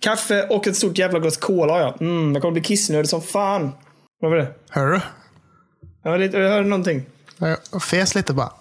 Kaffe och ett stort jävla glas cola har jag. Mm, jag kommer bli kissnödig som fan. Vad var det? Hör du? Ja, jag hörde någonting. Jag fes lite bara.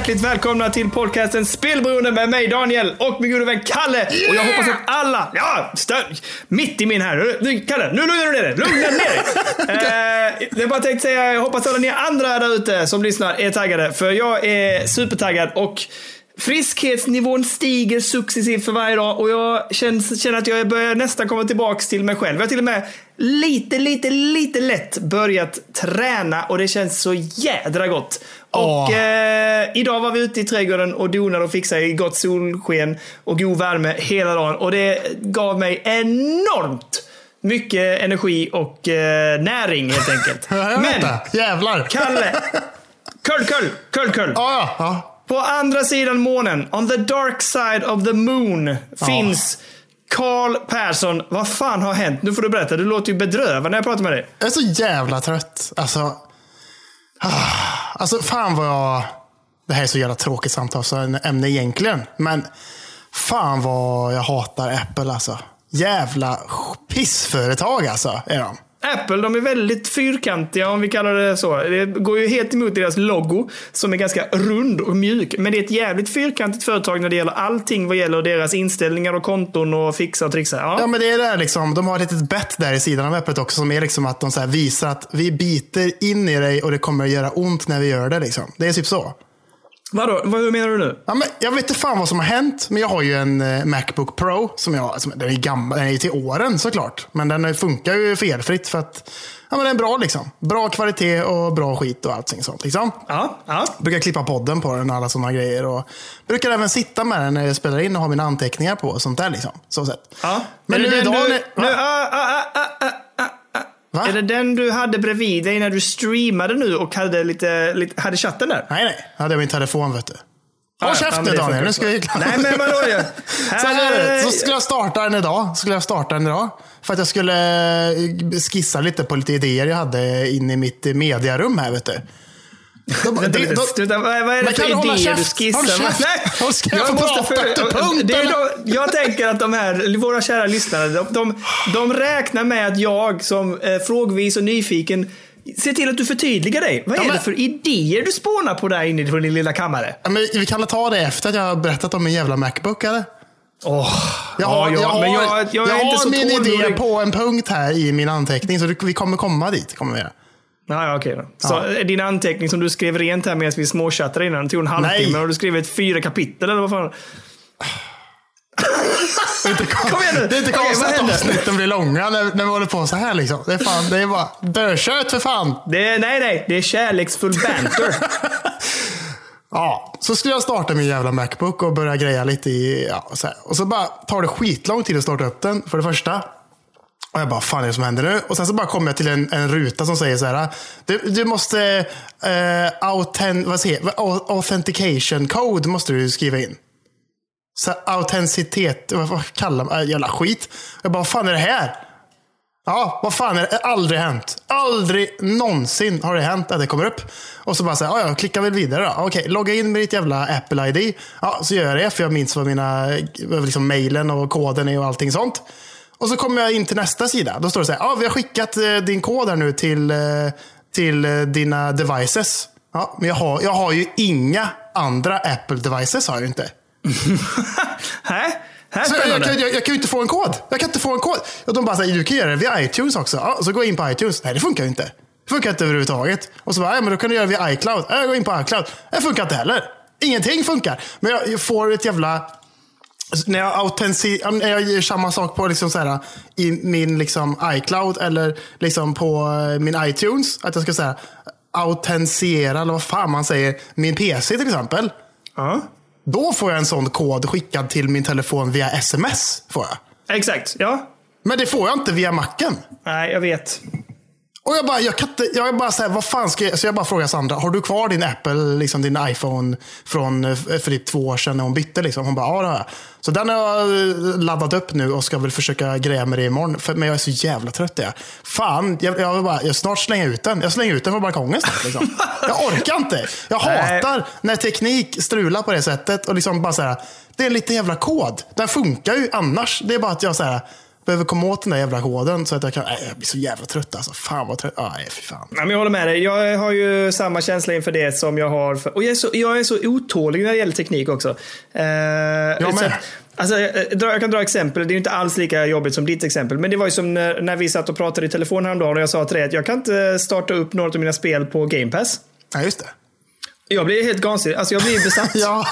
Hjärtligt välkomna till podcasten Spelberoende med mig Daniel och min gode vän Kalle. Och jag hoppas att alla, ja, stö, mitt i min här. Nu, Kalle, nu lugnar du ner dig. Lugna ner dig. eh, jag bara tänkte säga, jag hoppas alla ni andra där ute som lyssnar är taggade. För jag är supertaggad och Friskhetsnivån stiger successivt för varje dag och jag känner, känner att jag börjar nästan komma tillbaks till mig själv. Jag har till och med lite, lite, lite lätt börjat träna och det känns så jädra gott. Och Åh. eh, idag var vi ute i trädgården och donade och fixade i gott solsken och god värme hela dagen och det gav mig enormt mycket energi och eh, näring helt enkelt. Men. Jävlar. Kalle! Kull, kull, kull. Ja, ja. ja. På andra sidan månen, on the dark side of the moon, finns Karl Persson. Vad fan har hänt? Nu får du berätta. Du låter ju bedrövad när jag pratar med dig. Jag är så jävla trött. Alltså, ah, alltså fan vad jag... Det här är så jävla tråkigt samtalsämne egentligen. Men fan vad jag hatar Apple alltså. Jävla pissföretag alltså. Är de. Apple, de är väldigt fyrkantiga om vi kallar det så. Det går ju helt emot deras logo som är ganska rund och mjuk. Men det är ett jävligt fyrkantigt företag när det gäller allting vad gäller deras inställningar och konton och fixa och trixa. Ja. Ja, men det är det här liksom. De har ett litet bett där i sidan av Applet också som är liksom att de så här visar att vi biter in i dig och det kommer att göra ont när vi gör det. Liksom. Det är typ så. Vadå? Vad, menar du nu? Ja, men jag vet inte fan vad som har hänt, men jag har ju en eh, Macbook Pro. Som jag, som, den är gammal, den är ju till åren såklart. Men den funkar ju felfritt för att ja, men den är bra. liksom. Bra kvalitet och bra skit och allting sånt. Liksom. Ja, ja. Brukar klippa podden på den och alla sådana grejer. Och brukar även sitta med den när jag spelar in och ha mina anteckningar på. och Sånt där liksom. Så sätt. ja. Men det nu idag... nu. Va? Är det den du hade bredvid dig när du streamade nu och hade, lite, lite, hade chatten där? Nej, nej. Jag hade min telefon vet du. Håll ja, käften Daniel, nu ska så. Nej, men vadå? Så här. Så skulle jag starta den idag. Skulle jag starta den idag. För att jag skulle eh, skissa lite på lite idéer jag hade inne i mitt mediarum här vet du. De, de-. Vad är det för idéer du skissar? Nej, ska jag det är då, Jag tänker att de här, våra kära lyssnare, de, de, de räknar med att jag som eh, frågvis och nyfiken ser till att du förtydligar dig. Vad Ja, är men- det för idéer du spånar på där inne på din lilla kammare? Ja, men vi kan väl ta det efter att jag har berättat om min jävla Macbook eller? Åh, Jag har, ja, jag har, jag, jag, inte har så min idé på en punkt här i min anteckning. Så vi kommer komma dit. Kommer vi göra. Ja, ja, okej då. Så eh, din anteckning som du skrev rent här medan vi småchattade innan, det tog en halvtimme. Har du skrivit fyra kapitel eller vad fan? Det är inte, Kom igen nu. Det är inte Okej, konstigt att avsnitten blir långa när, när vi håller på så här. Liksom. Det är fan, det är bara dödkött för fan. Det är, nej, nej. Det är kärleksfull banter. Ja, så skulle jag starta min jävla Macbook och börja greja lite i... Ja, så här. Och så bara tar det skitlång tid att starta upp den, för det första. Och jag bara, fan är det som händer nu? Och sen så bara kommer jag till en, en ruta som säger så här. Du, du måste... Eh, uh, authen, vad säger, authentication code måste du skriva in. Så autenticitet, vad, vad kallar man Jävla skit. Jag bara, vad fan är det här? Ja, vad fan är det? Aldrig hänt. Aldrig någonsin har det hänt att det kommer upp. Och så bara säga, ja, jag klickar väl vidare då. Okej, logga in med ditt jävla Apple-ID. Ja, så gör jag det, för jag minns vad mina, liksom mejlen och koden är och allting sånt. Och så kommer jag in till nästa sida. Då står det så här, ja, vi har skickat eh, din kod här nu till, eh, till eh, dina devices. Ja, men jag har, jag har ju inga andra Apple-devices har jag ju inte. Hä? Här Så jag, jag, jag, jag kan ju inte få en kod. Jag kan inte få en kod. Och de bara säger, du kan göra det via iTunes också. Ja, så går jag in på iTunes. Nej, det funkar ju inte. Det funkar inte överhuvudtaget. Och så bara, ja, men då kan du göra det via iCloud. Ja, Jag går in på iCloud. Det funkar inte heller. Ingenting funkar. Men jag, jag får ett jävla... När jag, när jag gör samma sak på liksom så här, i min liksom iCloud eller liksom på eh, min iTunes. Att jag ska säga autentisera, eller vad fan man säger, min PC till exempel. Ja. Då får jag en sån kod skickad till min telefon via sms. Får jag. Exakt, ja. Men det får jag inte via macken. Nej, jag vet. Och jag bara, jag kan inte, jag bara så här, vad fan ska jag, så jag bara frågar Sandra, har du kvar din Apple, liksom din iPhone från eh, för typ två år sedan när hon bytte? Liksom? Hon bara, ja det har jag. Så den har jag eh, laddat upp nu och ska väl försöka greja med det imorgon. För, men jag är så jävla trött jag. Fan, jag, jag, bara, jag snart slänga ut den. Jag slänger ut den på balkongen snart. Liksom. Jag orkar inte. Jag Nej. hatar när teknik strular på det sättet. Och liksom bara så här, det är en liten jävla kod. Den funkar ju annars. Det är bara att jag så här, behöver komma åt den där jävla koden så att jag kan... Nej, jag blir så jävla trött alltså. Fan vad trött. Nej, fy fan. Ja, men jag håller med dig. Jag har ju samma känsla inför det som jag har för... Och jag är så, jag är så otålig när det gäller teknik också. Eh, jag med. Alltså, jag dra- jag kan dra exempel. Det är ju inte alls lika jobbigt som ditt exempel. Men det var ju som när, när vi satt och pratade i telefon häromdagen och jag sa till dig att jag kan inte starta upp något av mina spel på Game Pass. Ja, just det. Jag blir helt vansinnig. Alltså jag blir besatt. Ja.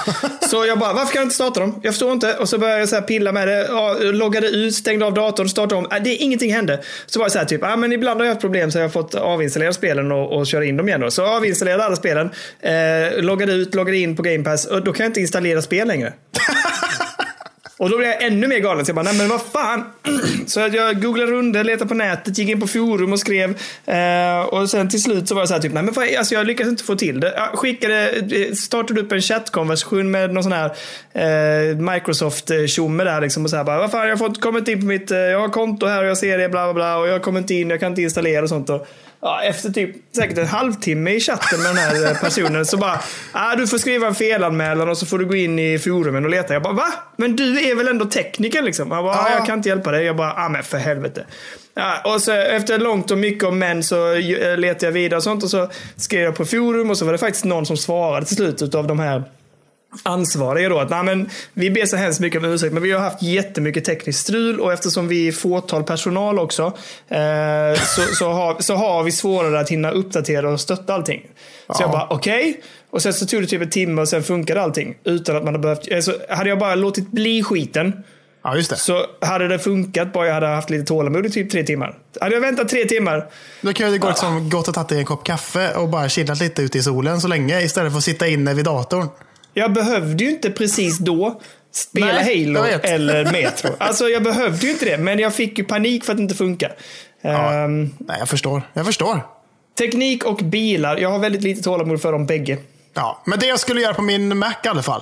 Så jag bara, varför kan jag inte starta dem? Jag förstår inte. Och så började jag så pilla med det. Ja, loggade ut, stängde av datorn, startade om. Äh, Det, ingenting hände. Så var det så här typ, ah, men ibland har jag haft problem så jag har fått avinstallera spelen och, och köra in dem igen. Då. Så jag avinstallerade alla spelen. Eh, loggade ut, loggade in på Game Pass. Och då kan jag inte installera spel längre. Och då blev jag ännu mer galen. Så jag bara, nej men vad fan. Så jag googlade runt, letade på nätet, gick in på forum och skrev. Eh, och sen till slut så var det så här typ, nej men fan, alltså jag lyckades inte få till det. Jag skickade, eh, startade upp en chattkonversation med någon sån här eh, microsoft tjomme där liksom. Och så här bara, vad fan jag har fått, kommit in på mitt, eh, jag har konto här och jag ser det, bla bla bla. Och jag har kommit in, jag kan inte installera och sånt. Och, Ja, efter typ säkert en halvtimme i chatten med den här eh, personen så bara, ah, du får skriva en felanmälan och så får du gå in i forumen och leta. Jag bara, va? Men du är väl ändå tekniker liksom? Jag bara, ah, Ja. jag kan inte hjälpa dig. Jag bara, ah men för helvete. Ja, och så efter långt och mycket om män så eh, letade jag vidare och sånt och så skrev jag på forum och så var det faktiskt någon som svarade till slut av de här ansvariga då att Nej, men vi ber så hemskt mycket om ursäkt men vi har haft jättemycket tekniskt strul och eftersom vi är fåtal personal också eh, så, så, har, så har vi svårare att hinna uppdatera och stötta allting. Så Ja. jag bara okej. Och sen så tog det typ en timme och sen funkade allting. Utan att man hade behövt. Alltså, hade jag bara låtit bli skiten Ja, just det. så hade det funkat bara jag hade haft lite tålamod i typ tre timmar. Hade jag väntat tre timmar Då kan jag gå liksom, gått och tagit en kopp kaffe och bara chillat lite ute i solen så länge istället för att sitta inne vid datorn. Jag behövde ju inte precis då spela Nej, Halo eller Metro. Alltså jag behövde ju inte det, men jag fick ju panik för att det inte funkar. Ja. Ehm, Nej, jag förstår. Jag förstår. teknik och bilar, jag har väldigt lite tålamod för dem bägge. Ja, men det jag skulle göra på min Mac i alla fall.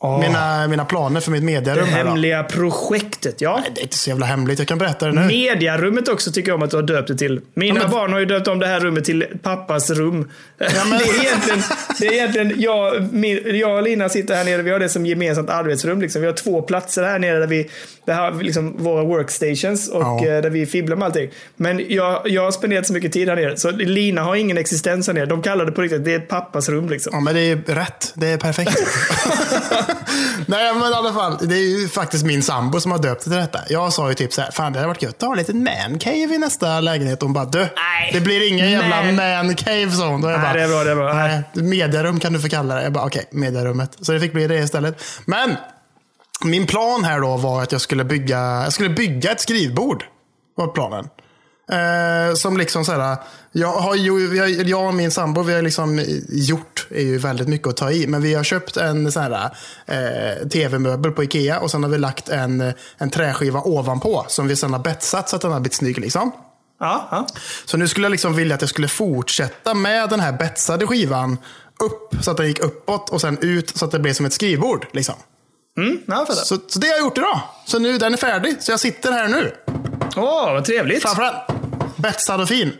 Åh, Mina, mina planer för mitt det mediarum. Då. hemliga projektet, ja. Det är inte så jävla hemligt. Jag kan berätta det nu. Mediarummet också tycker jag om att du har döpt det till. Mina Ja, men- barn har ju döpt om det här rummet till pappas rum. men- det är egentligen, det är egentligen jag, min, jag och Lina sitter här nere, vi har det som gemensamt arbetsrum. Liksom. Vi har två platser här nere där vi där har liksom våra workstations och Ja. eh, där vi fibblar med allting. Men jag, jag har spenderat så mycket tid här nere så Lina har ingen existens här nere. De kallar det på riktigt, det är pappas rum liksom. Ja, men det är rätt. Det är perfekt. Nej, men i alla fall. Det är ju faktiskt min sambo som har döpt det till detta. Jag sa ju typ så här, fan det hade varit gött att ha en liten man cave i nästa lägenhet. Hon bara, du, Nej. det blir ingen jävla Man. man cave sa hon. Då jag Nej, bara, det är bra, det är bra. Nej, mediarum kan du få kalla det. Jag bara, okej, mediarummet. Så det fick bli det istället. Men min plan här då var att jag skulle bygga, jag skulle bygga ett skrivbord. Var planen. Eh, som liksom så här, jag, har har, jag och min sambo vi har liksom gjort, är ju väldigt mycket att ta i, men vi har köpt en sån här eh, tv-möbel på Ikea och sen har vi lagt en, en träskiva ovanpå som vi sen har betsat så att den har blivit snygg. Liksom. Ja, ja. Så nu skulle jag liksom vilja att jag skulle fortsätta med den här betsade skivan upp så att den gick uppåt och sen ut så att det blev som ett skrivbord. Liksom. Mm, ja. Så, så det har jag gjort idag. Så nu den är färdig. Så jag sitter här nu. Åh, vad trevligt. Framför den. Betsad och fin.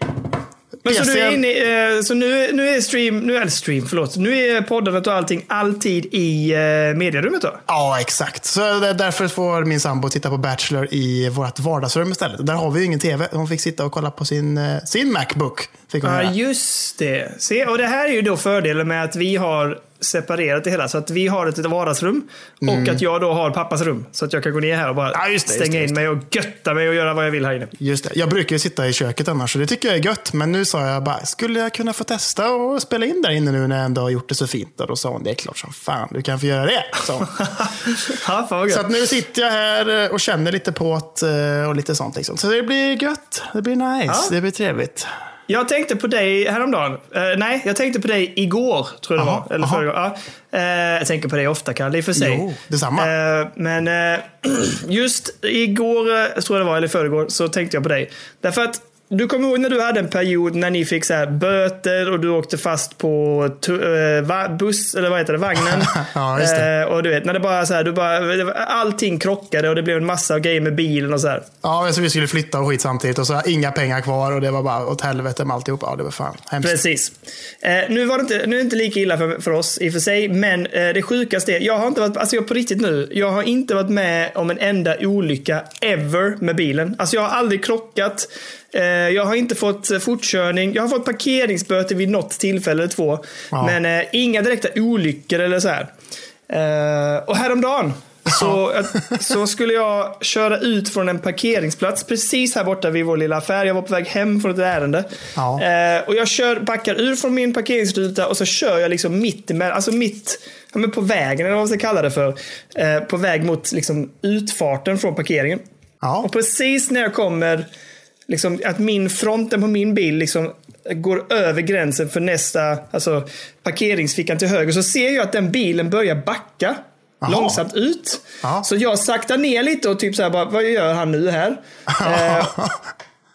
Men så, du är inne, i, eh, så nu, nu är stream, nu är stream, förlåt. Nu är poddandet och allting alltid i eh, medierummet då? Ja, exakt. Så därför får min sambo titta på Bachelor i vårt vardagsrum istället. Där har vi ju ingen tv. Hon fick sitta och kolla på sin, eh, sin Macbook. Ja, göra. just det. Se, och det här är ju då fördelen med att vi har separerat det hela. Så att vi har ett vardagsrum och att jag då har pappas rum. Så att jag kan gå ner här och bara Mm. Ja, det, stänga det, in mig och götta mig och göra vad jag vill här inne. Just det. Jag brukar ju sitta i köket annars, så det tycker jag är gött. Men nu sa jag bara, skulle jag kunna få testa och spela in där inne nu när jag ändå har gjort det så fint? Och då sa hon, det är klart som fan du kan få göra det. hon. ja, fan Så att nu sitter jag här eh, och känner lite på det och lite sånt. Liksom. Så det blir gött. Det blir nice. Ja. Det blir trevligt. Jag tänkte på dig häromdagen. Eh, nej, jag tänkte på dig igår, tror jag det Aha, var. Eller förrgår. Ja. Eh, jag tänker på dig ofta, Kalle, i och för sig. Jo, detsamma. Eh, men eh, just igår, tror jag det var, eller förrgår, så tänkte jag på dig. Därför att du kommer ihåg när du hade en period när ni fick så här böter och du åkte fast på va- buss, eller vad heter det, vagnen. Ja, just det. Eh, och du vet, när det bara så här, du bara, allting krockade och det blev en massa grejer med bilen och så här. Ja, så vi skulle flytta och skit samtidigt och så inga pengar kvar och det var bara åt helvete med alltihop. Ja, det var fan hemskt. Precis. Eh, nu, var det inte, nu är det inte lika illa för, för oss i och för sig, men det sjukaste är, jag har inte varit, alltså jag på riktigt nu, jag har inte varit med om en enda olycka ever med bilen. Alltså jag har aldrig krockat, jag har inte fått eh, fortkörning, jag har fått parkeringsböter vid något tillfälle eller två, Ja. men eh, inga direkta olyckor eller så här. Eh, och häromdagen så, så skulle jag köra ut från en parkeringsplats precis här borta vid vår lilla affär. Jag var på väg hem från ett ärende. Ja. Eh, och jag kör, backar ur från min parkeringsruta och så kör jag liksom mitt emellan, alltså mitt, ja, men på vägen eller vad man ska kalla det för. Eh, på väg mot liksom utfarten från parkeringen. Ja. Och precis när jag kommer, liksom, att min fronten på min bil liksom går över gränsen för nästa, alltså parkeringsfickan till höger, så ser jag att den bilen börjar backa. Jaha. Långsamt ut. Ja. Så jag saktar ner lite och typ så här, bara, vad gör han nu här? eh,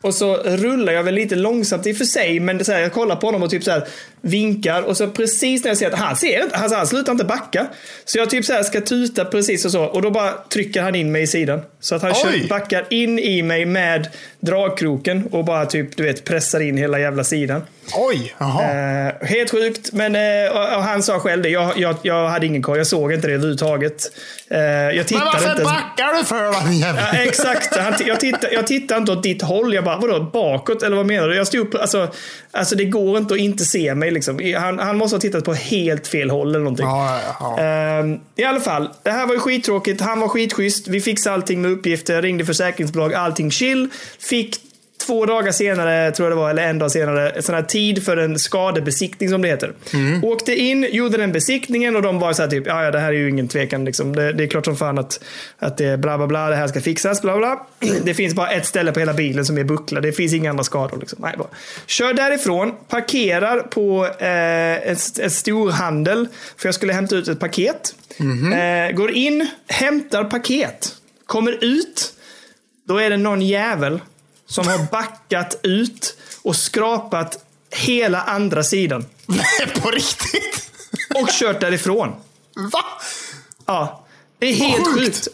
och så rullar jag väl lite långsamt i och för sig, men så här, jag kollar på honom och typ så här vinkar och så precis när jag ser att han ser inte, alltså han slutar inte backa. Så jag typ så här ska tuta precis och så och då bara trycker han in mig i sidan. Så att han kör, backar in i mig med dragkroken och bara typ du vet pressar in hela jävla sidan. Oj. Eh, helt sjukt, men eh, och, och han sa själv det. Jag, jag, jag hade ingen koll, jag såg inte det överhuvudtaget. Eh, jag Men tittade varför inte. backar du för då? Ja, exakt. Han, jag, tittar, jag tittar inte åt ditt håll. Jag bara, vadå bakåt? Eller vad menar du? Jag stod upp, alltså, alltså det går inte att inte se mig. Liksom. Han, han måste ha tittat på helt fel håll eller någonting. Ja, ja. Ehm, I alla fall, det här var ju skittråkigt. Han var skitschysst. Vi fixade allting med uppgifter, ringde försäkringsbolag, allting chill. Fick två dagar senare, tror jag det var, eller en dag senare, en sån här tid för en skadebesiktning som det heter. Åkte in, gjorde den besiktningen och de var så här typ, ja det här är ju ingen tvekan liksom. Det, det är klart som fan att, att det är bla bla bla, det här ska fixas, bla bla. Det finns bara ett ställe på hela bilen som är buckla. Det finns inga andra skador. Liksom. Nej, bara. Kör därifrån, parkerar på eh, ett, ett storhandel, för jag skulle hämta ut ett paket. Eh, går in, hämtar paket, kommer ut. Då är det någon jävel som har backat ut och skrapat hela andra sidan. Nej, på riktigt? Och kört därifrån. Va? Ja, det är helt sjukt. sjukt.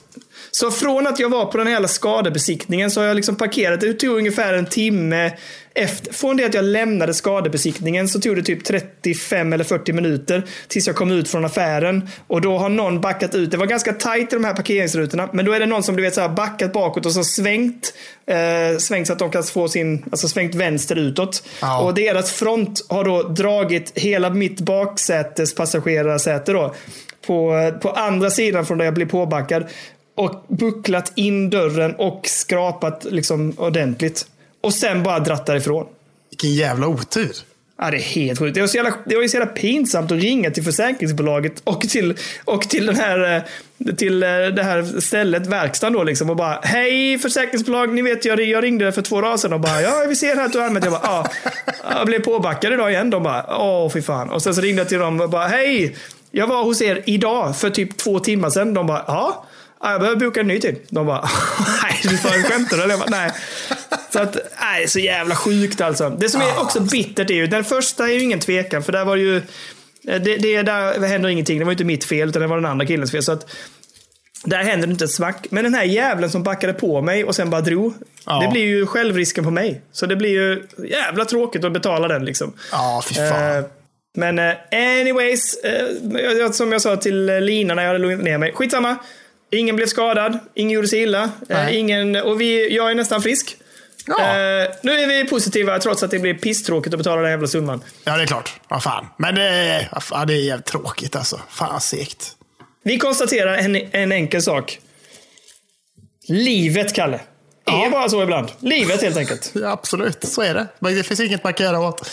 Så från att jag var på den här jävla skadebesiktningen så har jag liksom parkerat. Det tog ungefär en timme efter. Från det att jag lämnade skadebesiktningen så tog det typ 35 eller 40 minuter tills jag kom ut från affären. Och då har någon backat ut. Det var ganska tajt i de här parkeringsrutorna. Men då är det någon som du vet så här backat bakåt och så svängt. Eh, svängt så att de kan få sin, alltså svängt vänster utåt. Ja. Och deras front har då dragit hela mitt baksätes passagerarsäte då. På, på andra sidan från där jag blev påbackad. Och bucklat in dörren och skrapat liksom ordentligt. Och sen bara dratt därifrån. Vilken jävla otur. Ja, det är helt sjukt. Det var, så jävla, det var ju så jävla pinsamt att ringa till försäkringsbolaget och till, och till, den här, eh, till eh, det här stället, verkstaden då liksom och bara Hej försäkringsbolag, ni vet jag, jag ringde för två dagar sedan och bara Ja, vi ser här att du har använt. Jag bara ja. Jag blev påbackad idag igen. De bara Åh, fy fan. Och sen så ringde jag till dem och bara Hej, jag var hos er idag för typ två timmar sedan. De bara Ja. Ja, jag behöver boka en ny tid. De bara, nej, du får skämtar du? eller?" Jag bara, nej. Så att, nej, så jävla sjukt alltså. Det som är också bittert är ju, den första är ju ingen tvekan, för där var ju, det, det där händer ingenting. Det var ju inte mitt fel, utan det var den andra killens fel. Så att, där händer det inte ett smack. Men den här jävlen som backade på mig och sen bara drog. Ja. Det blir ju självrisken på mig. Så det blir ju jävla tråkigt att betala den liksom. Ja, fy fan. Eh, Men eh, anyways, eh, som jag sa till eh, Lina när jag hade lugnat ner mig. Skitsamma. Ingen blev skadad, ingen gjorde sig illa. Eh, ingen, och vi, jag är nästan frisk. Ja. Eh, nu är vi positiva trots att det blir pisstråkigt att betala den jävla summan. Ja, det är klart. Vad fan. Men det, ja, det är jävligt tråkigt alltså. Fan segt. Vi konstaterar en, en enkel sak. Livet, Kalle. Det är Ja. bara så ibland. Livet helt enkelt. Ja, absolut, så är det. Men det finns inget man kan göra åt.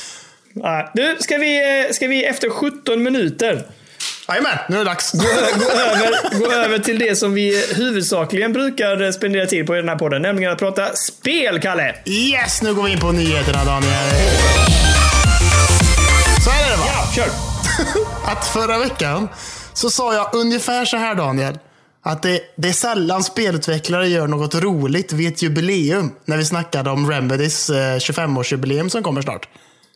Nej. Du, ska vi, eh, ska vi efter 17 minuter Jajamän, nu är det dags. gå, gå, över, gå över till det som vi huvudsakligen brukar spendera tid på i den här podden, nämligen att prata spel, Kalle. Yes, nu går vi in på nyheterna Daniel. Så är det va? Ja, kör. Att förra veckan så sa jag ungefär så här Daniel. Att det, det är sällan spelutvecklare gör något roligt vid ett jubileum. När vi snackade om Remedys eh, 25-årsjubileum som kommer snart.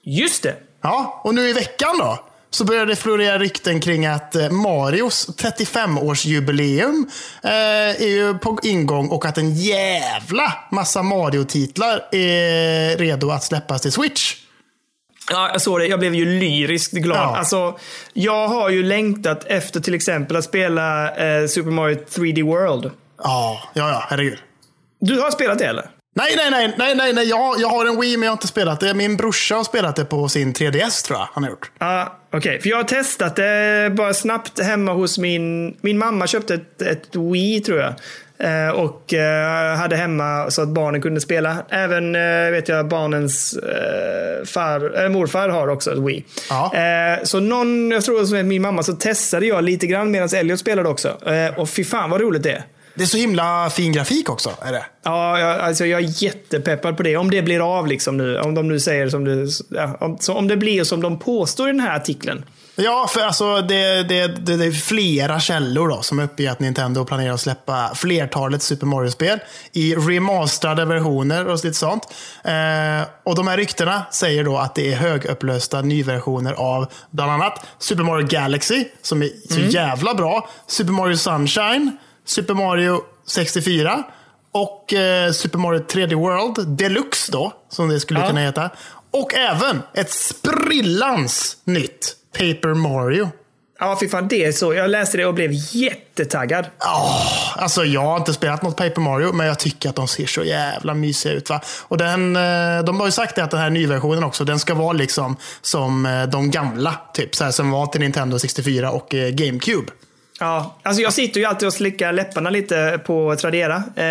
Just det. Ja, och nu i veckan då? Så började det florera rykten kring att eh, Marios 35-årsjubileum eh, är ju på ingång och att en jävla massa Mario-titlar är redo att släppas till Switch. Ja, jag såg det. Jag blev ju lyriskt glad. Ja. Alltså, jag har ju längtat efter till exempel att spela eh, Super Mario 3D World. Ja, ja, ja, herregud. Du har spelat det eller? Nej, nej, nej, nej, nej, nej. Jag, jag har en Wii men jag har inte spelat det. Min brorsa har spelat det på sin 3DS tror jag han har gjort. Ja, okej. För jag har testat det bara snabbt hemma hos min... Min mamma köpte ett, ett Wii tror jag. Eh, och eh, hade hemma så att barnen kunde spela. Även eh, vet jag barnens far, morfar har också ett Wii. Ja. Så någon, jag tror det var min mamma, så testade jag lite grann medan Elliot spelade också. Och fy fan vad roligt det är. Det är så himla fin grafik också. Är det? Ja, jag, alltså jag är jättepeppad på det. Om det blir av liksom nu. Om de nu säger som det, ja, om, om det blir som de påstår i den här artikeln. Ja, för alltså det, det, det, det är flera källor då som uppger att Nintendo planerar att släppa flertalet Super Mario-spel i remasterade versioner och lite sånt. Eh, och de här ryktena säger då att det är högupplösta nyversioner av bland annat Super Mario Galaxy, som är så jävla bra. Super Mario Sunshine, Super Mario 64 och eh, Super Mario 3D World Deluxe då, som det skulle Ja. kunna heta. Och även ett sprillans nytt Paper Mario. Ja, fy fan. Det är så. Jag läste det och blev jättetaggad. Alltså jag har inte spelat något Paper Mario, men jag tycker att de ser så jävla mysiga ut. Va? Och den, eh, de har ju sagt att den här nyversionen också, den ska vara liksom som eh, de gamla. Typ så här, som var till Nintendo 64 och eh, GameCube. Ja, alltså jag sitter ju alltid och slickar läpparna lite på Tradera. Eh,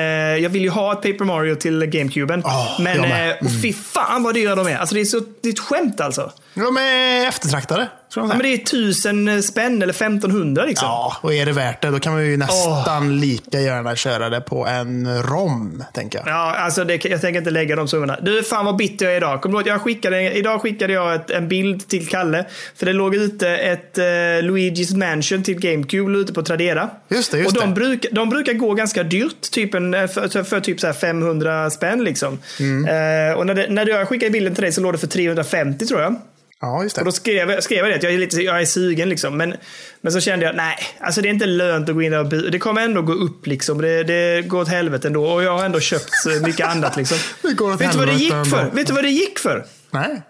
jag vill ju ha ett Paper Mario till GameCuben. Ja, men. Mm. och fy fan vad dyra de är. Alltså det är, så, det är ett skämt alltså. De är eftertraktade. Tror jag Ja, men det är tusen spänn eller 1500 liksom. Ja, och är det värt det, då kan man ju nästan lika gärna köra det på en ROM, tänker jag. Ja, alltså det, jag tänker inte lägga de summorna. Du, fan vad bitter jag är idag. Kommer du jag skickade, idag skickade jag ett, en bild till Kalle. För det låg ute ett eh, Luigi's Mansion till GameCube ute på Tradera. Just det, just och de, det. Bruk, de brukar gå ganska dyrt, typ en, för, för typ så här 500 spänn. Liksom. Mm. Eh, och när, det, när jag skickade bilden till dig så låg det för 350 tror jag. Ja, just det. Och då skrev, jag- skrev jag det, att jag är, lite, jag är sugen. Liksom. Men, men så kände jag, nej, alltså det är inte lönt att gå in där och by- Det kommer ändå gå upp. Liksom. Det, det går åt helvete ändå. Och jag har ändå köpt så mycket annat. Liksom. Det går åt Vet du vad det gick för? Vet du vad det gick för? Nej.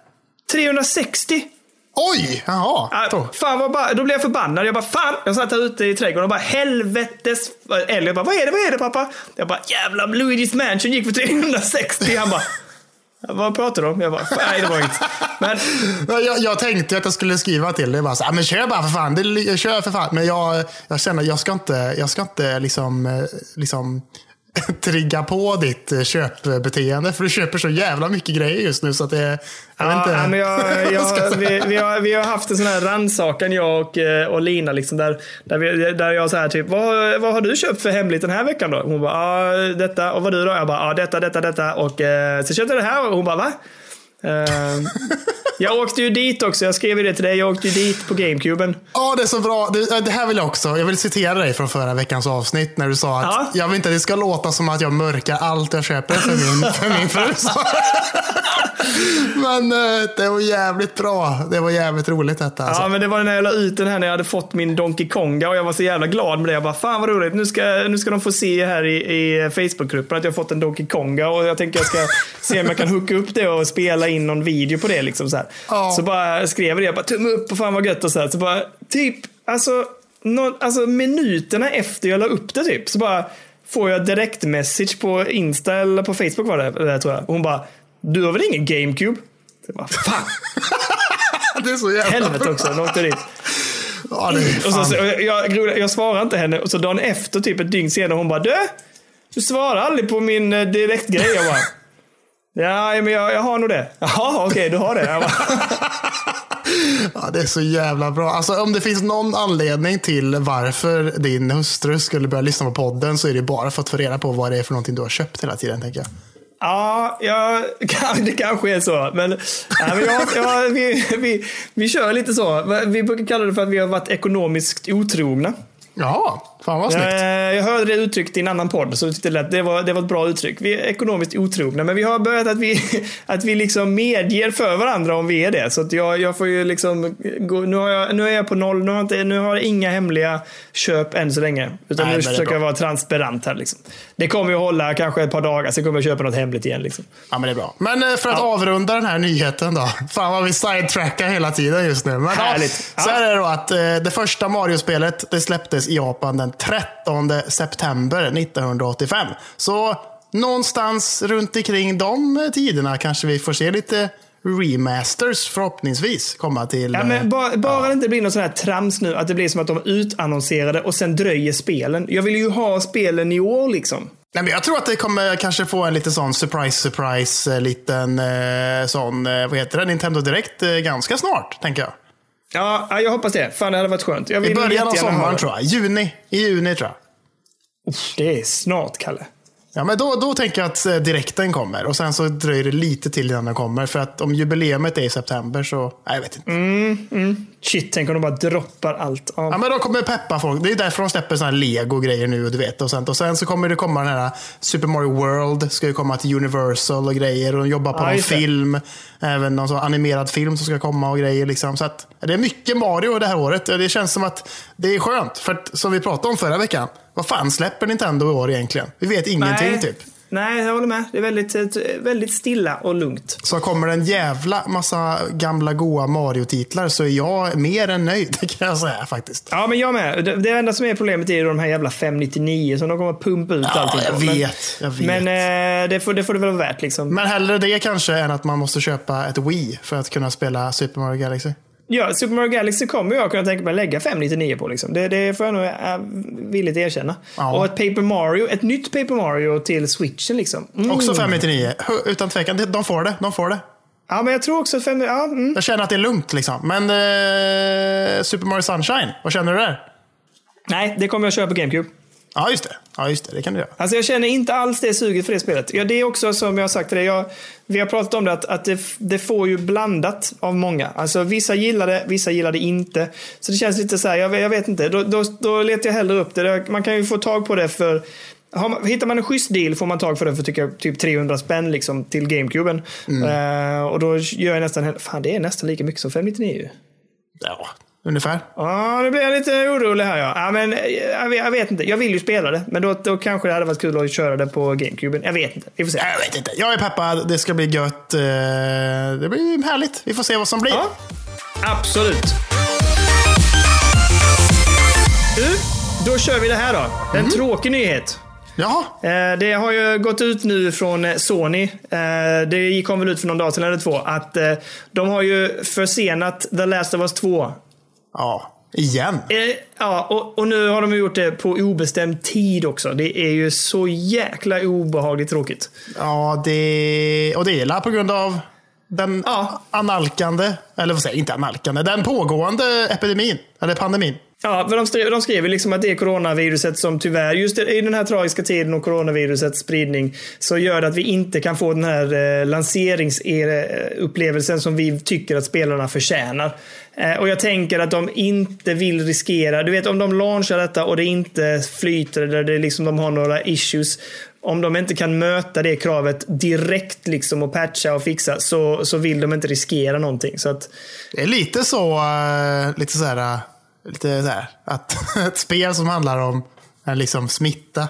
360! Oj! Jaha. Ah, fan vad bara, då blev jag förbannad. Jag bara, fan! Jag satt här ute i trädgården och bara, helvetes... Eller jag bara, vad är det, vad är det pappa? Jag bara, jävla Luigi's Mansion gick för 360. Han bara, vad pratar du om? Jag bara, nej det var inget. Men Jag, jag tänkte att jag skulle skriva till dig. Bara så, men kör bara för fan. Det, kör för fan. Men jag, jag känner att jag ska inte, jag ska inte liksom, eh, liksom trigga på ditt eh, köpbeteende. För du köper så jävla mycket grejer just nu. Så att det, jag Ja, inte. men vi, vi, har, vi har haft en sån här rannsakan jag och, eh, och Lina. Liksom, där, där, vi, där jag så här typ, vad, vad har du köpt för hemligt den här veckan då? Hon bara, ja detta. Och vad du då? Jag bara, ja detta, detta, detta. Och eh, så köpte jag det här och hon bara, va? Eh, jag åkte ju dit också. Jag skrev ju det till dig. Jag åkte ju dit på GameCuben. Ja, det är så bra. Det, det här vill jag också. Jag vill citera dig från förra veckans avsnitt när du sa att Ja. jag vill inte att det ska låta som att jag mörkar allt jag köper för min, för min fru. Men eh, det var jävligt bra. Det var jävligt roligt detta. Alltså. Ja, men det var när jag la ut den här när jag hade fått min Donkey Konga och jag var så jävla glad med det. Jag bara, fan vad roligt. Nu ska, nu ska de få se här i, i Facebookgruppen att jag har fått en Donkey Konga och jag tänker jag ska se om jag kan hooka upp det och spela in någon video på det. Liksom, så här. Ja. så bara skrev jag det, jag bara tumme upp och fan vad gött och så här. Så bara, typ, alltså, nå, alltså minuterna efter jag la upp det typ, så bara får jag direkt message på Insta eller på Facebook var det, det tror jag. Och hon bara, du har väl ingen GameCube? Så jag bara, fan, Det är så jävla helvete också. De åkte dit. Ja, Och så, så, jag, jag, jag svarar inte henne och så dagen efter, typ ett dygn senare, hon bara du, du svarar aldrig på min eh, direktgrej. Jag bara, ja men jag, jag har nog det. Jaha, okej du har det. Ja, det är så jävla bra. Alltså, om det finns någon anledning till varför din hustru skulle börja lyssna på podden så är det bara för att få reda på vad det är för någonting du har köpt hela tiden, tänker jag. ja, ja det kanske är så. Men, ja, men jag, jag, vi, vi, vi kör lite så. Vi brukar kalla det för att vi har varit ekonomiskt otrogna. Jaha, Fan vad snyggt. Jag, jag hörde det uttryckt i en annan podd, så jag tyckte det, det, var, det var ett bra uttryck. Vi är ekonomiskt otrogna, men vi har börjat att vi, att vi liksom medger för varandra om vi är det. Så att jag, jag får ju liksom gå, nu, har jag, nu är jag på noll, nu har, inte, nu har jag inga hemliga köp än så länge. Utan Nej, nu försöker jag vara transparent här. Liksom. Det kommer ju hålla kanske ett par dagar, sen kommer jag köpa något hemligt igen. Liksom. Ja, men det är bra. Men eh, för att avrunda den här nyheten då. Fan vad vi sidetrackar hela tiden just nu. Men, Härligt. Ja, så Ja. är det då att eh, det första Mario-spelet det släpptes i Japan den 13 september 1985. Så någonstans runt omkring de eh, tiderna kanske vi får se lite remasters förhoppningsvis komma till... Ja, eh, men bara bara det inte blir något sån här trams nu, att det blir som att de utannonserade och sen dröjer spelen. Jag vill ju ha spelen i år liksom. Nej, men jag tror att det kommer kanske få en lite sån surprise, surprise, eh, liten eh, sån, eh, vad heter det, Nintendo Direkt eh, ganska snart, tänker jag. Ja, ja, jag hoppas det. Fan, det hade varit skönt. I början av sommaren tror jag. Juni. I juni tror jag. Uff, Det är snart, Kalle. Ja, men då, då tänker jag att eh, direkten kommer och sen så dröjer det lite till innan den kommer. För att om jubileumet är i september så, nej jag vet inte. Mm, mm. Shit, tänk om de bara droppar allt. Ja. Ja, men de kommer peppa folk. Det är därför de släpper såna här Lego-grejer nu. Du vet, och, sånt. och sen så kommer det komma den här Super Mario World. Ska ju komma till Universal och grejer. Och de jobbar på Ja, någon film. Även någon sån animerad film som ska komma och grejer. Liksom. Så att, det är mycket Mario det här året. Det känns som att det är skönt. För att, som vi pratade om förra veckan. Vad fan släpper Nintendo i år egentligen? Vi vet ingenting Nej. typ. Nej, jag håller med. Det är väldigt, eh, väldigt stilla och lugnt. Så kommer det en jävla massa gamla goa Mario-titlar så är jag mer än nöjd. Det kan jag säga faktiskt. Ja, men jag med. Det, det enda som är problemet är de här jävla 599 som de kommer pumpa ut Ja, allting jag. Men- vet, jag vet. Men eh, det, får, det får det väl vara värt liksom. Men hellre det kanske än att man måste köpa ett Wii för att kunna spela Super Mario Galaxy. Ja, Super Mario Galaxy kommer jag kunna tänka mig att lägga 599 på. Liksom. Det, det får jag nog äh, villigt erkänna. Ja. Och ett Paper Mario, ett nytt Paper Mario till switchen liksom. Mm. Också 599. Hu- Utan tvekan, de får det. De får det. Ja, men jag tror också att 5... Ja, mm. Jag känner att det är lugnt liksom. Men eh, Super Mario Sunshine, vad känner du där? Nej, det kommer jag köra på GameCube. Ja, just det. Ja, just det. Det kan du göra. Alltså jag känner inte alls det suget för det spelet. Ja, det är också som jag har sagt till dig. Jag, vi har pratat om det att, att det, det får ju blandat av många. Alltså vissa gillar det, vissa gillar det inte. Så det känns lite så här, jag, jag vet inte. Då, då, då letar jag hellre upp det. Man kan ju få tag på det för man, hittar man en schysst deal får man tag för det för tycker jag, typ 300 spänn liksom, till GameCuben. Eh, och då gör jag nästan, fan det är nästan lika mycket som 599 ju. Ja, ungefär. Ja, nu blir jag lite orolig här ja. ja men, eh, jag, vet- jag vet inte, jag vill ju spela det. Men då, då kanske det hade varit kul att köra det på GameCuben. Jag vet inte, vi får se. Jag vet inte. Jag är peppad. Det ska bli gött. Eh, Det blir härligt. Vi får se vad som blir. Ja, absolut. Du, då kör vi det här då. En tråkig nyhet. Jaha. Eh, Det har ju gått ut nu från Sony. Det kom väl ut för någon dag sedan eller två. Att de har ju försenat The Last of Us 2. Ja, igen. Eh, Ja, och, och nu har de gjort det på obestämd tid också. Det är ju så jäkla obehagligt tråkigt. Ja, det, och det är på grund av den Ja. analkande, eller vad säger jag, inte analkande, den pågående epidemin, eller pandemin. Ja, för de, skrev, de skriver liksom att det är coronaviruset som tyvärr, just i den här tragiska tiden och coronavirusets spridning, så gör det att vi inte kan få den här eh, lanseringsupplevelsen som vi tycker att spelarna förtjänar. Eh, och jag tänker att de inte vill riskera, du vet om de launchar detta och det inte flyter, eller det liksom de har några issues, om de inte kan möta det kravet direkt liksom och patcha och fixa så, så vill de inte riskera någonting. Så att, Det är lite så, eh, lite så här, eh, lite så här att ett spel som handlar om en liksom smitta.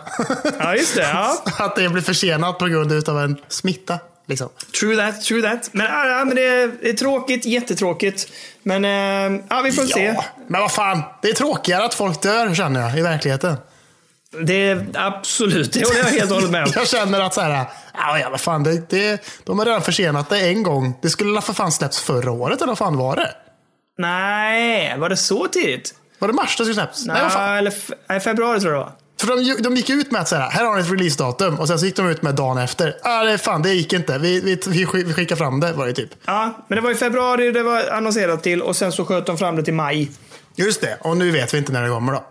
ja, just det. Ja. att det blir försenat på grund av en smitta. Liksom. True that, true that. Men, ja, men det, är, det är tråkigt, jättetråkigt. Men eh, ja, vi får se. Ja, men vad fan. Det är tråkigare att folk dör känner jag i verkligheten. Det är absolut, det håller jag helt och hållet med om. Jag känner att så här, ja, vad fan, det, det, de har redan försenat det en gång. Det skulle för fan släppts förra året eller vad fan var det? Nej, var det så tidigt? Var det mars det skulle släppts? Nej, vad fan. Eller nej, februari tror jag det var. För de, de gick ut med att så här, här har ni ett releasedatum och sen så gick de ut med dagen efter. Ah, det, fan, det gick inte. Vi, vi, vi skickar fram det var det typ. Ja, men det var i februari det var annonserat till och sen så sköt de fram det till maj. Just det, och nu vet vi inte när det kommer då.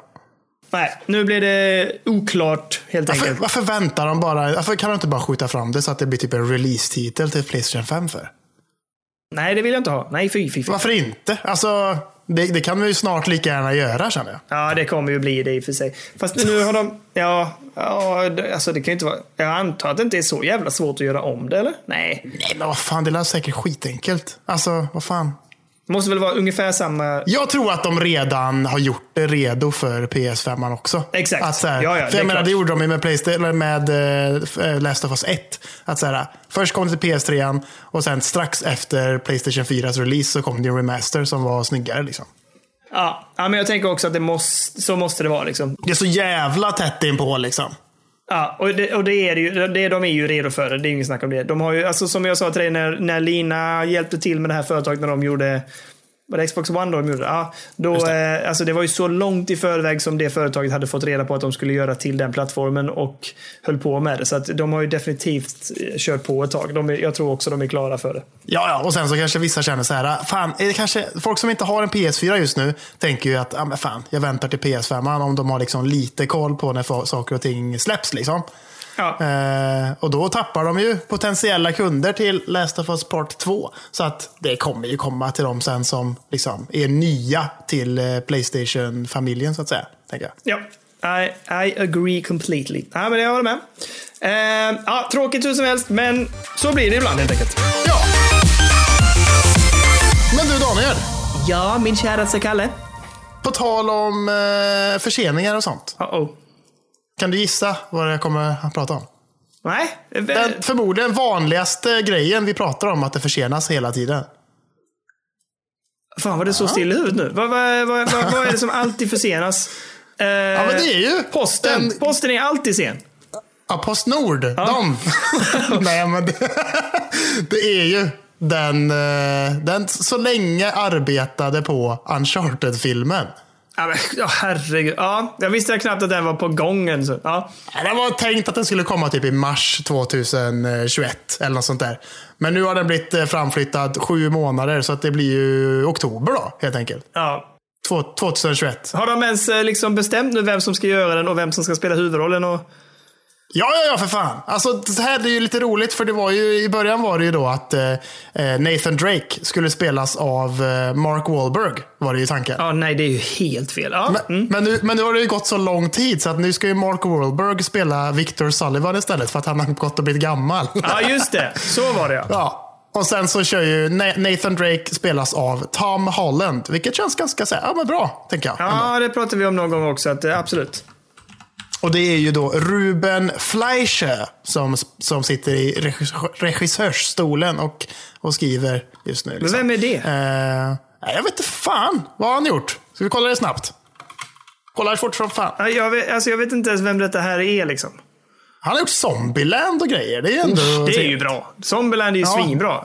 Nej, nu blir det oklart helt Varför, enkelt. varför väntar de bara? Varför kan de inte bara skjuta fram det så att det blir typ en release-titel till Playstation 5 för? Nej, det vill jag inte ha. Nej, fy, fy, fy. Varför inte? Alltså, Det, det kan vi ju snart lika gärna göra känner jag. Ja, det kommer ju bli det i och för sig. Fast nu har de... Ja, ja alltså det kan ju inte vara... Jag antar att det inte är så jävla svårt att göra om det, eller? Nej. Nej men vad fan, det är säkert skitenkelt. Alltså, vad fan. Det måste väl vara ungefär samma... Jag tror att de redan har gjort det redo för PS5 också. Exakt. Att så här, Ja, ja, för jag menar, det gjorde de ju med, Playstation, med eh, Last of Us 1. Att så här, först kom det till PS3 och sen strax efter Playstation 4s release så kom det en remaster som var snyggare. Liksom. Ja, ja men jag tänker också att det måste, så måste det vara liksom. Det är så jävla tätt inpå liksom. Ja, och det, och det är det ju. Det, de är ju redo för det. Det är inget snack om det. De har ju, alltså som jag sa till dig när, när Lina hjälpte till med det här företaget när de gjorde var det Xbox One då de gjorde? Ja, då, det. Eh, alltså det var ju så långt i förväg som det företaget hade fått reda på att de skulle göra till den plattformen och höll på med det. Så att de har ju definitivt eh, kört på ett tag. De är, jag tror också de är klara för det. Ja, ja, och sen så kanske vissa känner så här, fan, är det kanske, folk som inte har en PS4 just nu tänker ju att, men fan, jag väntar till PS5 om de har liksom lite koll på när saker och ting släpps liksom. Ja. Eh, och då tappar de ju potentiella kunder till Last of Us Part 2. Så att det kommer ju komma till dem sen som liksom är nya till eh, Playstation-familjen så att säga. Tänker jag. Ja, I, I agree completely. Ja, men jag håller med. Eh, ja, tråkigt hur som helst, men så blir det ibland helt enkelt. Ja. Men du Daniel, Ja, min käraste Kalle. på tal om eh, förseningar och sånt. Uh-oh. Kan du gissa vad jag kommer att prata om? Nej, Den förmodligen vanligaste grejen vi pratar om att det försenas hela tiden. Fan vad det står still i huvudet nu. Vad, vad, vad, vad, är det som alltid försenas? Eh, Ja, men det är ju Posten. den- Posten är alltid sen. Ja, Postnord. De. Nej, men det, det är ju den, eh, den så länge arbetade på Uncharted-filmen. Ja, men, ja, herregud. Ja, jag visste knappt att den var på gången. Så. Ja. Det var tänkt att den skulle komma typ i mars 2021 eller något sånt där. Men nu har den blivit eh, framflyttad sju månader så att det blir ju oktober då helt enkelt. Ja. Två- 2021. Har de ens eh, liksom bestämt nu vem som ska göra den och vem som ska spela huvudrollen? Och... Ja, ja, ja, för fan. Alltså, det här är ju lite roligt, för det var ju, i början var det ju då att eh, eh, Nathan Drake skulle spelas av eh, Mark Wahlberg, var det ju tanken. Ja, nej, det är ju helt fel. Ja. Men, Mm. men, nu, men nu har det ju gått så lång tid så att nu ska ju Mark Wahlberg spela Victor Sullivan istället för att han har gått och blivit gammal. ja, just det. Så var det ja. ja. Och sen så kör ju Na- Nathan Drake spelas av Tom Holland, vilket känns ganska så här, ja, men bra, tänker jag. Ja, det pratade vi om någon gång också. Att, eh, absolut. Och det är ju då Ruben Fleischer som, som sitter i regissör- regissörsstolen och, och skriver just nu. Men Liksom. vem är det? Eh, jag vet inte fan. Vad har han gjort? Ska vi kolla det snabbt? Kolla fort som fan. Ja, Jag vet, alltså, jag vet inte ens vem detta här är. Liksom. Han har gjort Zombieland och grejer. Det är ju ändå... Det är ju bra. Zombieland är ju Ja. svinbra.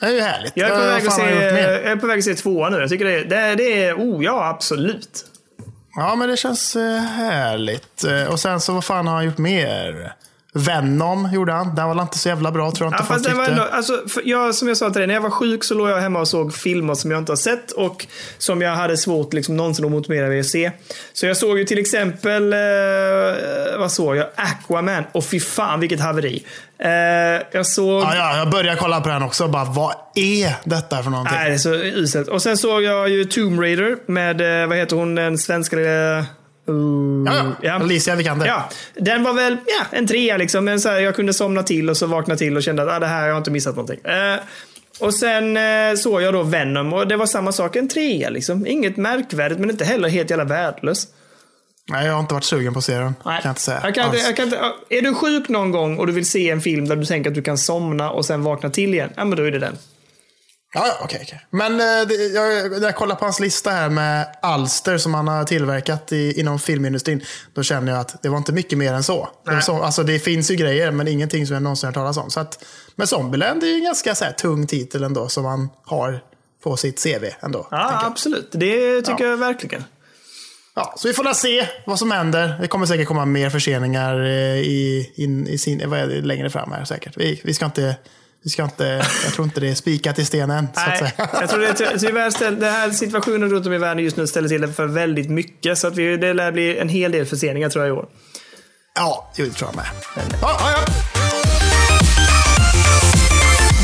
Det är ju härligt. Jag är, på väg att se, jag är på väg att se tvåan nu. Jag tycker det, det, det är... Oh, ja, absolut. Ja, men det känns eh, härligt. Eh, och sen så, vad fan har han gjort mer? Venom gjorde han. Den var inte så jävla bra, tror jag Ja, inte folk fast var ändå, alltså, jag, som jag sa till dig, när jag var sjuk så låg jag hemma och såg filmer som jag inte har sett och som jag hade svårt liksom, någonsin att motivera mig att se. Så jag såg ju till exempel, eh, vad såg jag? Aquaman. Och fy fan vilket haveri. Eh, jag såg... Ja, ja, jag började kolla på den också. Bara, vad är detta för någonting? Nej, det är så uselt. Och sen såg jag ju Tomb Raider med, eh, vad heter hon, den svenska lilla... Uh, Ja, ja. Alicia Vikander. Ja, den var väl ja, en trea liksom. Men så här, jag kunde somna till och så vakna till och kände att ah, det här jag har inte missat någonting. Eh, och sen eh, såg jag då Venom och det var samma sak, en trea liksom. Inget märkvärdigt men inte heller helt jävla värdelös. Nej, jag har inte varit sugen på att se den. Kan jag inte säga. Jag kan inte, jag kan inte, är du sjuk någon gång och du vill se en film där du tänker att du kan somna och sen vakna till igen, ja men då är det den. Ja, okej. okej. Men eh, jag, jag kollar på hans lista här med alster som han har tillverkat i, inom filmindustrin. Då känner jag att det var inte mycket mer än så. Det, så alltså, det finns ju grejer, men ingenting som jag någonsin har hört talas om. Så att, men Zombieland är ju en ganska så här, tung titel ändå som han har på sitt CV ändå. Ja, absolut. Det tycker Ja. jag verkligen. Ja, så vi får se vad som händer. Det kommer säkert komma mer förseningar eh, i, in, i sin, vad är det, längre fram här säkert. Vi, vi ska inte... Vi ska inte, jag tror inte det är spikat i stenen. Nej, jag tror det, är ty- tyvärr ställ, den här situationen runt om i världen just nu ställer till det för väldigt mycket. Så att vi, det lär bli en hel del förseningar tror jag i år. Ja, det tror jag med. Ja, ja, ja.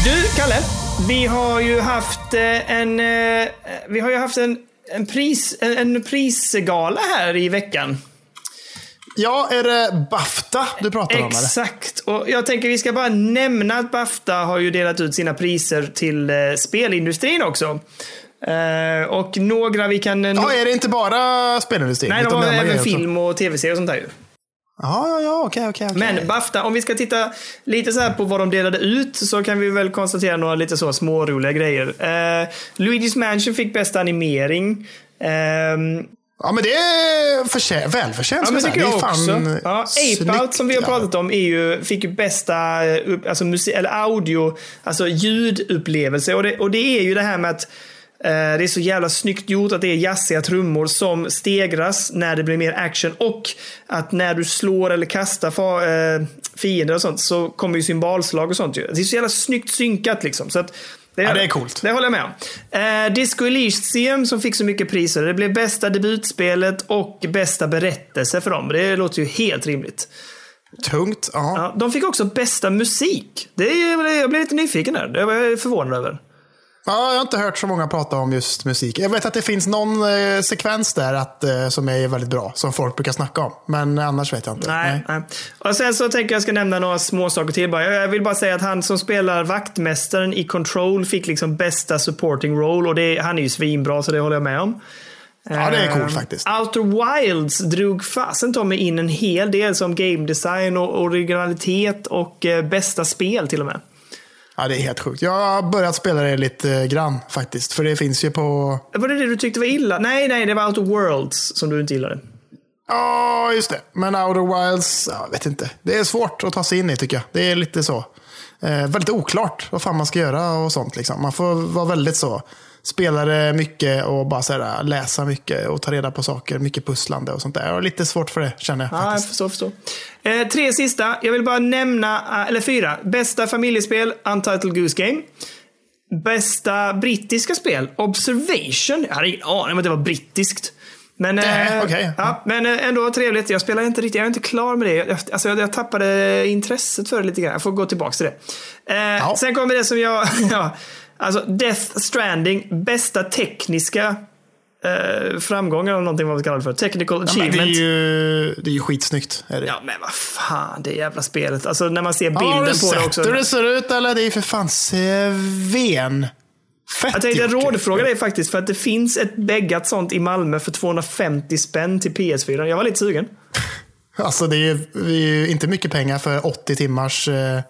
Du, Kalle. Vi har ju haft eh, en, eh, vi har ju haft en en, pris, en, en prisgala här i veckan. Ja, är det Bafta du pratar om? Eller? Exakt. Och jag tänker vi ska bara nämna att Bafta har ju delat ut sina priser till eh, spelindustrin också. Eh, och några vi kan... Ja, är det inte bara spelindustrin? Nej, de har det är andra även film och tv-serier och sånt där ju. Ja, ja, ja, okej, okej. Men Bafta, om vi ska titta lite så här på vad de delade ut så kan vi väl konstatera några lite så småroliga grejer. Eh, Luigi's Mansion fick bästa animering. Ehm, Ja, men det är förtjä- välförtjänt. Ja, men tycker jag det är fan också. Ja, snyggt, Ape Out som vi har ja. pratat om är ju, fick ju bästa eh, alltså musik, eller audio, alltså ljudupplevelse. Och det, och det är ju det här med att eh, det är så jävla snyggt gjort att det är jazziga trummor som stegras när det blir mer action. Och att när du slår eller kastar fa, eh, fiender och sånt så kommer ju symbolslag och sånt ju. Det är så jävla snyggt synkat liksom. Så att, Ja, det är coolt. Det håller jag med om. Eh, Disco Elysium som fick så mycket priser. Det blev bästa debutspelet och bästa berättelse för dem. Det låter ju helt rimligt. Tungt, ja. Ja, de fick också bästa musik. Det är, jag blev lite nyfiken där. Det var jag förvånad över. Ja, jag har inte hört så många prata om just musik. Jag vet att det finns någon eh, sekvens där att, eh, som är väldigt bra, som folk brukar snacka om. Men annars vet jag inte. Nej, nej. Och sen så tänker jag ska nämna några små saker till bara. Jag vill bara säga att han som spelar vaktmästaren i Control fick liksom bästa supporting role och det, han är ju svinbra så det håller jag med om. Ja, det är coolt Eh, faktiskt. Outer Wilds drog fasen ta mig in en hel del som game design och originalitet och eh, bästa spel till och med. Ja, det är helt sjukt. Jag har börjat spela det lite grann faktiskt. För det finns ju på... Var det det du tyckte var illa? Nej, nej, det var Outer Worlds som du inte gillade. Ja, just det. Men Outer Wilds, jag vet inte. Det är svårt att ta sig in i tycker jag. Det är lite så. Eh, väldigt oklart vad fan man ska göra och sånt. Liksom. Man får vara väldigt så. Spela det mycket och bara så här, läsa mycket och ta reda på saker. Mycket pusslande och sånt där. Jag har lite svårt för det känner jag Ja, jag faktiskt. förstår, förstår. Eh, tre sista. Jag vill bara nämna, eh, eller fyra. Bästa familjespel, Untitled Goose Game. Bästa brittiska spel, Observation. Jag hade ingen aning om att det var brittiskt. Men, Nej, eh, okej. ja, men eh, ändå trevligt. Jag spelar inte riktigt, jag är inte klar med det. Jag, alltså, jag, jag tappade intresset för det lite grann. Jag får gå tillbaka till det. Eh, Sen kommer det som jag... ja, alltså Death Stranding, bästa tekniska eh, framgång eller någonting vad vi kallar det för. Technical Ja, men achievement. det, är ju, det är ju skitsnyggt. Är det. Ja, men vad fan, det jävla spelet. Alltså när man ser har bilden du på sett det också. hur det ser ut eller? Det är för fan sven. Fett Jag tänkte rådfråga dig faktiskt, för att det finns ett bäggat sånt i Malmö för 250 spänn till PS4. Jag var lite sugen. Alltså det är, ju, det är ju inte mycket pengar för 80 timmars eh,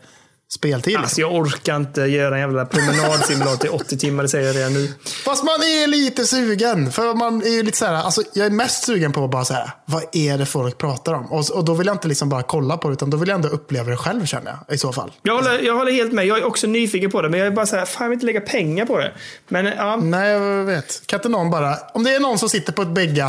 speltid. liksom. Alltså jag orkar inte göra en jävla promenadsimulator i 80 timmar, det säger jag redan nu. Fast man är lite sugen. För man är ju lite så här, alltså jag är mest sugen på att bara så här, vad är det folk pratar om? Och, och då vill jag inte liksom bara kolla på det, utan då vill jag ändå uppleva det själv känner jag i så fall. Jag håller, jag håller helt med. Jag är också nyfiken på det, men jag är bara så här, fan jag vill inte lägga pengar på det. Men ja, Nej, jag vet. Kan inte någon bara, om det är någon som sitter på ett ge-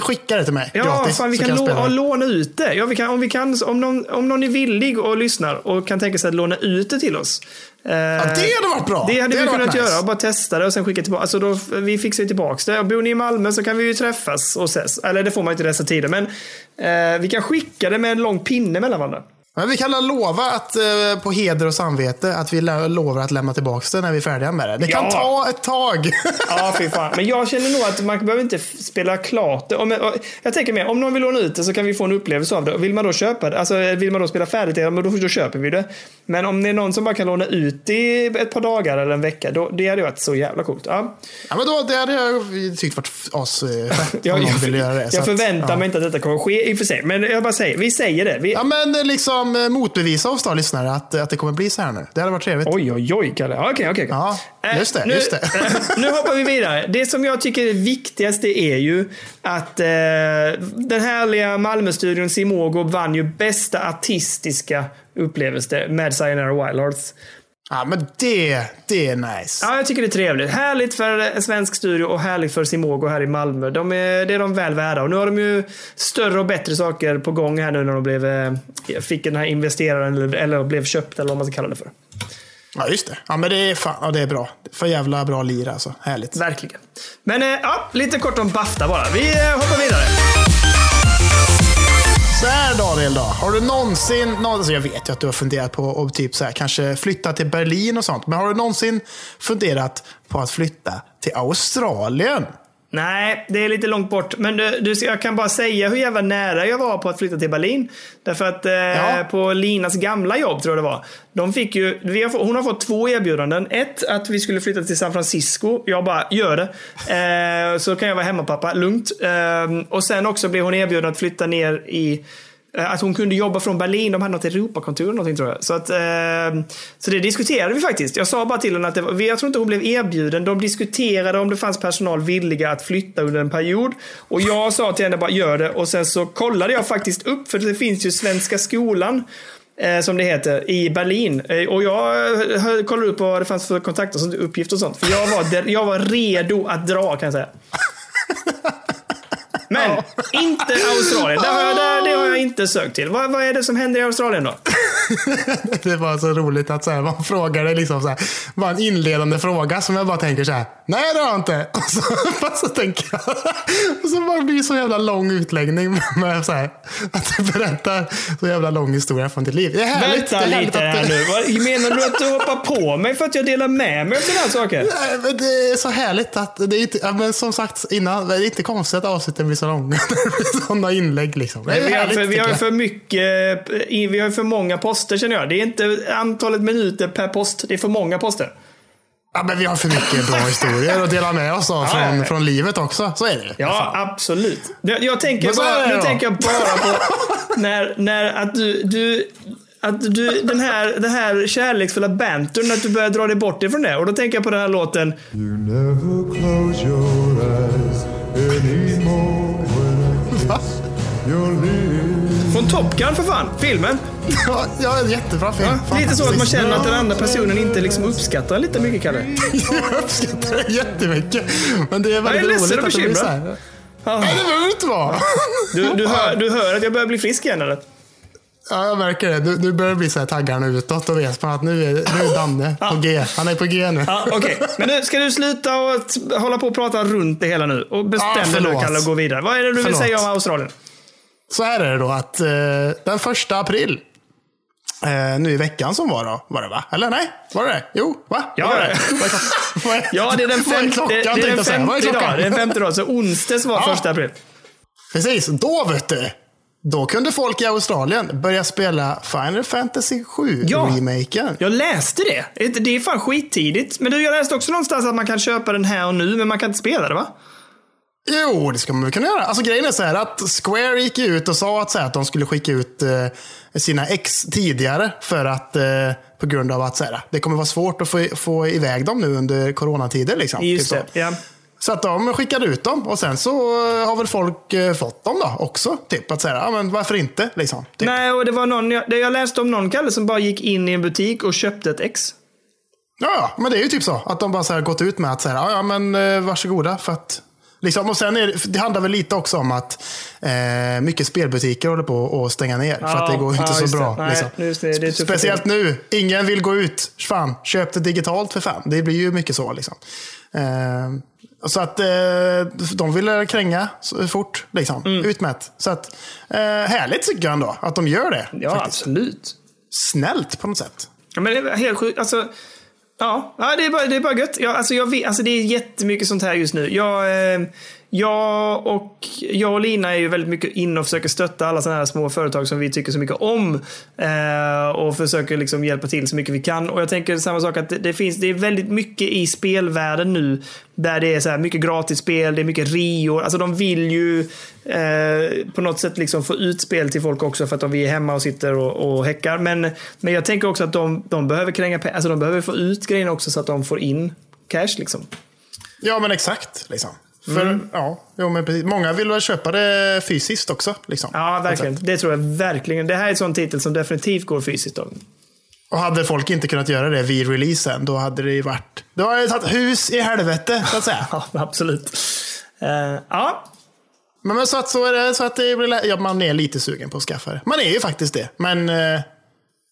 skicka det till mig Ja, gratis. fan, vi kan, jag lå- det. låna ut det. Ja, vi kan, om, vi kan, om, någon, om någon är villig och lyssnar och kan tänka sig att låna ut det till oss. eh, Ja, det hade varit bra. Det hade vi varit kunnat nice. göra. Bara testa det och sen skicka tillbaka. Alltså då, vi fixar ju tillbaka det. Bor ni i Malmö så kan vi ju träffas och ses. Eller det får man inte i dessa tider. Men eh, vi kan skicka det med en lång pinne mellan varandra. Men vi kan lova att eh, på heder och samvete att vi lovar att lämna tillbaka det när vi är färdiga med det. Det kan Ja. ta ett tag. Ja, fy fan. Men jag känner nog att man behöver inte spela klart det. Om, jag tänker mer, om någon vill låna ut det så kan vi få en upplevelse av det. Vill man då köpa det, alltså vill man då spela färdigt det, men då, då köper vi det. Men om det är någon som bara kan låna ut det i ett par dagar eller en vecka, då, det hade varit så jävla coolt. Ja. ja, men då, det hade jag tyckt varit asfett Jag, om jag, någon ville göra det. Så jag att, förväntar ja. mig inte att detta kommer ske i och för sig. Men jag bara säger, vi säger det. Vi, Ja, men eh, liksom eh, motbevisa oss då, lyssnare, att, att det kommer bli så här nu. Det hade varit trevligt. Oj, oj, oj, Kalle. Okej, okej. okej. Ja, Eh, just det, nu, just det. eh, nu hoppar vi vidare. Det som jag tycker är viktigast är ju att eh, den härliga Malmö-studion Simogo vann ju bästa artistiska upplevelse med Sayonara Wild Hearts. Ja, men det, det är nice. Ja, jag tycker det är trevligt. Härligt för en svensk studio och härligt för Simogo här i Malmö. De är, det är de väl värda. Och nu har de ju större och bättre saker på gång här nu när de blev, eh, fick den här investeraren eller, eller blev köpt eller vad man ska kalla det för. Ja, just det. Ja, men det är, fan, ja, det är bra. För jävla bra lir alltså. Härligt. Verkligen. Men eh, ja, lite kort om Bafta bara. Vi eh, hoppar vidare. Så här Daniel då. Har du någonsin, alltså jag vet ju att du har funderat på att typ så här, kanske flytta till Berlin och sånt. Men har du någonsin funderat på att flytta till Australien? Nej, det är lite långt bort. Men du, du, jag kan bara säga hur jävla nära jag var på att flytta till Berlin. Därför att eh, Ja. på Linas gamla jobb, tror jag det var. De fick ju, vi har, hon har fått två erbjudanden. Ett, att vi skulle flytta till San Francisco. Jag bara, gör det. Eh, så kan jag vara hemmapappa, lugnt. Eh, och sen också blev hon erbjuden att flytta ner i att hon kunde jobba från Berlin. De hade något Europakontor eller någonting tror jag. Så, att, eh, så det diskuterade vi faktiskt. Jag sa bara till henne att det var, jag tror inte hon blev erbjuden. De diskuterade om det fanns personal villiga att flytta under en period. Och jag sa till henne bara gör det. Och sen så kollade jag faktiskt upp, för det finns ju Svenska skolan. Eh, som det heter, i Berlin. Eh, och jag kollade upp vad det fanns för kontakter, uppgifter och sånt. För jag var, jag var redo att dra kan jag säga. Men inte Australien. Det har, jag, det, det har jag inte sökt till. Vad, vad är det som händer i Australien då? Det var så roligt att så här, man frågar det liksom så här, bara en inledande fråga som jag bara tänker så här. Nej det har jag inte. Och så, så tänker jag. Och så bara blir det så jävla lång utläggning med så här, att du berättar så jävla lång historia från ditt liv. Det är härligt. Vänta det är lite härligt här att, nu. Menar du att du hoppar på mig för att jag delar med mig av sådana här saker? Nej, men det är så härligt att det är inte, ja, men som sagt innan, det är inte konstigt att avsnitten blir så långa. Sådana inlägg liksom. Är Vi har, för, vi har för mycket, i- vi har för många poster känner jag. Det är inte antalet minuter per post, det är för många poster. ja, men vi har för mycket bra historier att dela med oss av Ja, från, ja. från livet också. Så är det Ja, absolut. Jag, jag tänker bara, nu tänker jag bara på när, när att du, du att du, den här, den här kärleksfulla bantern, att du börjar dra dig bort ifrån det. Och då tänker jag på den här låten. Från Top Gun för fan, filmen. Ja, ja, jättebra film. Ja, lite så att man känner att den andra personen inte liksom uppskattar lite mycket, Kalle. Jag uppskattar det jättemycket. Men det är väldigt roligt att det blir så bekymrad. här. Nej, det behöver det inte vara. Du, du, hör, du hör att jag börjar bli frisk igen eller? Ja, jag märker det. Du, du börjar bli så här taggarna utåt och vet man att nu är, nu är Danne på G. Han är på G nu. Ja, Okej, men nu ska du sluta och hålla på och prata runt det hela nu? Och bestäm Ja, dig nu. Kalle och gå vidare. Vad är det du vill Förlåt. säga om Australien? Så här är det då att eh, den första april, eh, nu i veckan som var då, var det va? Eller nej? Var det det? Jo, va? Ja, Vad är det. Ja, det är den femte, klockan, det, är den är femte klockan? dag. Det är den femte dag. Så onsdags var Ja. första april. Precis, då vet du. Då kunde folk i Australien börja spela Final Fantasy 7 Ja. remaken. Jag läste det. Det- är fan skittidigt. Men du, jag läste också någonstans att man kan köpa den här och nu, men man kan inte spela det va? Jo, det ska man väl kunna göra. Alltså grejen är så här att Square gick ut och sa att, så här, att de skulle skicka ut eh, sina ex tidigare för att eh, på grund av att så här, det kommer vara svårt att få, få iväg dem nu under coronatider. Liksom, Just typ det. Ja. Så att de skickade ut dem och sen så eh, har väl folk eh, fått dem då också. Typ att säga, ja men varför inte? Liksom, typ. Nej, och det var någon, jag, jag läste om någon Kalle som bara gick in i en butik och köpte ett ex. Ja, men det är ju typ så. Att de bara så gått ut med att säga, ja, men eh, varsågoda. För att, liksom, och sen är det, handlar väl lite också om att eh, mycket spelbutiker håller på att stänga ner. för Ja, att det går inte ja, så det. bra. Nej, liksom. det, det Speciellt nu. Ingen vill gå ut. Fan, köp det digitalt för fan. Det blir ju mycket så. Liksom. Eh, så att eh, de ville kränga fort. Liksom. Mm. Utmätt. Så att, eh, härligt tycker jag ändå att de gör det. Ja, faktiskt. absolut. Snällt på något sätt. Ja, men det är helt sjukt. Alltså, ja, ja det, är bara, det är bara gött. Jag, alltså, jag vet, alltså, det är jättemycket sånt här just nu. Jag, eh, jag, och, jag och Lina är ju väldigt mycket inne och försöker stötta alla sådana här små företag som vi tycker så mycket om. Eh, och försöker liksom hjälpa till så mycket vi kan. Och jag tänker samma sak att det, det finns, det är väldigt mycket i spelvärlden nu. Där det är så här mycket gratis spel, det är mycket Rio. Alltså de vill ju eh, på något sätt liksom få ut spel till folk också för att de är hemma och sitter och, och häckar. Men, men jag tänker också att de, de behöver kränga alltså de behöver få ut grejerna också så att de får in cash liksom. Ja, men exakt. Liksom. För, Mm. ja, jo, men precis. Många vill väl köpa det fysiskt också. Liksom, Ja, verkligen. Det tror jag verkligen. Det här är en sån titel som definitivt går fysiskt. Då. Och hade folk inte kunnat göra det vid releasen, då hade det ju varit... Då hade det tagit hus i helvete, så att säga. Ja, absolut. Eh, ja, Men, men så att, så är det, så att det blir, ja, man är lite sugen på att skaffa det. Man är ju faktiskt det. Men eh,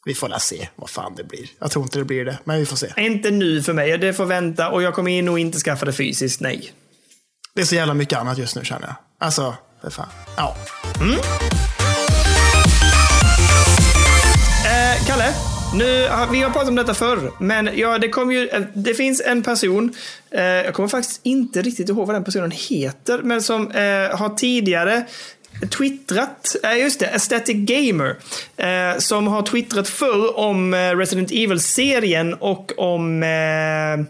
vi får la se vad fan det blir. Jag tror inte det blir det, men vi får se. inte nu för mig. Det får vänta och jag kommer nog inte skaffa det fysiskt. Nej. Det är så jävla mycket annat just nu känner jag. Alltså, för fan. Ja. Mm. eh, Kalle, nu, ah, vi har pratat om detta förr, men ja, det, kom ju, eh, det finns en person, eh, jag kommer faktiskt inte riktigt ihåg vad den personen heter, men som eh, har tidigare twittrat, eh, just det, Aesthetic Gamer, eh, som har twittrat förr om eh, Resident Evil-serien och om eh,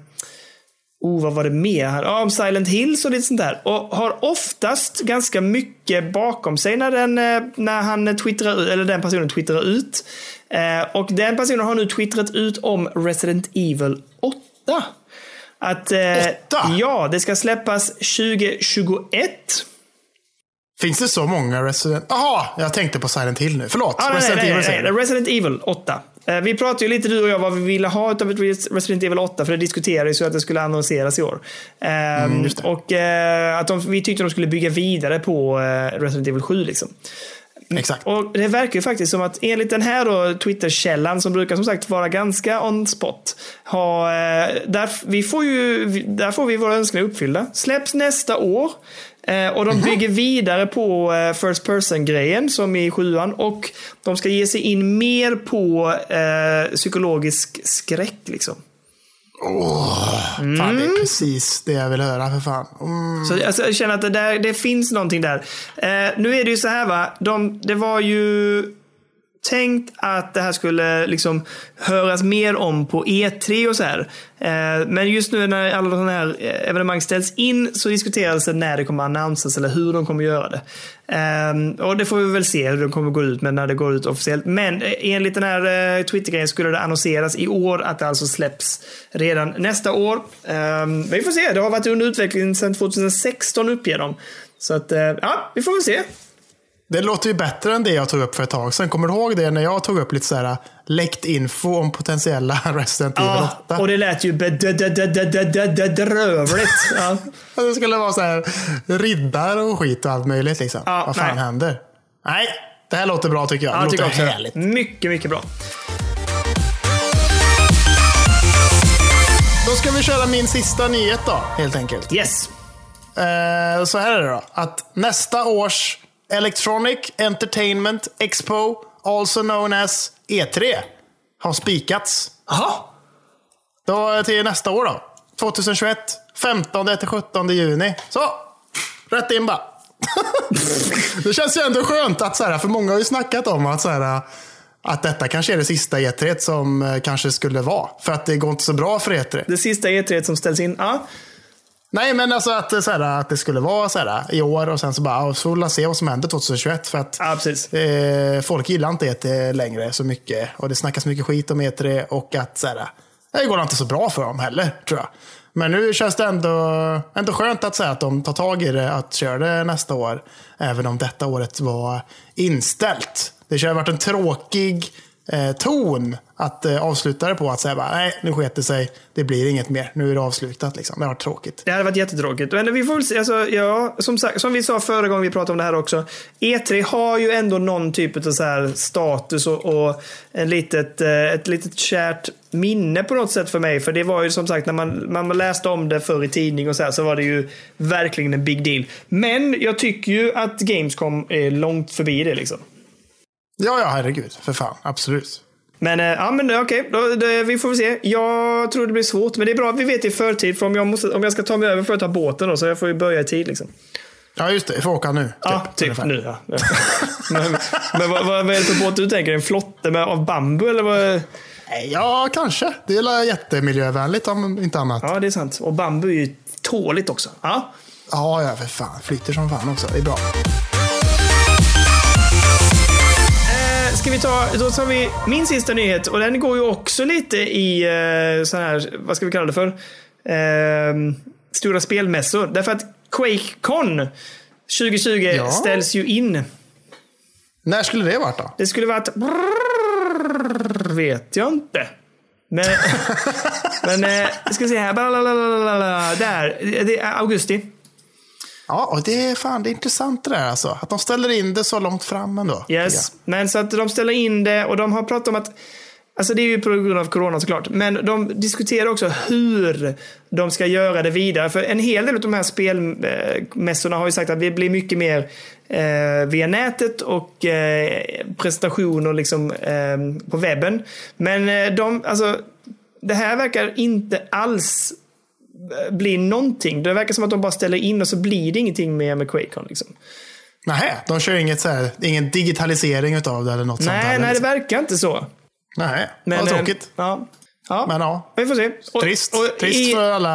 Oh, vad var det mer? här? Ja, om Silent Hills och lite sånt där. Och har oftast ganska mycket bakom sig när, den, eh, när han twittrar ut, eller den personen twittrar ut. Eh, och den personen har nu twittrat ut om Resident Evil 8. Att, eh, Åtta? Ja, det ska släppas 2021. Finns det så många Resident... Jaha, jag tänkte på Silent Hill nu. Förlåt. Ah, nej, Resident nej, Evil nej, du. Resident Evil 8. Eh, Vi pratade ju lite du och jag vad vi ville ha av ett Resident Evil 8 för det diskuterades ju att det skulle annonseras i år. Ehm, Mm, och eh, att de, vi tyckte de skulle bygga vidare på eh, Resident Evil 7 liksom. Exakt. Och det verkar ju faktiskt som att enligt den här då, Twitter-källan som brukar som sagt vara ganska on spot. Ha, där, vi får ju, där får vi våra önskningar uppfyllda. Släpps nästa år. Eh, och de bygger vidare på eh, First Person-grejen som i sjuan. Och de ska ge sig in mer på eh, psykologisk skräck liksom. Fan, det Mm. är precis det jag vill höra för fan. Mm. Så alltså, jag känner att det, där, det finns någonting där. Eh, nu är det ju så här va. De, det var ju tänkt att det här skulle liksom höras mer om på E3 och så här. Eh, men just nu när alla sådana här eh, evenemang ställs in så diskuteras det när det kommer annonsas eller hur de kommer göra det. Eh, och det får vi väl se hur de kommer gå ut med när det går ut officiellt. Men enligt den här Twitter-grejen skulle det annonseras i år att det alltså släpps redan nästa år. Men vi får se. Det har varit under utveckling sedan 2016 uppger de. Så att, ja, vi får väl se. Det låter ju bättre än det jag tog upp för ett tag sedan. Kommer du ihåg det när jag tog upp lite så här läckt info om potentiella Resident Evil 8? Ja, och det lät ju bedrövligt. Ja. Det skulle vara så här riddare och skit och allt möjligt liksom. Ja, Vad fan nej. händer? Nej, det här låter bra tycker jag. Ja, det låter härligt. Mycket, mycket bra. Då ska vi köra min sista nyhet då, helt enkelt. Yes. Eh, så här är det då. Att nästa års Electronic Entertainment Expo, also known as E3, har spikats. Jaha. Då till nästa år då. 2021. 15 till 17 juni. Så! Rätt in bara. det känns ju ändå skönt att så här, för många har ju snackat om att så här, att detta kanske är det sista E3 som eh, kanske skulle vara. För att det går inte så bra för E3. Det sista E3 som ställs in. Ja. Nej, men alltså att, så här, att det skulle vara så här i år och sen så bara, så får vi se vad som händer 2021. För att ja, eh, folk gillar inte E3 längre så mycket. Och det snackas mycket skit om E3 och att så här, det går inte så bra för dem heller, tror jag. Men nu känns det ändå, ändå skönt att säga att de tar tag i det, att köra det nästa år. Även om detta året var inställt. Det har varit en tråkig eh, ton att eh, avsluta det på. Att säga bara, nej, nu sket det sig. Det blir inget mer. Nu är det avslutat. Liksom. Det har varit tråkigt. Det hade varit jättetråkigt. Men vi får väl se. Alltså, ja, som, sagt, som vi sa förra gången vi pratade om det här också. E3 har ju ändå någon typ av så här status och, och en litet, eh, ett litet kärt minne på något sätt för mig. För det var ju som sagt när man, man läste om det förr i tidning och så här så var det ju verkligen en big deal. Men jag tycker ju att Gamescom är långt förbi det liksom. Ja, ja, herregud. För fan. Absolut. Men, eh, ja, men okej, då- det- vi får väl se. Jag tror det blir svårt, men det är bra att vi vet i förtid. För om jag, måste, om jag ska ta mig över får jag ta båten då, så jag får ju börja i tid. Liksom. Ja, just det. Jag får åka nu. Ja, typ ungefär. nu. Ja. Ja. men men vad, vad är det för båt du tänker? En flotte med, av bambu eller vad? Nej, Ja, kanske. Det är jättemiljövänligt om inte annat. Ja, Ja, det är sant. Och bambu är ju tåligt också. Ja. ja, för fan. Flyter som fan också. Det är bra. Ska vi ta, då tar vi min sista nyhet och den går ju också lite i eh, sån här, vad ska vi kalla det för? Eh, stora spelmässor. Därför att QuakeCon 2020 Ja. ställs ju in. När skulle det varit då? Det skulle varit... Vet jag inte. Men, men eh, ska se här. Blablabla. Där. Det är augusti. Ja, och det är fan det är intressant det där alltså. Att de ställer in det så långt fram ändå. Yes. Men så att de ställer in det och de har pratat om att Alltså det är ju på grund av corona såklart. Men de diskuterar också hur de ska göra det vidare. För en hel del av de här spelmässorna har ju sagt att det blir mycket mer eh, via nätet och eh, presentationer liksom, eh, på webben. Men eh, de, alltså, det här verkar inte alls bli någonting. Det verkar som att de bara ställer in och så blir det ingenting mer med QuakeCon. Liksom. Nej, de kör inget så här, ingen digitalisering utav det eller något sånt. Nej, där, nej, det liksom. verkar inte så. nej. Men, vad eh, tråkigt. Ja. Ja. Men ja, Vi får se. Och- trist. och trist i- för alla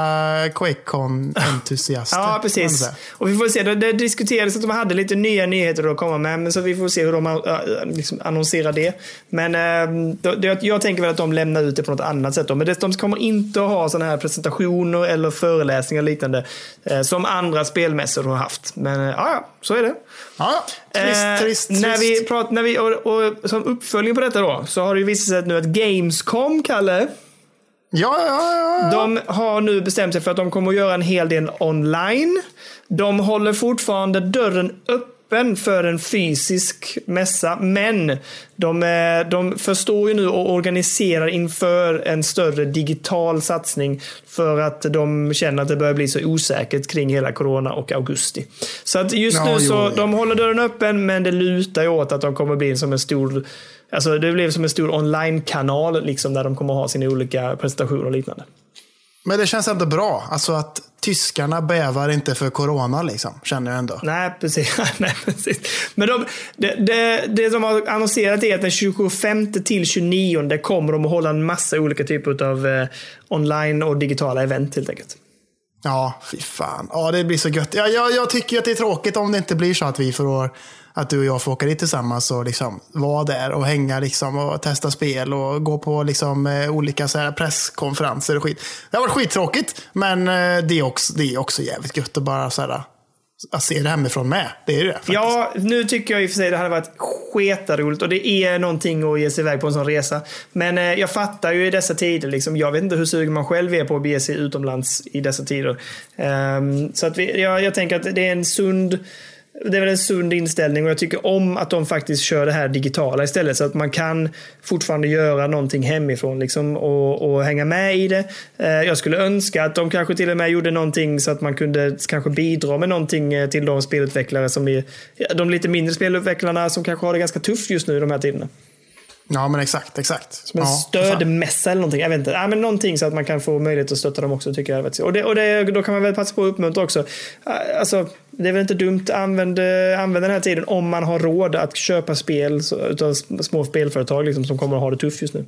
QuakeCon-entusiaster. Ja, precis. Och vi får se. Det, det diskuterades att de hade lite nya nyheter att komma med. Men så vi får se hur de äh, liksom annonserar det. Men äh, då, det, jag tänker väl att de lämnar ut det på något annat sätt. Då. Men det, de kommer inte att ha sådana här presentationer eller föreläsningar och liknande. Eh, som andra spelmässor de har haft. Men äh, ja, så är det. Ja. Trist, Eh, trist, När trist. vi pratar, när vi, och, och som uppföljning på detta då. Så har det ju visat sig att nu att Gamescom, Kalle. Ja, ja, ja. De har nu bestämt sig för att de kommer att göra en hel del online. De håller fortfarande dörren öppen för en fysisk mässa, men de, eh, de förstår ju nu och organiserar inför en större digital satsning för att de känner att det börjar bli så osäkert kring hela corona och augusti. Så att just Ja, nu jo, så, ja. de håller dörren öppen, men det lutar ju åt att de kommer bli som en stor Alltså det blev som en stor online-kanal liksom, där de kommer ha sina olika presentationer och liknande. Men det känns ändå bra. Alltså att tyskarna bävar inte för corona liksom. Känner jag ändå. Nej, precis. Nej, precis. Men de, det, det, det som har annonserat är att den 25 till 29 kommer de att hålla en massa olika typer av eh, online och digitala event helt enkelt. Ja, fy fan. Ja, det blir så gött. Ja, jag, jag tycker att det är tråkigt om det inte blir så att vi får att du och jag får åka dit tillsammans och liksom vara där och hänga liksom och testa spel och gå på liksom eh, olika så här presskonferenser och skit. Det har varit skittråkigt, men eh, det är också, det är också jävligt gött att bara så här, att se det hemifrån med. Det är det faktiskt. Ja, nu tycker jag i och för sig det hade varit sketaroligt och det är någonting att ge sig iväg på en sån resa. Men eh, jag fattar ju i dessa tider, liksom, jag vet inte hur sugen man själv är på att bege sig utomlands i dessa tider. Ehm, så att vi, jag, jag tänker att det är en sund det är väl en sund inställning och jag tycker om att de faktiskt kör det här digitala istället så att man kan fortfarande göra någonting hemifrån liksom, och, och hänga med i det. Eh, jag skulle önska att de kanske till och med gjorde någonting så att man kunde kanske bidra med någonting eh, till de spelutvecklare som är de lite mindre spelutvecklarna som kanske har det ganska tufft just nu i de här tiderna. Ja, men exakt, exakt. Som en ja, stödmässa eller någonting. Jag vet inte. Ja, men någonting så att man kan få möjlighet att stötta dem också. tycker jag. Och, det, och det, då kan man väl passa på att uppmuntra också. Alltså, det är väl inte dumt. Använd, eh, använd den här tiden om man har råd att köpa spel utav små spelföretag liksom, som kommer att ha det tufft just nu.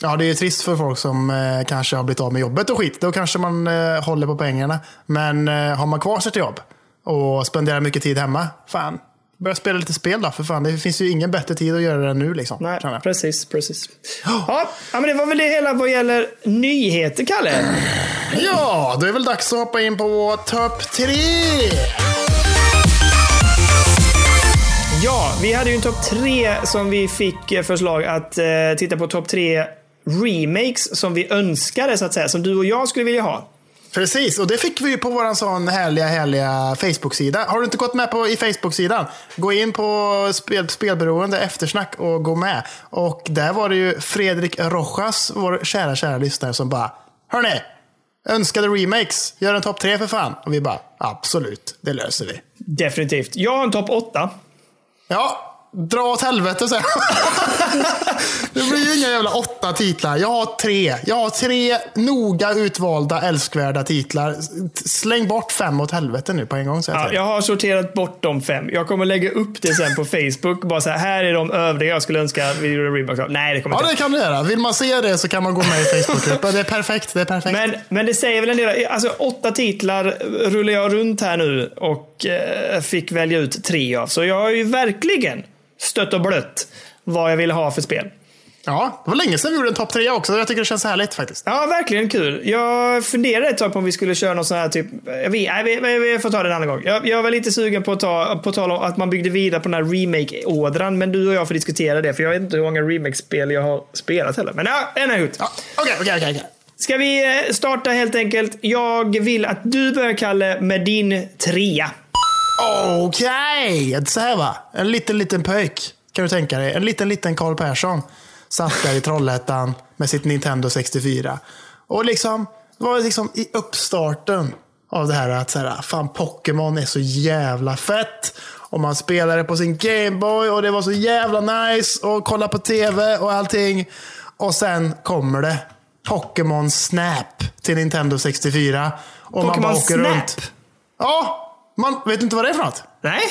Ja, det är trist för folk som eh, kanske har blivit av med jobbet och skit. Då kanske man eh, håller på pengarna. Men eh, har man kvar sitt jobb och spenderar mycket tid hemma, fan. Börja spela lite spel då, för fan. Det finns ju ingen bättre tid att göra det nu. Liksom, Nej, precis, precis. Ja, ja, men det var väl det hela vad gäller nyheter, Kalle. Ja, då är det väl dags att hoppa in på topp tre. Ja, vi hade ju en topp tre som vi fick eh, förslag att eh, titta på topp tre remakes som vi önskade, så att säga. Som du och jag skulle vilja ha. Precis, och det fick vi ju på vår sån härliga, härliga Facebook-sida. Har du inte gått med på i Facebook-sidan? Gå in på spel, Spelberoende eftersnack och gå med. Och där var det ju Fredrik Rojas, vår kära, kära lyssnare, som bara Hörni! Önskade remakes, gör en topp tre för fan. Och vi bara absolut, det löser vi. Definitivt. Jag har en topp åtta. Ja, dra åt helvete sen. det blir ju inga jävla åtta titlar. Jag har tre. Jag har tre noga utvalda älskvärda titlar. Släng bort fem åt helvete nu på en gång. Ja, säger. jag har sorterat bort de fem. Jag kommer lägga upp det sen på Facebook. Bara så här, här är de övriga jag skulle önska vi gjorde remakes av. Nej, det kommer Ja, inte. det kan du göra. Vill man se det så kan man gå med i Facebookgruppen. Det är perfekt. Det är perfekt. Men, men det säger väl en del. Alltså åtta titlar rullar jag runt här nu och eh, fick välja ut tre av. Så jag har ju verkligen stött och blött vad jag vill ha för spel. Ja, det var länge sedan vi gjorde en topp tre också. Jag tycker det känns härligt faktiskt. Ja, verkligen kul. Jag funderade ett tag på om vi skulle köra någon sån här typ... Jag vet, nej, vi, vi, får ta det en annan gång. Jag, jag var lite sugen på att ta, på tal om att man byggde vidare på den här remake-ådran. Men du och jag får diskutera det, för jag vet inte hur många remake-spel jag har spelat heller. Men ja, en är ut. Okej, okej. okej. Ska vi eh, starta helt enkelt? Jag vill att du börjar, Kalle, med din trea. Okej, så här va. En liten, liten pöjk. Kan du tänka dig. En liten, liten Karl Persson. Satt där i Trollhättan med sitt Nintendo 64. Och liksom, det var liksom i uppstarten av det här att så här, fan Pokémon är så jävla fett. Och man spelade på sin Gameboy och det var så jävla nice. Och kolla på tv och allting. Och sen kommer det Pokémon Snap till Nintendo 64. Och man bara åker Snap? runt. Ja, man vet inte vad det är för något. Nej?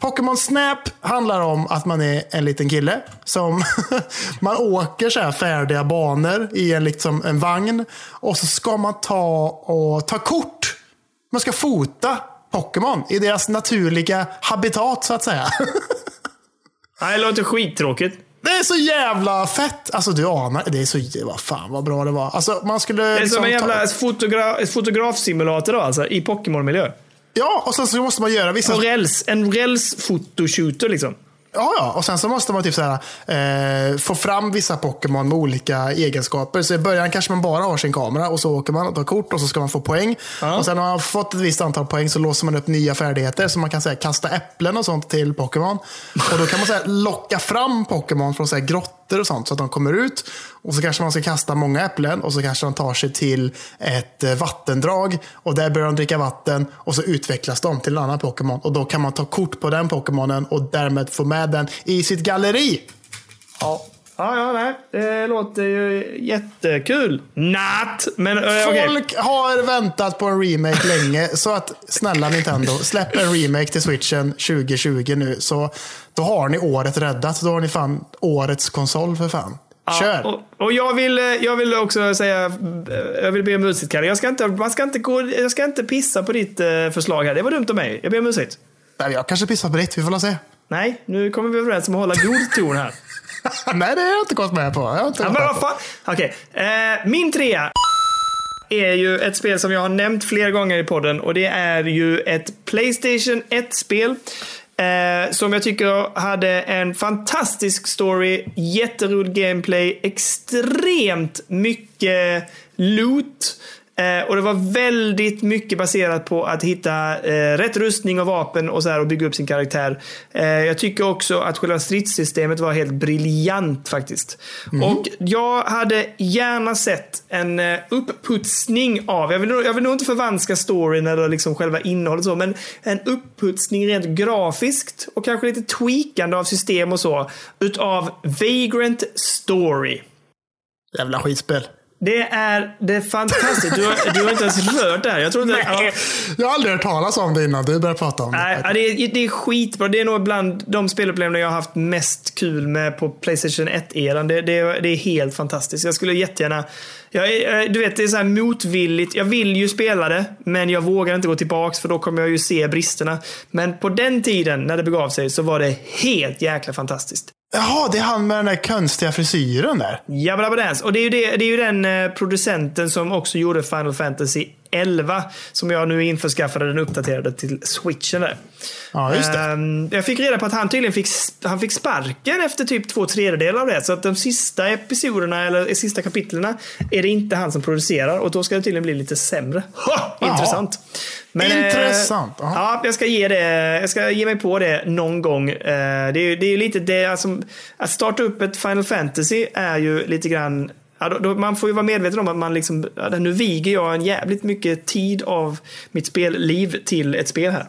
Pokémon Snap handlar om att man är en liten kille som man åker så här färdiga banor i en, liksom, en vagn och så ska man ta och ta kort. Man ska fota Pokémon i deras naturliga habitat så att säga. Nej, det låter skittråkigt. Det är så jävla fett! Alltså du anar, det är så, vad fan vad bra det var. Alltså man skulle... Det är liksom som en ta- jävla fotogra fotografsimulator då, alltså, i Pokémon-miljö. Ja, och sen så måste man göra vissa... På räls. En räls-fotoshooter liksom. Ja, ja. Och sen så måste man typ så här, eh, få fram vissa Pokémon med olika egenskaper. Så i början kanske man bara har sin kamera och så åker man och tar kort och så ska man få poäng. Och sen när man har fått ett visst antal poäng så låser man upp nya färdigheter. Så man kan säga kasta äpplen och sånt till Pokémon. Och då kan man så här, locka fram Pokémon från så här, grottor och sånt så att de kommer ut. Och så kanske man ska kasta många äpplen och så kanske de tar sig till ett eh, vattendrag. Och där börjar de dricka vatten och så utvecklas de till en annan Pokémon. Och då kan man ta kort på den Pokémonen och därmed få med den i sitt galleri. Ja. Ja, ja, nej. Det låter ju jättekul. Natt! Men eh, okej. Folk har väntat på en remake länge. Så att snälla Nintendo, släpp en remake till switchen 2020 nu. Så då har ni året räddat. Då har ni fan årets konsol för fan. Kör! Och, och jag, vill, eh, jag vill också säga, eh, jag vill be om ursäkt Kalle. Jag ska inte, man ska inte, gå, jag ska inte pissa på ditt eh, förslag här. Det var dumt av mig. Jag ber om ursäkt. Nej, Jag kanske pissar på ditt, vi får väl se. Nej, nu kommer vi överens om att hålla god ton här. Nej, det har jag inte gått med på. Jag inte Ja, men vad fan. Okej, eh, min trea är ju ett spel som jag har nämnt flera gånger i podden och det är ju ett Playstation 1-spel. Eh, som jag tycker hade en fantastisk story, jätterolig gameplay, extremt mycket loot. Eh, och det var väldigt mycket baserat på att hitta eh, rätt rustning och vapen och, så här, och bygga upp sin karaktär. Eh, jag tycker också att själva stridssystemet var helt briljant faktiskt. Och jag hade gärna sett en eh, uppputsning av, jag vill, jag vill nog inte förvanska storyn eller liksom själva innehållet så, men en uppputsning rent grafiskt och kanske lite tweakande av system och så utav Vagrant Story. Jävla skitspel. Det är, det är fantastiskt. Du har, du har inte ens rört det här. Jag tror inte, ja. Jag har aldrig hört talas om det innan du började prata om Nej, det. ja, det, är, det är skitbra. Det är nog bland de spelupplevelser jag har haft mest kul med på Playstation 1-eran. Det, det, det är helt fantastiskt. Jag skulle jättegärna... Jag, du vet, det är så här motvilligt. Jag vill ju spela det, men jag vågar inte gå tillbaks för då kommer jag ju se bristerna. Men på den tiden, när det begav sig, så var det helt jäkla fantastiskt. Jaha, det är han med den där konstiga frisyren där. Jabba Dabba Dance. Och det är ju, det, det är ju den eh, producenten som också gjorde Final Fantasy 11. Som jag nu införskaffade den uppdaterade till switchen där. Ja, just det. Ehm, jag fick reda på att han tydligen fick, han fick sparken efter typ två tredjedelar av det. Så att de sista episoderna, eller de sista kapitlerna, är det inte han som producerar. Och då ska det tydligen bli lite sämre. Ha! Intressant. eh, Intressant, ja. Ja, jag ska ge det. Jag ska ge mig på det någon gång. Eh, det är ju det är lite det, alltså, att starta upp ett Final Fantasy är ju lite grann Ja, då, då, man får ju vara medveten om att man liksom, ja, nu viger jag en jävligt mycket tid av mitt spelliv till ett spel här.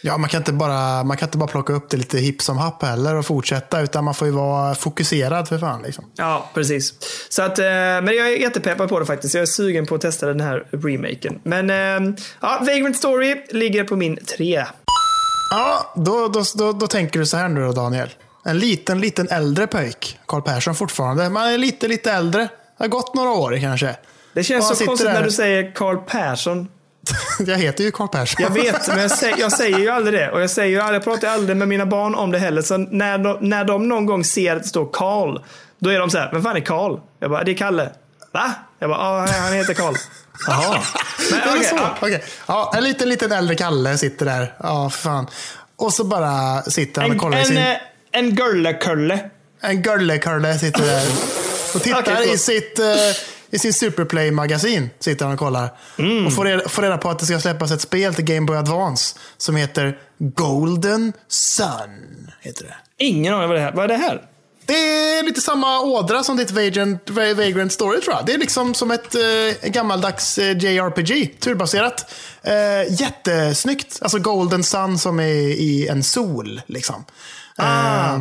Ja, man kan, inte bara, man kan inte bara plocka upp det lite hipp som happ heller och fortsätta. Utan man får ju vara fokuserad för fan. Liksom. Ja, precis. Så att, eh, men jag är jättepeppad på det faktiskt. Jag är sugen på att testa den här remaken. Men eh, ja, Vagrant Story ligger på min trea. Ja, då, då, då, då tänker du så här nu då Daniel. En liten, liten äldre pöjk. Karl Persson fortfarande. Man är lite, lite äldre. Det har gått några år kanske. Det känns så konstigt där. när du säger Carl Persson. Jag heter ju Karl Persson. Jag vet, men jag säger, jag säger ju aldrig det. Och jag, säger ju aldrig, jag pratar aldrig med mina barn om det heller. Så när de, när de någon gång ser att det står Karl, då är de så här, vem fan är Karl? Jag bara, det är Kalle. Va? Jag bara, ja, han heter Karl. Jaha. Men, Är det okej, så? ja. Okej. Ja, en liten, liten äldre Kalle sitter där. Ja, för fan. Och så bara sitter han och En, kollar en, sin... eh, en Görlekulle. En Görle-Curle sitter där och tittar förlåt. i, sitt, eh, i sin Superplay-magasin. Sitter han och kollar. Mm. Och får reda, får reda på att det ska släppas ett spel till Game Boy Advance som heter Golden Sun. Heter det. Ingen aning vad det här Vad är det här? Det är lite samma ådra som ditt Vagrant, Vagrant Story tror jag. Det är liksom som ett eh, gammaldags eh, JRPG, turbaserat. Eh, jättesnyggt. Alltså Golden Sun som är i en sol. Liksom. Ah, Eh,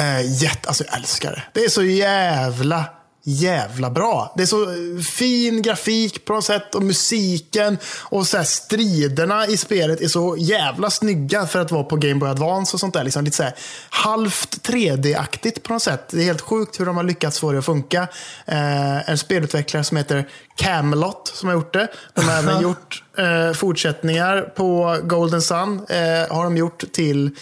Eh, jätte, alltså jag älskar det. Det är så jävla, jävla bra. Det är så eh, fin grafik på något sätt och musiken och så striderna i spelet är så jävla snygga för att vara på Game Boy Advance och sånt där. Liksom lite så här halvt 3D-aktigt på något sätt. Det är helt sjukt hur de har lyckats få det att funka. Eh, en spelutvecklare som heter Camelot som har gjort det. De har även gjort eh, fortsättningar på Golden Sun. Eh, har de gjort till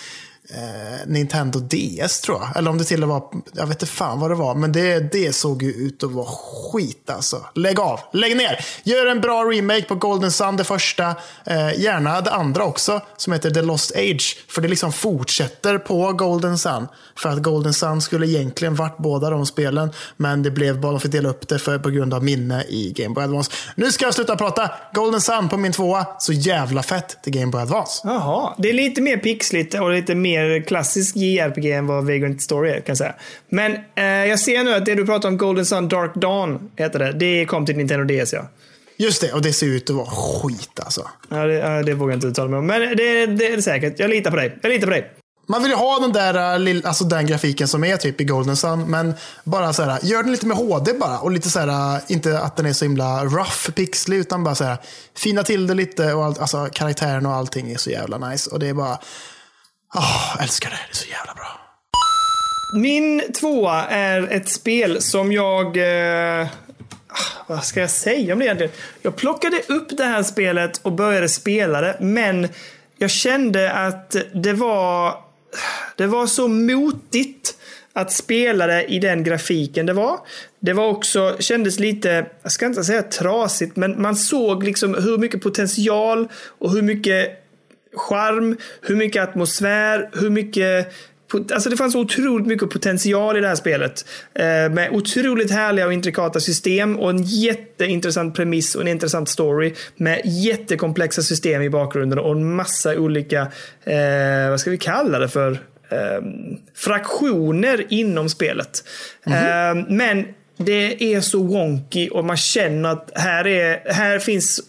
eh, Nintendo DS tror jag. Eller om det till och med var, jag vet inte fan vad det var. Men det, det såg ju ut att vara skit alltså. Lägg av, lägg ner. Gör en bra remake på Golden Sun, det första. Eh, gärna det andra också, som heter The Lost Age. För det liksom fortsätter på Golden Sun. För att Golden Sun skulle egentligen varit båda de spelen. Men det blev bara, de fick dela upp det för, på grund av minne i Game Boy Advance. Nu ska jag sluta prata. Golden Sun på min tvåa. Så jävla fett till Game Boy Advance. Jaha, det är lite mer pixligt och lite mer klassisk JRPG än vad Vagrant Story är kan jag säga. Men eh, jag ser nu att det du pratar om, Golden Sun Dark Dawn, heter det. Det kom till Nintendo DS ja. Just det, och det ser ut att vara skit alltså. Ja, det, ja, det vågar jag inte uttala mig om. Men det, det är säkert. Jag litar på dig. Jag litar på dig. Man vill ju ha den där lill- alltså den grafiken som är typ i Golden Sun, men bara så här, gör den lite med HD bara. Och lite så här, äh, inte att den är så himla rough pixlig, utan bara så här, fina till det lite. Och allt, alltså karaktären och allting är så jävla nice. Och det är bara, åh, älskar det. Det är så jävla bra. Min tvåa är ett spel som jag... Eh, vad ska jag säga om det egentligen? Jag plockade upp det här spelet och började spela det, men jag kände att det var... Det var så motigt att spela det i den grafiken det var. Det var också, kändes lite, jag ska inte säga trasigt, men man såg liksom hur mycket potential och hur mycket charm, hur mycket atmosfär, hur mycket Alltså det fanns otroligt mycket potential i det här spelet. Eh, med otroligt härliga och intrikata system och en jätteintressant premiss och en intressant story. Med jättekomplexa system i bakgrunden och en massa olika, eh, vad ska vi kalla det för? Eh, fraktioner inom spelet. Eh, men det är så wonky och man känner att här, är, här finns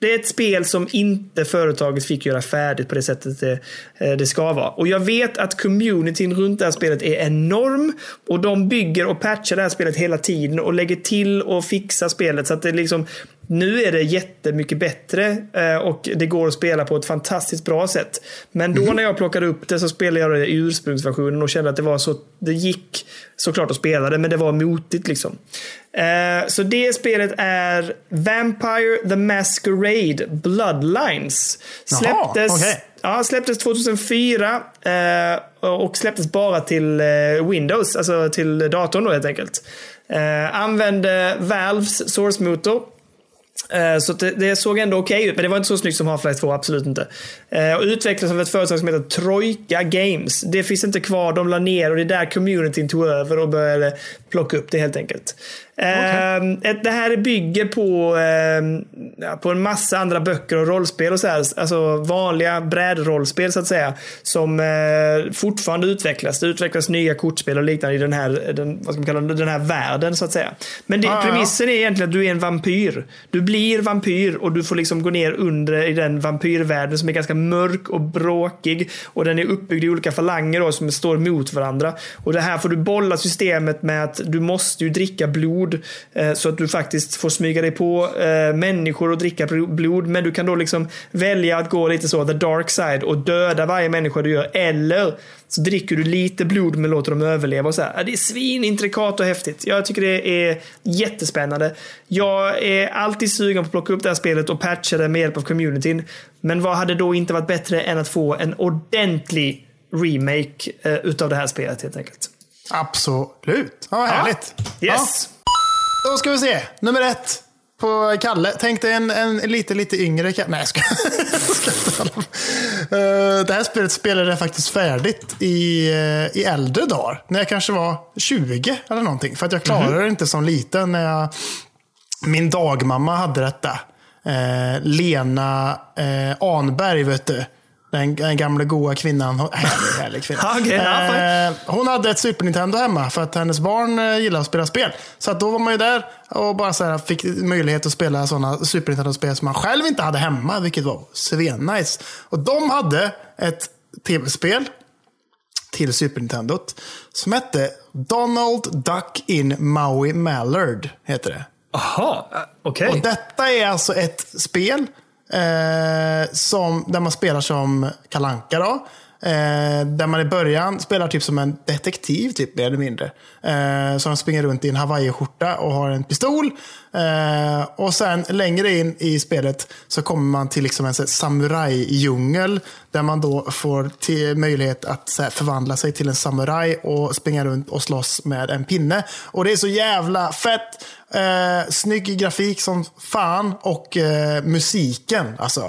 det är ett spel som inte företaget fick göra färdigt på det sättet det, eh, det ska vara. Och jag vet att communityn runt det här spelet är enorm. Och de bygger och patchar det här spelet hela tiden och lägger till och fixar spelet. Så att det liksom, nu är det jättemycket bättre eh, och det går att spela på ett fantastiskt bra sätt. Men då när jag plockade upp det så spelade jag det i ursprungsversionen och kände att det var så, det gick såklart att spela det, men det var motigt liksom. Eh, Så det spelet är Vampire the Masquerade Bloodlines. Jaha, Släpptes, okej. ja, släpptes 2004 eh, och släpptes bara till Windows, alltså till datorn då helt enkelt. Använde Valves source-motor. Eh, så det, det såg ändå okej ut, men det var inte så snyggt som Half-Life 2, absolut inte. Eh, och utvecklades av ett företag som heter Troika Games. Det finns inte kvar, de la ner och det är där communityn tog över och började plocka upp det helt enkelt. Eh, ett- Det här bygger på, eh, ja, på en massa andra böcker och rollspel och så här. Alltså vanliga brädrollspel så att säga. Som eh, fortfarande utvecklas. Det utvecklas nya kortspel och liknande i den här, den, vad ska man kalla det, den här världen så att säga. Men det, Ah, premissen är egentligen att du är en vampyr. Du blir vampyr och du får liksom gå ner under i den vampyrvärlden som är ganska mörk och bråkig. Och den är uppbyggd i olika falanger då, som står mot varandra. Och det här får du bolla systemet med att du måste ju dricka blod. Eh, så att du faktiskt får smyga dig på eh, människor och dricka bl- blod. Men du kan då liksom välja att gå lite så the dark side och döda varje människa du gör. Eller så dricker du lite blod men låter dem överleva. Och så här. Ja, Det är svinintrikat och häftigt. Jag tycker det är jättespännande. Jag är alltid sugen på att plocka upp det här spelet och patcha det med hjälp av communityn. Men vad hade då inte varit bättre än att få en ordentlig remake eh, utav det här spelet helt enkelt. Absolut. Ja, vad härligt. Yes. Ja, då ska vi se. Nummer ett på Kalle. Tänk dig en, en lite, lite yngre Kalle. Nej, jag ska, jag ska inte. Eh, Det här spelet spelade jag faktiskt färdigt i, eh, i äldre dagar. När jag kanske var 20 eller någonting. För att jag klarade det inte som liten. När jag, min dagmamma hade detta. Eh, Lena eh, Anberg, vet du. Den, den gamla goa kvinnan. Hon, härlig, härlig kvinna. Fine. Eh, hon hade ett Super Nintendo hemma för att hennes barn eh, gillar att spela spel. Så att då var man ju där och bara så här, fick möjlighet att spela sådana Super Nintendo-spel som man själv inte hade hemma, vilket var sven-nice. Och de hade ett tv-spel till Super Nintendo som hette Donald Duck in Maui Mallard. Heter det. Jaha, eh, okej. Och detta är alltså ett spel eh, som, där man spelar som Kalanka då. Eh, där man i början spelar typ som en detektiv, typ mer eller mindre. Eh, som springer runt i en hawaiiskjorta och har en pistol. Eh, och sen längre in i spelet så kommer man till liksom en samurajdjungel. Där man då får till möjlighet att så här, förvandla sig till en samuraj och springa runt och slåss med en pinne. Och det är så jävla fett. Eh, snygg grafik som fan och eh, musiken. Alltså,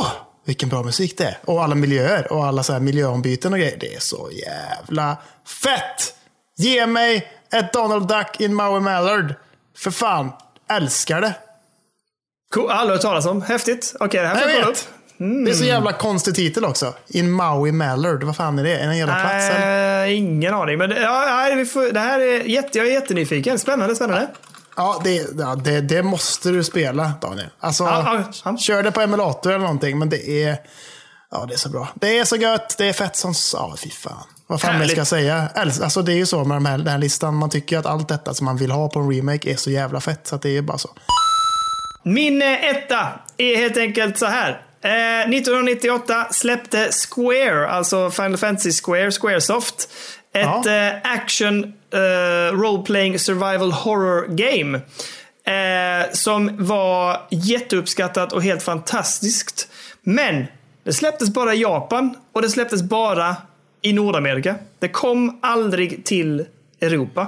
oh, vilken bra musik det är. Och alla miljöer och alla så här miljöombyten och grejer. Det är så jävla fett! Ge mig ett Donald Duck in Maui Mallard. För fan, älskar det. Cool. Aldrig hört talas om. Häftigt. Okej, det här får Jag jag kolla upp. Mm. Det är så jävla konstig titel också. In Maui Mallard. Vad fan är det? Är det en jävla plats? Äh, ingen aning. Men ja, nej, vi får, det här är jätte, jag är jättenyfiken. Spännande, spännande. Ja, det, ja det, det måste du spela Daniel. Alltså, Ja, ja, kör det på emulator eller någonting. Men det är, ja, det är så bra. Det är så gött. Det är fett som... Ja, fy fan. Vad fan jag ska säga. Alltså, det är ju så med de här, den här listan. Man tycker att allt detta som man vill ha på en remake är så jävla fett. Så det är bara så. Min eh, etta är helt enkelt så här. Eh, 1998 släppte Square, alltså Final Fantasy Square, Squaresoft, ett Ja. eh, action eh, role-playing survival horror game. Eh, som var jätteuppskattat och helt fantastiskt. Men det släpptes bara i Japan och det släpptes bara i Nordamerika. Det kom aldrig till Europa.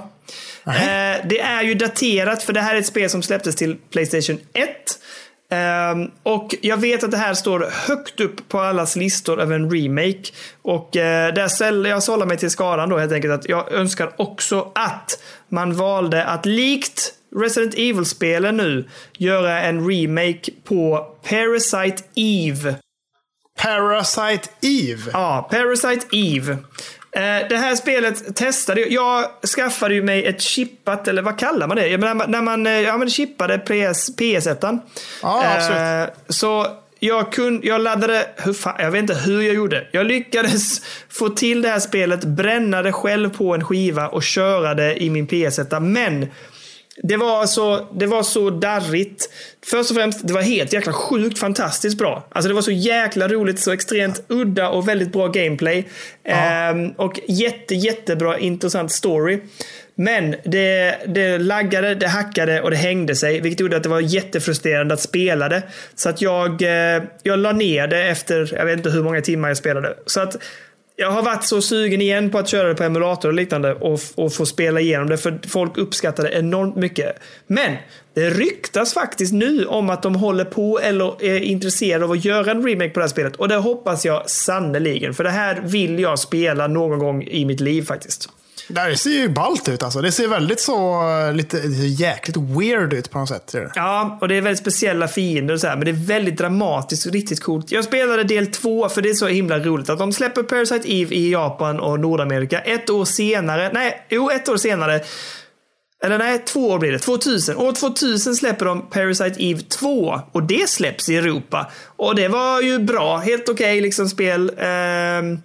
Eh, det är ju daterat för det här är ett spel som släpptes till Playstation 1. Ehm, och jag vet att det här står högt upp på allas listor över en remake. Och eh, där säljer jag sållar mig till skaran då helt enkelt att jag önskar också att man valde att likt Resident Evil-spelen nu göra en remake på Parasite Eve. Parasite Eve. Ja, Parasite Eve. Eh, Det här spelet testade jag. Jag skaffade ju mig ett chippat, eller vad kallar man det? Jag menar, när man eh, ja, men chippade PS, PS1. Ja, absolut. Eh, Så jag, kunde, jag laddade, hur fan, jag vet inte hur jag gjorde. Jag lyckades få till det här spelet, bränna det själv på en skiva och köra det i min PS1. Men det var, så, det var så darrigt. Först och främst, det var helt jäkla sjukt fantastiskt bra. Alltså det var så jäkla roligt, så extremt udda och väldigt bra gameplay. Ehm, och jätte, jättebra intressant story. Men det, det laggade, det hackade och det hängde sig. Vilket gjorde att det var jättefrustrerande att spela det. Så att jag, eh, jag la ner det efter, jag vet inte hur många timmar jag spelade. Så att jag har varit så sugen igen på att köra det på emulator och liknande och, och få spela igenom det för folk uppskattar det enormt mycket. Men det ryktas faktiskt nu om att de håller på eller är intresserade av att göra en remake på det här spelet och det hoppas jag sannoliken för det här vill jag spela någon gång i mitt liv faktiskt. Det ser ju ballt ut alltså. Det ser väldigt så, eh, lite jäkligt weird ut på något sätt. det. Ja, och det är väldigt speciella fiender och så här, men det är väldigt dramatiskt och riktigt coolt. Jag spelade del två för det är så himla roligt att de släpper Parasite Eve i Japan och Nordamerika ett år senare. Nej, jo, ett år senare. Eller nej, två år blir det. 2000. År 2000 släpper de Parasite Eve 2 och det släpps i Europa. Och det var ju bra. Helt okej liksom spel. Ehm,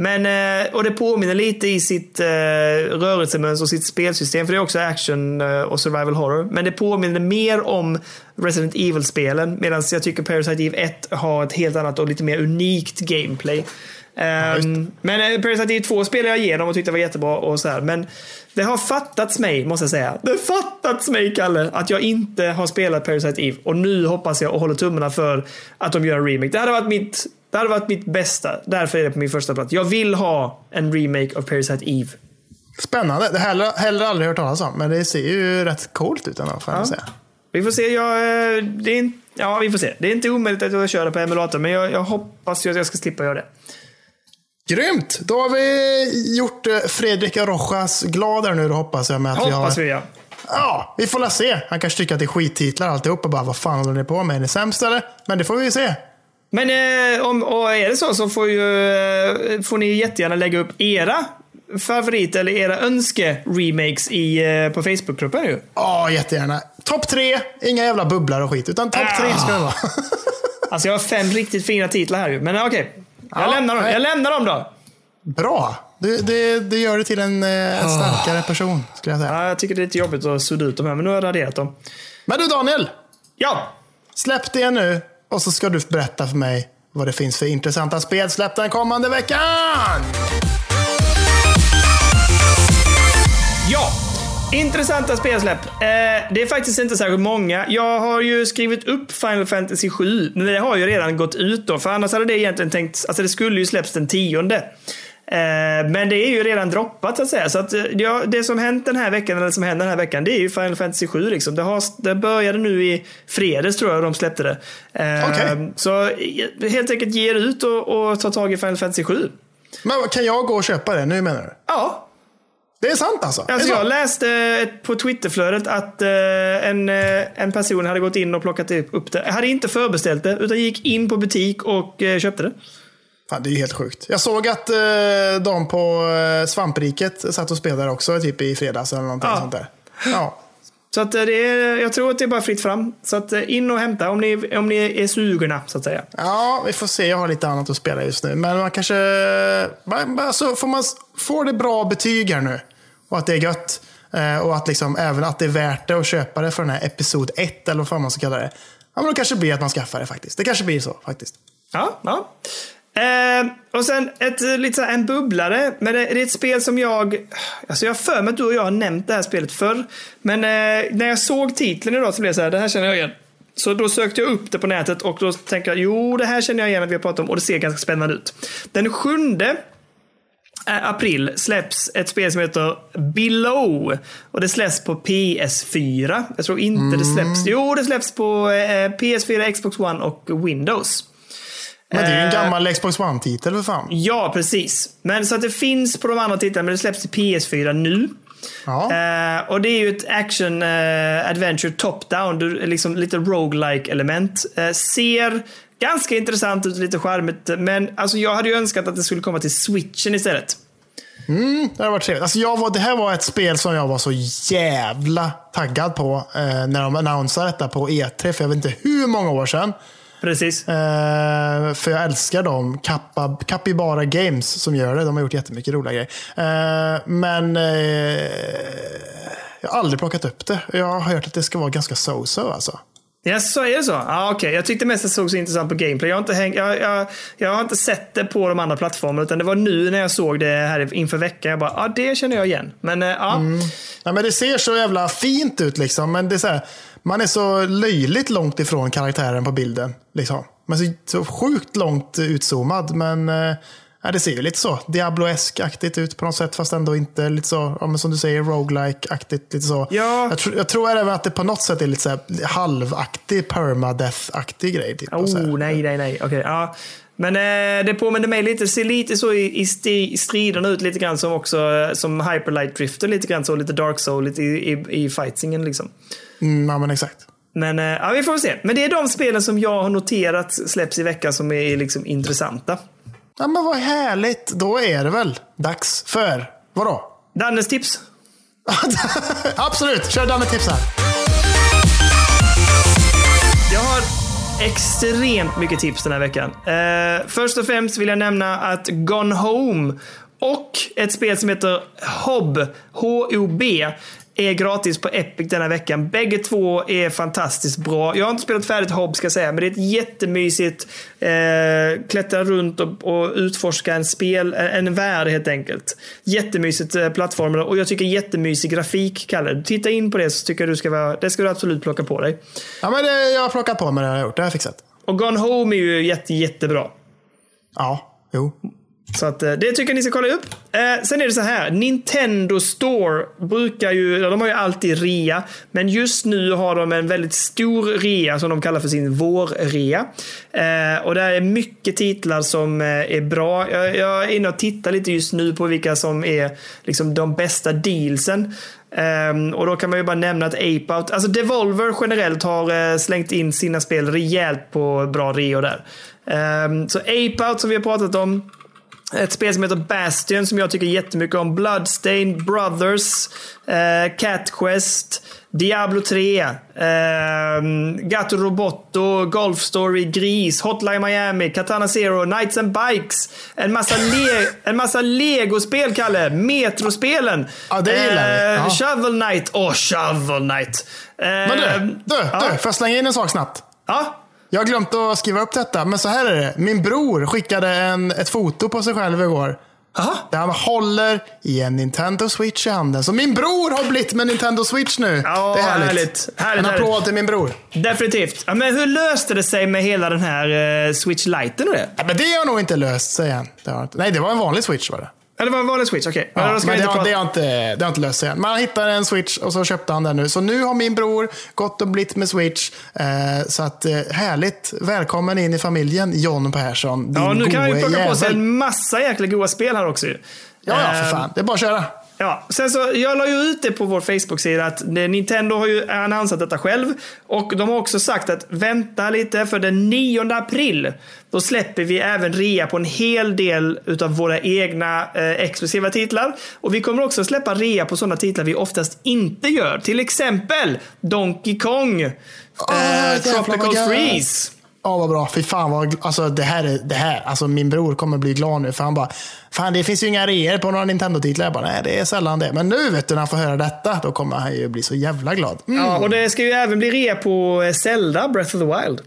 men, eh, och det påminner lite i sitt eh, rörelsemönster och sitt spelsystem. För det är också action eh, och survival horror. Men det påminner mer om Resident Evil-spelen. Medan jag tycker Parasite Eve 1 har ett helt annat och lite mer unikt gameplay. Ehm, men Parasite Eve 2 spelade jag igenom och tyckte det var jättebra. Och så här. Men det har fattats mig, måste jag säga. Det har fattats mig, Kalle, att jag inte har spelat Parasite Eve. Och nu hoppas jag och håller tummarna för att de gör en remake. Det hade varit mitt, det hade varit mitt bästa. Därför är det på min första plats. Jag vill ha en remake av Parasite Eve. Spännande. Det har jag heller aldrig hört talas om. Men det ser ju rätt coolt ut ändå, får jag Ja. säga. Vi får se. Jag, eh, det är, inte- ja, vi får se. Det är inte omöjligt att jag kör det på emulator, men jag, jag hoppas ju att jag ska slippa göra det. Grymt! Då har vi gjort eh, Fredrik Rojas glad här nu då hoppas jag. Med att vi har... Hoppas vi ja. Ja, vi får la se. Han kanske tycker att det är skittitlar alltihop och bara vad fan håller ni på med? Är ni sämst eller? Men det får vi se. Men eh, om, och är det så så får, ju, eh, får ni jättegärna lägga upp era favorit eller era önske-remakes i, eh, på Facebookgruppen ju. Ja, jättegärna. Topp tre, inga jävla bubblar och skit. Utan topp tre ska det vara. Alltså jag har fem riktigt fina titlar här ju. Men okej. Jag, Ja, lämnar dem. jag lämnar dem då. Bra. Det, det, det gör det till en, eh, en starkare person, skulle jag säga. Ja, jag tycker det är lite jobbigt att sudda ut dem här, men nu har jag raderat dem. Men du Daniel, Ja! släpp det nu och så ska du berätta för mig vad det finns för intressanta spel släppt den kommande veckan. Ja! Intressanta spelsläpp. Eh, det är faktiskt inte särskilt många. Jag har ju skrivit upp Final Fantasy 7, men det har ju redan gått ut då. För annars hade det egentligen tänkt, alltså det skulle ju släpps den tionde. Eh, men det är ju redan droppat så att säga. Så att, eh, ja, det som hänt den här veckan, eller som händer den här veckan, det är ju Final Fantasy 7 liksom. Det, har, det började nu i fredags tror jag de släppte det. Eh, Okej. Så helt enkelt ge er ut och, och ta tag i Final Fantasy 7. Men kan jag gå och köpa det nu menar du? Ja, Det är sant alltså? Alltså jag läste på Twitterflödet att en, en person hade gått in och plockat upp det. Jag hade inte förbeställt det, utan gick in på butik och köpte det. Fan, det är ju helt sjukt. Jag såg att eh, de på eh, Svampriket satt och spelade också typ i fredags eller någonting Ja. sånt där. Ja. Så att eh, det är, jag tror att det är bara fritt fram. Så att eh, in och hämta om ni, om ni är sugna, så att säga. ja, vi får se. Jag har lite annat att spela just nu. Men man kanske... Alltså, får man får det bra betyg här nu och att det är gött. Eh, och att liksom, även att det är värt det att köpa det för den här episod 1 eller vad fan man ska kalla det. Ja, men då kanske det blir att man skaffar det faktiskt. Det kanske blir så faktiskt. Ja, ja. Eh, och sen ett, eh, lite så här, en bubblare. Men det, det är ett spel som jag... Alltså jag har för mig att du och jag har nämnt det här spelet förr. Men eh, när jag såg titeln idag så blev jag så här, det här känner jag igen. Så då sökte jag upp det på nätet och då tänkte jag, jo det här känner jag igen att vi har pratat om och det ser ganska spännande ut. Den sjunde eh, april släpps ett spel som heter Below. Och det släpps på PS4. Jag tror inte det släpps. Jo, det släpps på eh, PS4, Xbox One och Windows. Men det är ju en Eh, gammal Xbox One-titel för fan. Ja, precis. Men så att det finns på de andra titlarna, men det släpps till PS4 nu. Ja. Eh, och det är ju ett action eh, adventure top-down. Liksom lite roguelike element. Eh, ser ganska intressant ut, lite charmigt. Men alltså, jag hade ju önskat att det skulle komma till switchen istället. Det har varit trevligt. Alltså jag var, det här var ett spel som jag var så jävla taggad på eh, när de annonserade detta på E3 för jag vet inte hur många år sedan. Precis. Eh, för jag älskar dem. Kappa, Capybara Games som gör det. De har gjort jättemycket roliga grejer. Eh, men eh, jag har aldrig plockat upp det. Jag har hört att det ska vara ganska so-so alltså. Ja, så är det så? Ja, okej. Jag tyckte mest det såg så intressant på gameplay. Jag har, inte häng, jag, jag, jag har inte sett det på de andra plattformarna, utan det var nu när jag såg det här inför veckan. Jag bara, ja, det känner jag igen. Men eh, ja, Ja, men det ser så jävla fint ut liksom. Men det är så här, man är så löjligt långt ifrån karaktären på bilden. Liksom. Man är så, så sjukt långt utzoomad. Men eh, det ser ju lite så Diablo-esk-aktigt ut på något sätt. Fast ändå inte lite så, ja, som du säger, roguelike-aktigt. Lite så. Ja. Jag, tror- jag tror även att det på något sätt är lite så här halvaktig, permadeath-aktig grej. Typ. Oh, nej, nej, nej. Okej, ja. Men eh, det påminner mig lite, ser lite så i, i sti, striderna ut lite grann som också eh, som Hyperlight Drifter lite grann så, lite Dark Soul lite i, i, i fightingen liksom. Mm, ja, men exakt. Men eh, ja, vi får väl se. Men det är de spelen som jag har noterat släpps i veckan som är liksom intressanta. Ja, men vad härligt. Då är det väl dags för, vadå? Dannes tips? Absolut, kör Danne tips här. Jag har extremt mycket tips den här veckan. Eh, först och främst vill jag nämna att Gone Home och ett spel som heter Hob, H-O-B, är gratis på Epic denna veckan. Bägge två är fantastiskt bra. Jag har inte spelat färdigt Hob ska jag säga, men det är ett jättemysigt eh, klättra runt och, och utforska en spel, en värld helt enkelt. Jättemysigt eh, plattformar och jag tycker jättemysig grafik, Kalle. Titta in på det så tycker jag du ska vara, det ska du absolut plocka på dig. Ja, men det, jag har plockat på mig det, har jag gjort. Det har jag fixat. Och Gone Home är ju jätte, jättebra. Ja, jo. Så att, eh, det tycker jag ni ska kolla upp. Eh, sen är det så här. Nintendo Store brukar ju, de har ju alltid rea. Men just nu har de en väldigt stor rea som de kallar för sin vårrea. Eh, och där är mycket titlar som eh, är bra. Jag, jag är inne och tittar lite just nu på vilka som är liksom de bästa dealsen. Um, och då kan man ju bara nämna att Ape Out, alltså Devolver generellt har uh, slängt in sina spel rejält på bra reor där. Um, så Ape Out som vi har pratat om. Ett spel som heter Bastion som jag tycker jättemycket om. Bloodstained Brothers, eh, Cat Quest, Diablo 3, eh, Gato Roboto, Golf Story, Gris, Hotline Miami, Katana Zero, Knights and Bikes. En massa, le en massa Lego-spel, Kalle. Metrospelen. Ja, det gillar vi. Eh, Ja. Shovel Knight. Åh, Shovel Knight. Eh, Men du, du, ja. du, får jag slänga in en sak snabbt? Ja, Jag har glömt att skriva upp detta, men så här är det. Min bror skickade en, ett foto på sig själv igår. Aha. Där han håller i en Nintendo Switch i handen. Så min bror har blivit med Nintendo Switch nu. Ja, det är härligt. härligt. Härligt, en applåd härligt. till min bror. definitivt. Ja, men hur löste det sig med hela den här eh, Switch och det? Ja, men det har nog inte löst sig än. Det har. Nej, det var en vanlig Switch var det. Eller var det en vanlig Switch? Okej. Ja, men vi det har, det, har inte, det har inte löst sig än. Man hittade en Switch och så köpte han den nu. Så nu har min bror gått och blivit med Switch. Eh, så att eh, härligt. Välkommen in i familjen John Persson. Din Ja, nu kan han ju plocka på sig jävel. en massa jäkla goa spel här också. Ja, ja, för Ehm, fan. Det är bara att köra. Ja, sen så, jag la ju ut det på vår Facebook-sida att Nintendo har ju annonsat detta själv. Och de har också sagt att vänta lite för den 9 april. Då släpper vi även rea på en hel del utav våra egna eh, exklusiva titlar. Och vi kommer också släppa rea på sådana titlar vi oftast inte gör. Till exempel Donkey Kong. eh, jävlar vad Tropical. Freeze. Ja, vad bra. Fy fan vad, alltså det här är, det här, alltså min bror kommer bli glad nu. För han bara, fan det finns ju inga reor på några Nintendo-titlar. Jag bara, nej det är sällan det. Men nu vet du, när han får höra detta, då kommer han ju bli så jävla glad. Mm. Ja, och det ska ju även bli rea på eh, Zelda Breath of the Wild.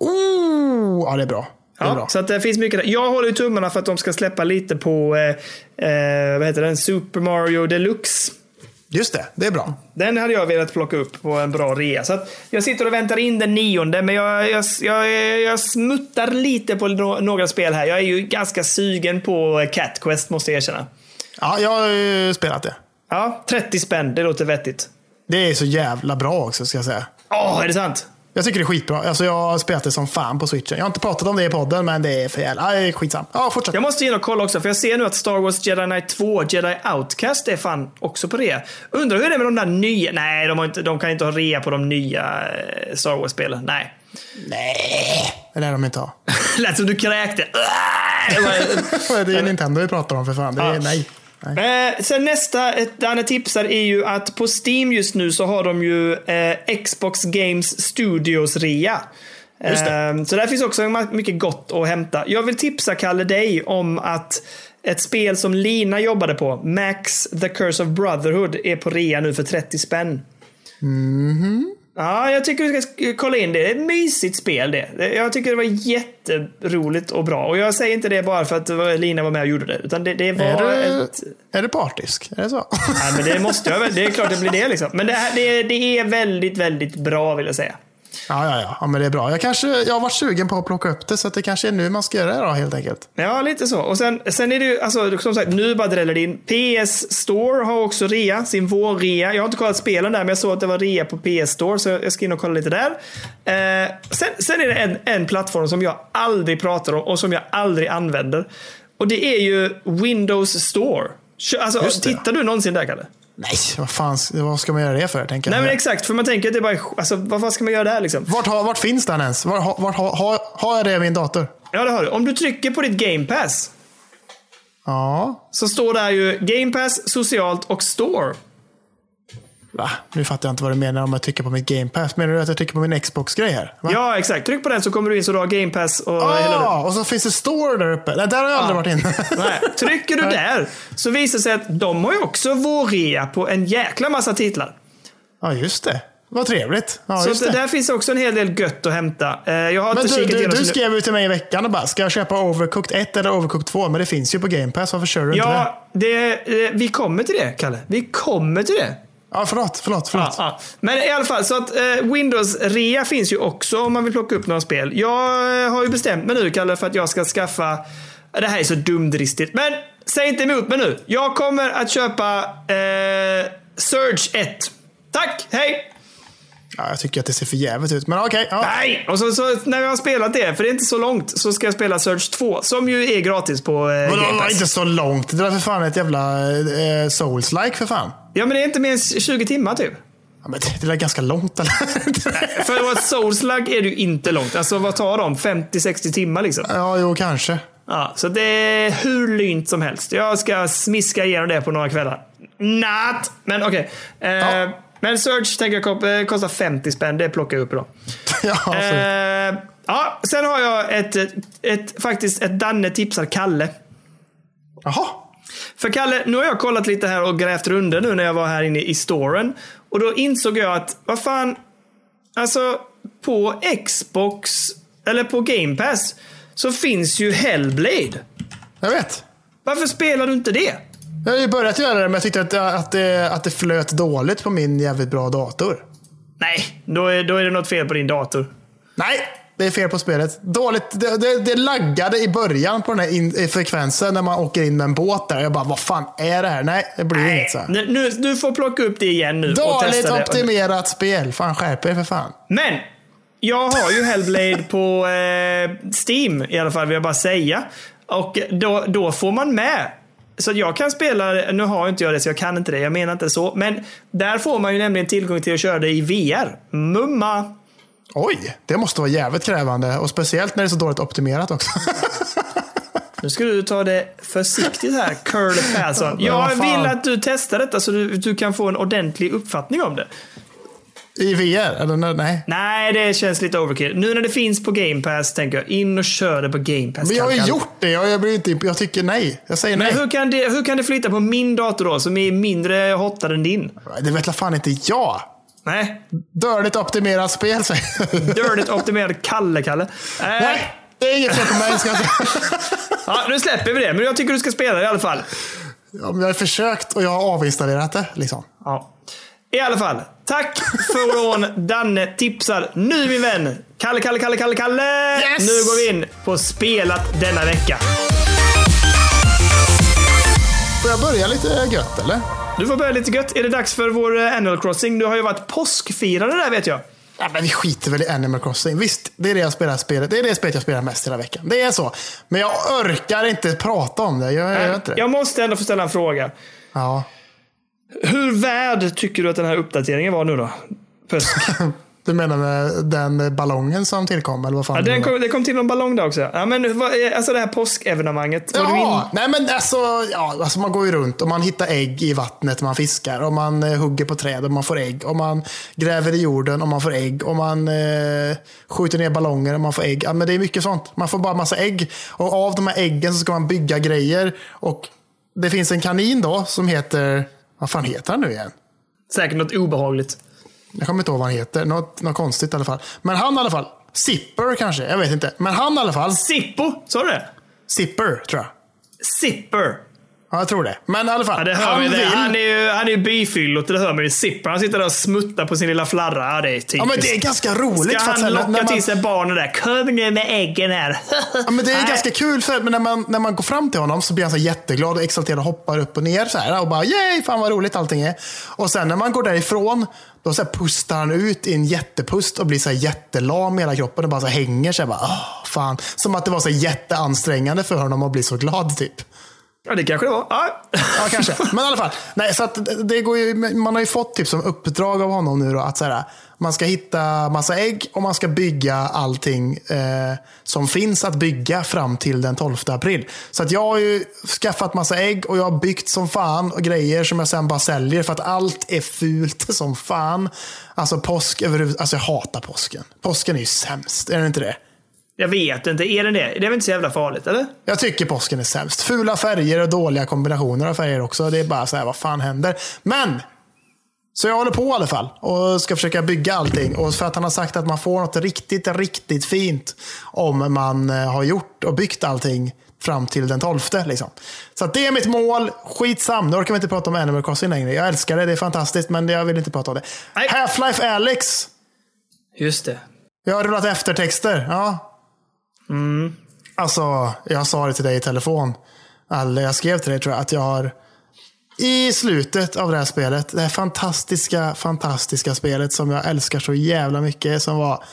Oh, ja, det är bra. Det är Ja, bra. så det finns mycket där. Jag håller ju tummarna för att de ska släppa lite på eh, eh, vad heter den? Super Mario Deluxe. Just det, det är bra. Den hade jag velat plocka upp på en bra rea. Så jag sitter och väntar in den nionde, men jag, jag, jag, jag smuttar lite på no- några spel här. Jag är ju ganska sugen på Cat Quest, måste jag erkänna. Ja, jag har ju spelat det. Ja, 30 spänn, det låter vettigt. Det är så jävla bra också, ska jag säga. Åh, är det sant? Jag tycker det är skitbra. Alltså, jag har spelat det som fan på switchen. Jag har inte pratat om det i podden, men det är för jävla... Skitsam. Ja, fortsätt. Jag måste in och kolla också, för jag ser nu att Star Wars Jedi Knight 2, Jedi Outcast är fan också på det. Undrar hur det är med de där nya... Nej, de, har inte, de kan inte ha rea på de nya eh, Star Wars-spelen. Nej. Nej, det lär de inte ha. Lät som du kräkte. det är Nintendo vi pratar om för fan. Det är, Ja. nej. Eh, sen nästa, ett Danne tipsar är ju att på Steam just nu så har de ju eh, Xbox Games Studios rea. Just det. Eh, så där finns också mycket gott att hämta. Jag vill tipsa Kalle dig om att ett spel som Lina jobbade på, Max The Curse of Brotherhood, är på rea nu för 30 spänn. Ja, jag tycker du ska sk- kolla in det. Det är ett mysigt spel det. Det- Jag tycker det var jätteroligt och bra. Och jag säger inte det bara för att det Lina var med och gjorde det. Utan det, det var Är du, ett... är du partisk? Är det så? Nej, men det måste jag väl. Det är klart det blir det liksom. Men det, här, det, det är väldigt, väldigt bra vill jag säga. Ja, ja, ja, ja. men det är bra. Jag, kanske, jag har varit sugen på att plocka upp det, så det kanske är nu man ska göra det då, helt enkelt. Ja, lite så. Och sen, sen är det ju, alltså, som sagt, nu bara dräller det in. PS Store har också rea, sin vårrea. Jag har inte kollat spelen där, men jag såg att det var rea på PS Store, så jag ska in och kolla lite där. Eh, sen, sen är det en, en plattform som jag aldrig pratar om och som jag aldrig använder. Och det är ju Windows Store. Alltså, tittar du någonsin där, Kalle? Nej, vad fan, vad ska man göra det för? Tänker Nej, men exakt. För man tänker att det är bara, alltså, vad fan ska man göra där liksom? Vart, har, vart finns den ens? Vart, har- har- har, jag det i min dator? Ja, det har du. Om du trycker på ditt Game Pass Ja, så står där ju Game Pass, socialt och store. Va? Nu fattar jag inte vad du menar om jag trycker på mitt Game Pass. Menar du att jag trycker på min Xbox-grej här? Va? Ja, exakt. Tryck på den så kommer du in så du har Game Pass och hela. Ah, och så finns det Store där uppe. Nej, där har jag aldrig varit inne. Nej. Trycker du där så visar det sig att de har ju också vårrea på en jäkla massa titlar. Ja, just det. Vad trevligt. Ja, Så det. där finns också en hel del gött att hämta. Eh, Jag har Men inte du, kikat du, du skrev ju till mig i veckan och bara, ska jag köpa Overcooked 1 eller Overcooked 2? Men det finns ju på Game Pass. Varför kör du inte det? Ja, det, eh, vi kommer till det, Kalle. Vi kommer till det. Ja, förlåt, förlåt, förlåt. Ja, ja. Men i alla fall, så att eh, Windows-rea finns ju också om man vill plocka upp några spel. Jag eh, har ju bestämt mig nu, Kalle, för att jag ska skaffa... Det här är så dumdristigt, men säg inte emot mig nu. Jag kommer att köpa eh, Surge 1. Tack, hej! Ja, jag tycker att det ser för jävligt ut. Men okej. ja. Nej! Och så, så när jag har spelat det, för det är inte så långt, så ska jag spela Surge 2. Som ju är gratis på eh, det Game Pass. inte så långt. Det var för fan ett jävla eh, souls-like för fan. Ja, men det är inte mer än 20 timmar typ. Ja, men det, det är ganska långt eller? För att vara Souls-lag är det ju inte långt. Alltså vad tar de? 50-60 timmar liksom? ja, jo kanske. Ja, så det är hur lynt som helst. Jag ska smiska igenom det på några kvällar. Natt! Men okej. Eh, Ja. Men Search tänker jag eh, kostar 50 spänn. Det plockar jag upp idag. ja. Eh, ja, sen har jag ett, ett, ett, faktiskt ett Danne tipsar Kalle. Jaha. För Kalle, nu har jag kollat lite här och grävt runder nu när jag var här inne i storen. Och då insåg jag att, vad fan, alltså på Xbox, eller på Game Pass, så finns ju Hellblade. Jag vet. Varför spelar du inte det? Jag har ju börjat göra det, men jag tyckte att, att, det, att det flöt dåligt på min jävligt bra dator. Nej, då är, då är det något fel på din dator. Nej, det är fel på spelet. Dåligt. Det, det, det laggade i början på den här in, i frekvensen när man åker in med en båt där. Jag bara, vad fan är det här? Nej, det blir inget så här. Nu, du får plocka upp det igen nu och Dåligt testa det. optimerat spel. Fan, skärp er för fan. Men! Jag har ju Hellblade på eh, Steam i alla fall, vill jag bara säga. Och då, då får man med. Så jag kan spela, nu har inte jag det så jag kan inte det, jag menar inte så. Men där får man ju nämligen tillgång till att köra det i VR. Mumma! Oj, det måste vara jävligt krävande. Och speciellt när det är så dåligt optimerat också. Nu ska du ta det försiktigt här, Curly Persson. Jag vill att du testar detta så du, du kan få en ordentlig uppfattning om det. I VR? Eller nej? nej. Nej, det känns lite overkill. Nu när det finns på Game Pass tänker jag, in och kör det på Game Pass. Men jag har ju gjort det. Jag, jag, blir inte, jag tycker nej. Jag säger nej. Men hur kan, det, hur kan det flytta på min dator då, som är mindre hotad än din? Det vet fan inte jag. Nej, Dåligt optimerat spel säger dörligt optimerad Kalle-Kalle. Äh, Nej, det är inget fel på mig. Ska jag ja, nu släpper vi det, men jag tycker du ska spela det i alla fall. Ja, men jag har försökt och jag har avinstallerat det. Liksom. Ja. I alla fall, tack från Danne Tipsar. Nu min vän, Kalle, Kalle, Kalle, Kalle, Kalle! Yes! Nu går vi in på spelat denna vecka. Får jag börja lite gött eller? Du får börja lite gött. Är det dags för vår eh, Animal Crossing? Du har ju varit påskfirande där vet jag. Ja, men vi skiter väl i Animal Crossing. Visst, det är det jag spelar spelet. Det är det spelet jag spelar mest hela veckan. Det är så. Men jag orkar inte prata om det. Jag, jag gör inte det. Jag måste ändå få ställa en fråga. Ja. Hur värd tycker du att den här uppdateringen var nu då? Du menar med den ballongen som tillkom? Eller vad fan Ja, den kom, det kom till någon ballong där också. Ja, men vad, alltså det här påskevenemanget. Ja, nej men alltså, ja, alltså man går ju runt och man hittar ägg i vattnet man fiskar. Och man eh, hugger på träd och man får ägg. Och man gräver i jorden och man får ägg. Och man eh, skjuter ner ballonger och man får ägg. Ja, men det är mycket sånt. Man får bara massa ägg. Och av de här äggen så ska man bygga grejer. Och det finns en kanin då som heter, vad fan heter han nu igen? Säkert något obehagligt. Jag kommer inte ihåg vad han heter. Något, något konstigt i alla fall. Men han i alla fall. Zipper kanske, jag vet inte. Men han i alla fall. Sippo, sa du det? Zipper tror jag. Sipper. Ja, jag tror det. Men i alla fall. Ja, det hör han vill... det. Han är ju, han är ju byfyllot, det hör man ju. Sipper. Han sitter där och smuttar på sin lilla flarra. Det är typiskt. Ja, men det är ganska roligt. Ska han locka man, till sig barnen där? Kom nu med äggen här. Ja, men det är Nej. ganska kul, för, men när man, när man går fram till honom så blir han så jätteglad och exalterad och hoppar upp och ner så här, och bara yay, fan vad roligt allting är. Och sen när man går därifrån, då så pustar han ut i en jättepust och blir så här jättelam i hela kroppen och bara så hänger sig. Bara, "Åh, fan. Som att det var så jätteansträngande för honom att bli så glad typ. Ja, det kanske det var. Ja. Ja, kanske. Men i alla fall. Nej, så att det går ju, man har ju fått typ som uppdrag av honom nu då, att så här, man ska hitta massa ägg och man ska bygga allting eh, som finns att bygga fram till den 12 april. Så att jag har ju skaffat massa ägg och jag har byggt som fan och grejer som jag sen bara säljer för att allt är fult som fan. Alltså påsk överhuvudtaget. Alltså jag hatar påsken. Påsken är ju sämst, är det inte det? Jag vet inte. Är den det? Det är väl inte så jävla farligt, eller? Jag tycker påsken är sämst. Fula färger och dåliga kombinationer av färger också. Det är bara så här, vad fan händer? Men! Så jag håller på i alla fall och ska försöka bygga allting. Och för att han har sagt att man får något riktigt, riktigt fint om man eh, har gjort och byggt allting fram till den 12. Liksom. Så att det är mitt mål. Skitsam. Nu orkar vi inte prata om Animal Crossing längre. Jag älskar det, det är fantastiskt, men jag vill inte prata om det. Half-Life Alyx. Just det. Jag har rullat eftertexter. Ja. Mm. Alltså, jag sa det till dig i telefon. Eller jag skrev till dig tror jag att jag har i slutet av det här spelet, det här fantastiska, fantastiska spelet som jag älskar så jävla mycket, som var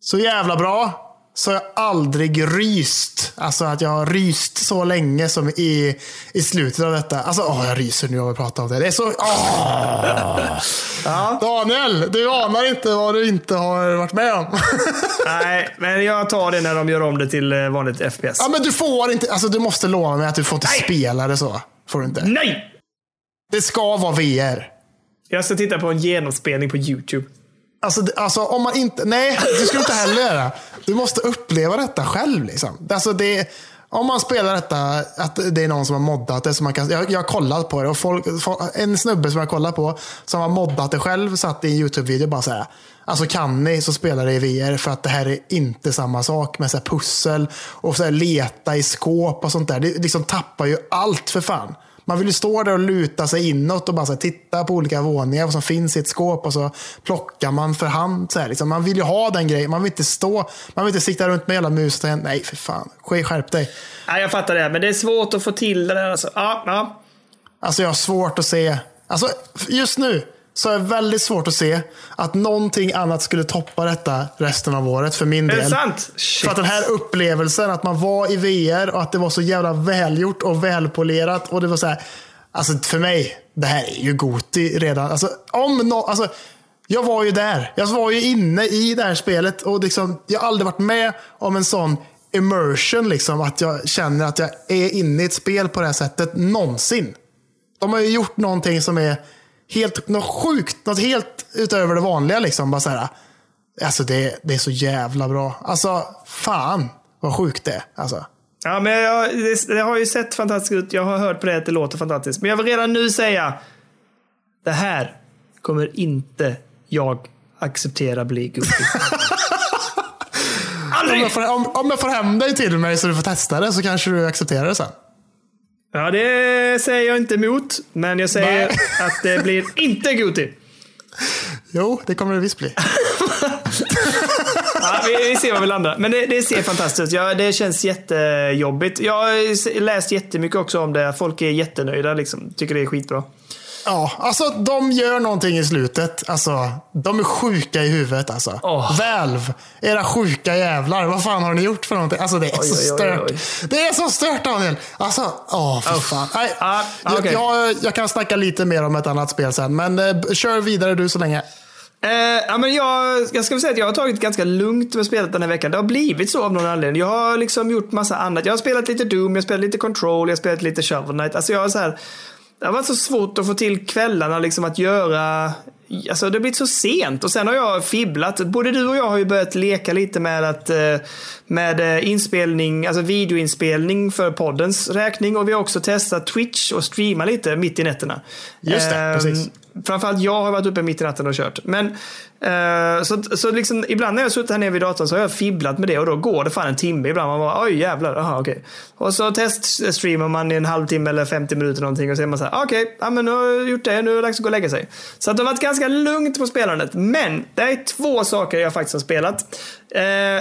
så jävla bra, så har jag aldrig ryst. Alltså att jag har ryst så länge som i, i slutet av detta. Alltså, åh, jag ryser nu av att prata om det. Det är så... Åh! Daniel, du anar inte vad du inte har varit med om. Nej, men jag tar det när de gör om det till eh, vanligt FPS. ja, men du får inte... Alltså, du måste lova mig att du får inte Nej. spela det så. Får du inte. Nej! Det ska vara VR. Jag ska titta på en genomspelning på YouTube. Alltså, alltså om man inte... Nej, du inte heller göra. Du måste uppleva detta själv. Liksom. Alltså, det, om man spelar detta, att det är någon som har moddat det. Som man kan, jag, jag har kollat på det och folk, folk, en snubbe som jag kollar på som har moddat det själv satt i en YouTube-video och bara så här. Alltså kan ni så spelar det i VR för att det här är inte samma sak med så här pussel och så här leta i skåp och sånt där. Det liksom tappar ju allt för fan. Man vill ju stå där och luta sig inåt och bara här, titta på olika våningar vad som finns i ett skåp och så plockar man för hand. Så här, liksom. Man vill ju ha den grejen. Man vill inte stå, man vill inte sikta runt med hela mus och nej för fan, Sk- skärp dig. Nej, jag fattar det, men det är svårt att få till det där. Alltså. Ja, ja. Alltså jag har svårt att se, alltså just nu så är det väldigt svårt att se att någonting annat skulle toppa detta resten av året för min Är del. det sant? Shit. För att den här upplevelsen, att man var i VR och att det var så jävla välgjort och välpolerat. Och det var så här, alltså för mig, det här är ju Goti redan. Alltså, om no, alltså, jag var ju där. Jag var ju inne i det här spelet och liksom, jag har aldrig varit med om en sån immersion. Liksom, att jag känner att jag är inne i ett spel på det här sättet någonsin. De har ju gjort någonting som är helt, något sjukt, något helt utöver det vanliga. Liksom. Bara så här, alltså det, det är så jävla bra. Alltså, fan vad sjukt det är. Alltså. Ja, men jag, det, det har ju sett fantastiskt ut. Jag har hört på det att det låter fantastiskt. Men jag vill redan nu säga. Det här kommer inte jag acceptera bli. Om, Aldrig! jag får, om, om jag får hem dig till mig så du får testa det så kanske du accepterar det sen. Ja, det säger jag inte emot. Men jag säger Nej. att det blir inte Gucci. Jo, det kommer det visst bli. Ja, vi, vi ser var vi landar. Men det, det ser fantastiskt ut. Ja, det känns jättejobbigt. Jag har läst jättemycket också om det. Folk är jättenöjda. Liksom. Tycker det är skitbra. Ja, alltså de gör någonting i slutet. Alltså, de är sjuka i huvudet alltså. Åh. Valve, era sjuka jävlar. Vad fan har ni gjort för någonting? Alltså det är Oj, så oj, stört. oj. Det är så stört Daniel. Alltså, åh för fan. Nej, Ah, jag, okej. jag, jag kan snacka lite mer om ett annat spel sen. Men eh, kör vidare du så länge. Eh, ja, men jag, jag ska säga att jag har tagit ganska lugnt med spelet den här veckan. Det har blivit så av någon anledning. Jag har liksom gjort massa annat. Jag har spelat lite Doom, jag har spelat lite Control, jag har spelat lite Shovel Knight. Alltså jag har så här, det har varit så svårt att få till kvällarna liksom att göra Alltså det har blivit så sent och sen har jag fibblat. Både du och jag har ju börjat leka lite med att eh, med eh, inspelning, alltså videoinspelning för poddens räkning och vi har också testat Twitch och streama lite mitt i nätterna. Just det, Ehm, precis. Framförallt jag har varit uppe mitt i natten och kört. Men eh, så, så liksom, ibland när jag suttit här nere vid datorn så har jag fibblat med det och då går det fan en timme ibland. Man bara oj jävlar, aha okej. Och så teststreamar man i en halvtimme eller 50 minuter någonting och så är man så här okej, ja men nu har jag gjort det, nu är det dags att gå och lägga sig. Så att det har varit ganska lugnt på spelandet. Men det är två saker jag faktiskt har spelat. Eh,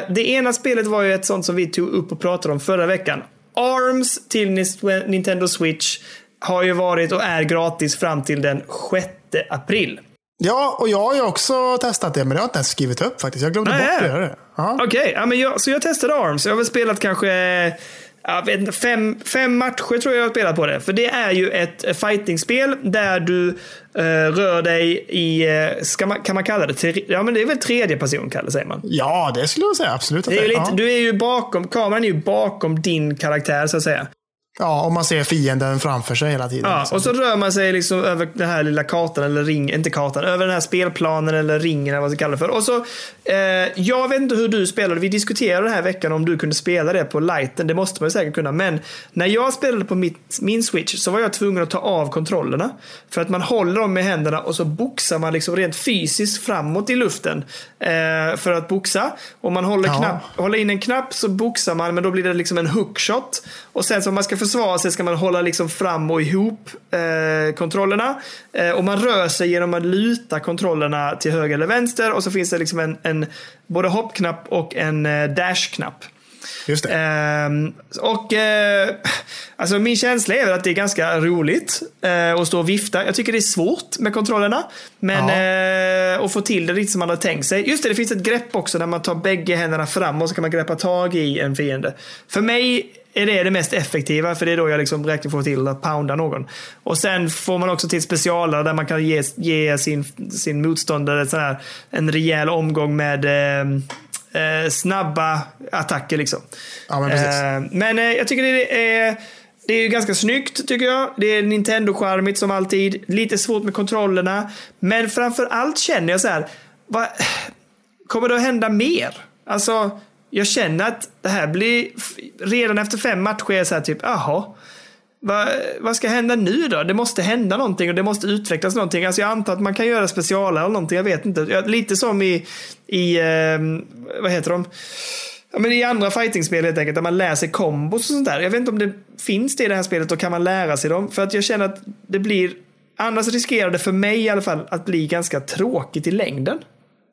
det ena spelet var ju ett sånt som vi tog upp och pratade om förra veckan. ARMS till Nintendo Switch har ju varit och är gratis fram till den 6 april. Ja, och jag har ju också testat det, men det har jag inte ens skrivit upp faktiskt. Jag glömde Nej. bort att göra det. Ja. Okej, ja, men jag, så jag testade ARMS. Jag har väl spelat kanske jag vet inte, fem, fem matcher tror jag jag har spelat på det. För det är ju ett fightingspel där du eh, rör dig i, eh, man, kan man kalla det, tre, ja men det är väl tredje person Kalle säger man. ja, det skulle jag säga. Absolut. Att Det är ju lite, ja. Du är ju bakom, kameran är ju bakom din karaktär så att säga. Ja, om man ser fienden framför sig hela tiden. Ja, liksom. och så rör man sig liksom över den här lilla kartan, eller ring, inte kartan, över den här spelplanen eller ringen eller vad man ska kalla det för. Och så, eh, jag vet inte hur du spelade, vi diskuterade den här veckan om du kunde spela det på lighten, det måste man ju säkert kunna. Men när jag spelade på mitt, min switch så var jag tvungen att ta av kontrollerna. För att man håller dem med händerna och så boxar man liksom rent fysiskt framåt i luften. Eh, för att boxa. Och man håller, Ja. knapp, håller in en knapp så boxar man, men då blir det liksom en hookshot. Och sen så om man ska försvara sig ska man hålla liksom fram och ihop eh, kontrollerna. Eh, och man rör sig genom att luta kontrollerna till höger eller vänster. Och så finns det liksom en, en både hoppknapp och en eh, dashknapp. Just det. Ehm, och eh, alltså min känsla är väl att det är ganska roligt eh, att stå och vifta. Jag tycker det är svårt med kontrollerna. Men eh, att få till det riktigt som man har tänkt sig. Just det, det finns ett grepp också när man tar bägge händerna fram och så kan man greppa tag i en fiende. För mig är det det mest effektiva för det är då jag liksom verkligen får till att pounda någon. Och sen får man också till specialer där man kan ge, ge sin, sin motståndare sån här, en rejäl omgång med eh, eh, snabba attacker. Liksom. Ja, men. Eh, men eh, jag tycker det är, det är ganska snyggt tycker jag. Det är Nintendo-charmigt som alltid. Lite svårt med kontrollerna. Men framför allt känner jag så här. Vad, kommer det att hända mer? Alltså, jag känner att det här blir... Redan efter fem matcher är jag så här typ, jaha. Vad, vad ska hända nu då? Det måste hända någonting och det måste utvecklas någonting. Alltså jag antar att man kan göra specialer eller någonting. Jag vet inte. Lite som i, i eh, vad heter de? Ja, men I andra fightingspel helt enkelt, där man lär sig kombos och sånt där. Jag vet inte om det finns det i det här spelet och kan man lära sig dem? För att jag känner att det blir, annars riskerar det för mig i alla fall att bli ganska tråkigt i längden.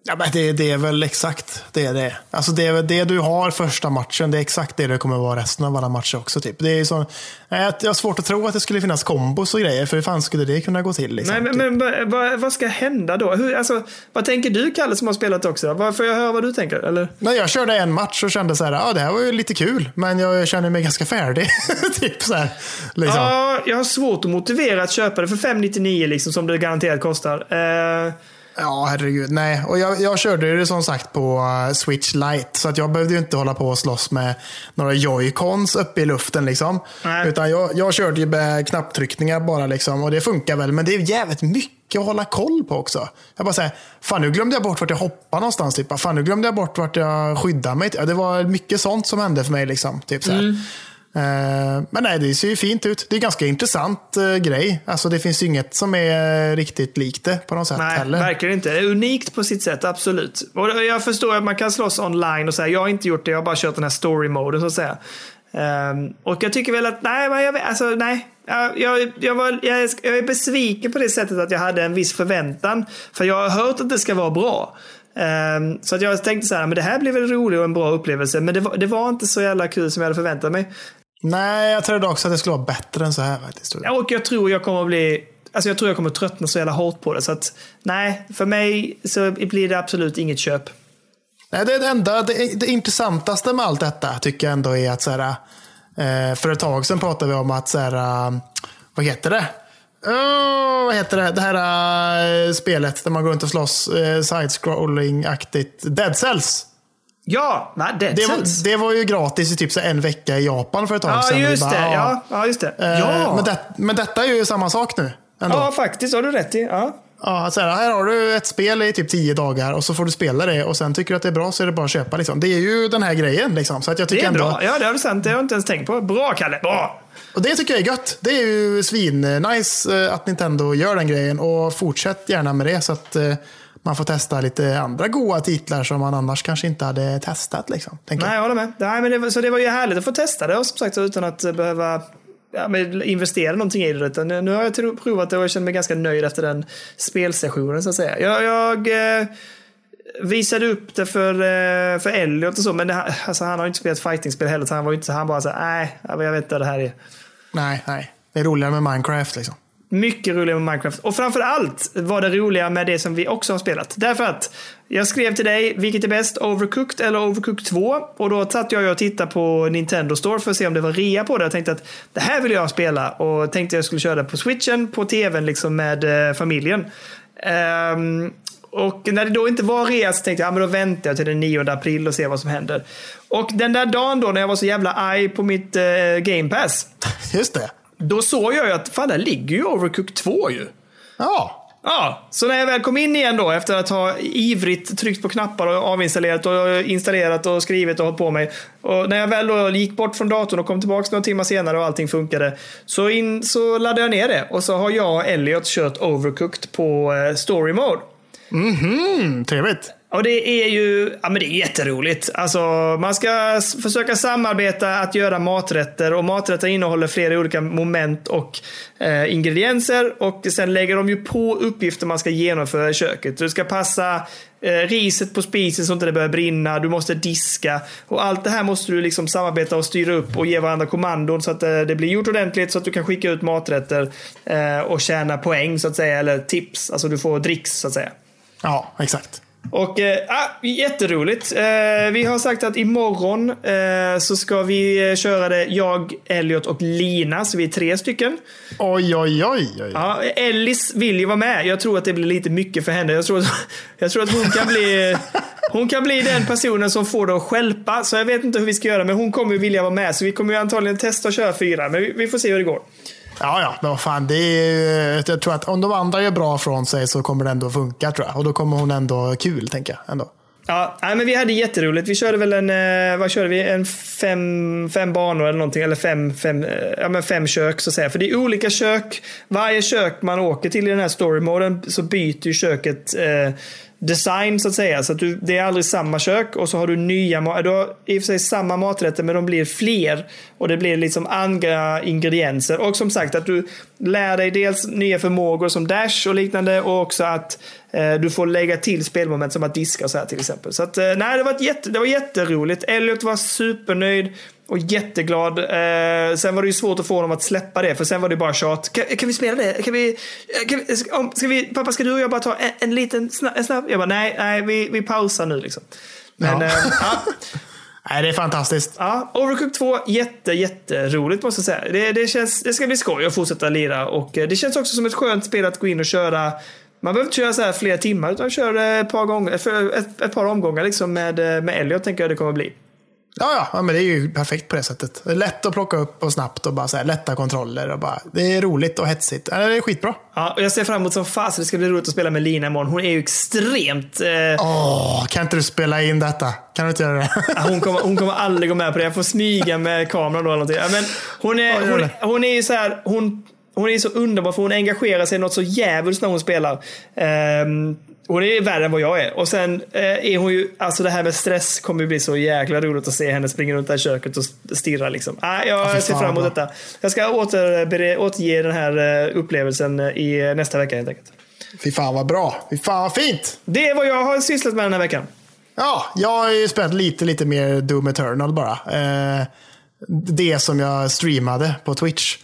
Ja, men det, det är väl exakt det det är. Alltså det, det du har första matchen, det är exakt det det kommer vara resten av alla matcher också. Typ. Det är så, jag har svårt att tro att det skulle finnas kombos och grejer, för hur fan skulle det kunna gå till? Liksom, Nej, men, typ? men vad- vad, vad ska hända då? Hur, alltså, vad tänker du Kalle som har spelat också? Vad, får jag höra vad du tänker? Eller? Nej, jag körde en match och kände så här, ja det här var ju lite kul, men jag känner mig ganska färdig. typ så här, liksom. Ja, jag har svårt att motivera att köpa det för 599 liksom, som det garanterat kostar. Eh, Ja, herregud. Nej, och jag, jag körde det som sagt på uh, Switch Lite. Så att jag behövde ju inte hålla på och slåss med några joycons uppe i luften. Liksom. Nej. Utan jag, jag körde ju med knapptryckningar bara. Liksom, och det funkar väl. Men det är jävligt mycket att hålla koll på också. Jag bara säger, fan nu glömde jag bort vart jag hoppade någonstans. Typ. Fan nu glömde jag bort vart jag skyddade mig. Ja, det var mycket sånt som hände för mig. Liksom, typ så. Eh, Men nej, det ser ju fint ut. Det är en ganska intressant eh, grej. Alltså, det finns inget som är eh, riktigt likt det på något sätt nej, heller. verkligen inte. Det är unikt på sitt sätt, absolut. Och jag förstår att man kan slåss online och säga, jag har inte gjort det, jag har bara kört den här story-moden så att säga. Ehm, och jag tycker väl att, nej, men jag, alltså, nej. Jag, jag, jag, var, jag, är, jag är besviken på det sättet att jag hade en viss förväntan. För jag har hört att det ska vara bra. Ehm, så att jag tänkte så här, men det här blir väl roligt och en bra upplevelse. Men det var, det var inte så jävla kul som jag hade förväntat mig. Nej, jag trodde också att det skulle vara bättre än så här faktiskt. Ja, Och jag tror jag kommer att bli... Alltså jag tror jag kommer att tröttna så jävla hårt på det. Så att nej, för mig så blir det absolut inget köp. Nej, det, är det, enda, det, det intressantaste med allt detta tycker jag ändå är att så här, eh, för ett tag sedan pratade vi om att, så här, eh, vad heter det? Oh, vad heter det? Det här eh, spelet där man går runt och slåss, eh, side-scrolling-aktigt. Dead Cells. Ja, nej, Dead Det var, det var ju gratis i typ så en vecka i Japan för ett tag Ja, sedan. Just bara, det. ja. Ja, just det. Eh, Ja, Men, det, men detta är ju samma sak nu. Ändå. ja faktiskt. har du rätt i. Ja. Ja, så här, här har du ett spel i typ tio dagar och så får du spela det och sen tycker du att det är bra så är det bara att köpa. Liksom. Det är ju den här grejen. Liksom. Så att jag Det tycker är ändå, bra. Ja, det har du sant. Det har jag inte ens tänkt på. Bra, Kalle. Bra. Och det tycker jag är gött. Det är ju svin-nice eh, att Nintendo gör den grejen och fortsätt gärna med det så att eh, man får testa lite andra goa titlar som man annars kanske inte hade testat. Liksom, Nej, jag. håller med. Nej, men det, var- så det var ju härligt att få testa det och som sagt utan att eh, behöva ja, men investera någonting i det. Utan nu har jag provat det och jag känner mig ganska nöjd efter den spelsessionen så att säga. Jag, jag eh, visade upp det för, eh, för Elliot och så, men det, alltså, han har ju inte spelat fightingspel heller så han var inte han bara så nej, jag vet inte vad det här är. Nej, nej. Det är roligare med Minecraft. Liksom. Mycket roligare med Minecraft. Och framför allt var det roliga med det som vi också har spelat. Därför att jag skrev till dig, vilket är bäst? Overcooked eller Overcooked 2? Och då satt jag och tittade på Nintendo Store för att se om det var rea på det. Jag tänkte att det här vill jag spela. Och tänkte jag skulle köra det på switchen, på tvn liksom med eh, familjen. Um, och när det då inte var rea så tänkte jag, ja, men då väntar jag till den 9 april och ser vad som händer. Och den där dagen då när jag var så jävla arg på mitt eh, Game Pass. Just det. Då såg jag ju att fan, där ligger ju Overcooked 2 ju. Ja. Ja, så när jag väl kom in igen då efter att ha ivrigt tryckt på knappar och avinstallerat och installerat och skrivit och hållit på mig. Och när jag väl då gick bort från datorn och kom tillbaka några timmar senare och allting funkade. Så, in, så laddade jag ner det och så har jag och Elliot kört Overcooked på eh, Story Mode. Mm, trevligt. Och det är ju ja, men det är jätteroligt. Alltså, man ska försöka samarbeta att göra maträtter och maträtter innehåller flera olika moment och eh, ingredienser och sen lägger de ju på uppgifter man ska genomföra i köket. Du ska passa eh, riset på spisen så inte det börjar brinna. Du måste diska. Och allt det här måste du liksom samarbeta och styra upp och ge varandra kommandon så att eh, det blir gjort ordentligt så att du kan skicka ut maträtter eh, och tjäna poäng så att säga. Eller tips. Alltså du får dricks så att säga. Ja, exakt. Och ah, jätteroligt. Eh, vi har sagt att imorgon eh, så ska vi köra det jag, Elliot och Lina. Så vi är tre stycken. Oj, oj, oj. oj. Ja, Ellis vill ju vara med. Jag tror att det blir lite mycket för henne. Jag tror att, jag tror att hon kan bli hon kan bli den personen som får det att skälpa. Så jag vet inte hur vi ska göra, men hon kommer vilja vara med. Så vi kommer ju antagligen testa att köra fyra, men vi, vi får se hur det går. Ja, ja, men vad fan. Det är, jag tror att om de andra gör bra från sig så kommer det ändå funka tror jag. Och då kommer hon ändå kul, tänker jag. Ändå. Ja, nej, men vi hade jätteroligt. Vi körde väl en, eh, vad körde vi? En fem, fem banor eller någonting. Eller fem, fem, eh, ja, men fem kök så att säga. För det är olika kök. Varje kök man åker till i den här storymoden så byter ju köket eh, design så att säga. Så att du, det är aldrig samma kök och så har du nya maträtter. Du har i och för sig samma maträtter men de blir fler. Och det blir liksom andra ingredienser. Och som sagt att du lär dig dels nya förmågor som dash och liknande och också att eh, du får lägga till spelmoment som att diska och så här till exempel. Så att eh, nej, det var, jätte, det var jätteroligt. Elliot var supernöjd och jätteglad. Eh, sen var det ju svårt att få honom att släppa det, för sen var det bara tjat. Kan, kan vi spela det? Kan vi, kan vi, ska, om, ska vi, pappa, ska du och jag bara ta en, en liten snabb, en snabb? Jag bara, nej, nej, vi, vi pausar nu liksom. Men, Ja. eh, ja. Nej, det är fantastiskt. Ja, Overcooked 2, jätte, jätteroligt måste jag säga. Det, det, känns, det ska bli skoj att fortsätta lira och eh, det känns också som ett skönt spel att gå in och köra. Man behöver inte köra så här flera timmar utan köra ett par, gånger, ett, ett par omgångar liksom med, eh, med Elliot tänker jag det kommer bli. Ja, ja, men det är ju perfekt på det sättet. Det är lätt att plocka upp och snabbt och bara så här, lätta kontroller. Och bara, det är roligt och hetsigt. Ja, Det är skitbra. Ja, och jag ser fram emot som fasen det ska bli roligt att spela med Lina imorgon. Hon är ju extremt... Eh, Åh, kan inte du spela in detta? Kan du inte göra det? Ja, Hon kommer, hon kommer aldrig gå med på det. Jag får smyga med kameran då eller någonting. Ja, men hon, är, gör hon, hon är ju så här, hon, hon är så underbar för hon engagerar sig något så jävligt när hon spelar. Ehm, hon är värre än vad jag är. Och sen eh, är hon ju, alltså det här med stress kommer ju bli så jäkla roligt att se henne springa runt det här köket och stirra liksom. Ah, jag fy ser fram emot detta. Jag ska åter, återge den här eh, upplevelsen i nästa vecka helt enkelt. Fy fan vad bra. Fy fan vad fint. Det är vad jag har sysslat med den här veckan. Ja, jag har ju spelat lite, lite mer Doom Eternal bara. Eh, det som jag streamade på Twitch.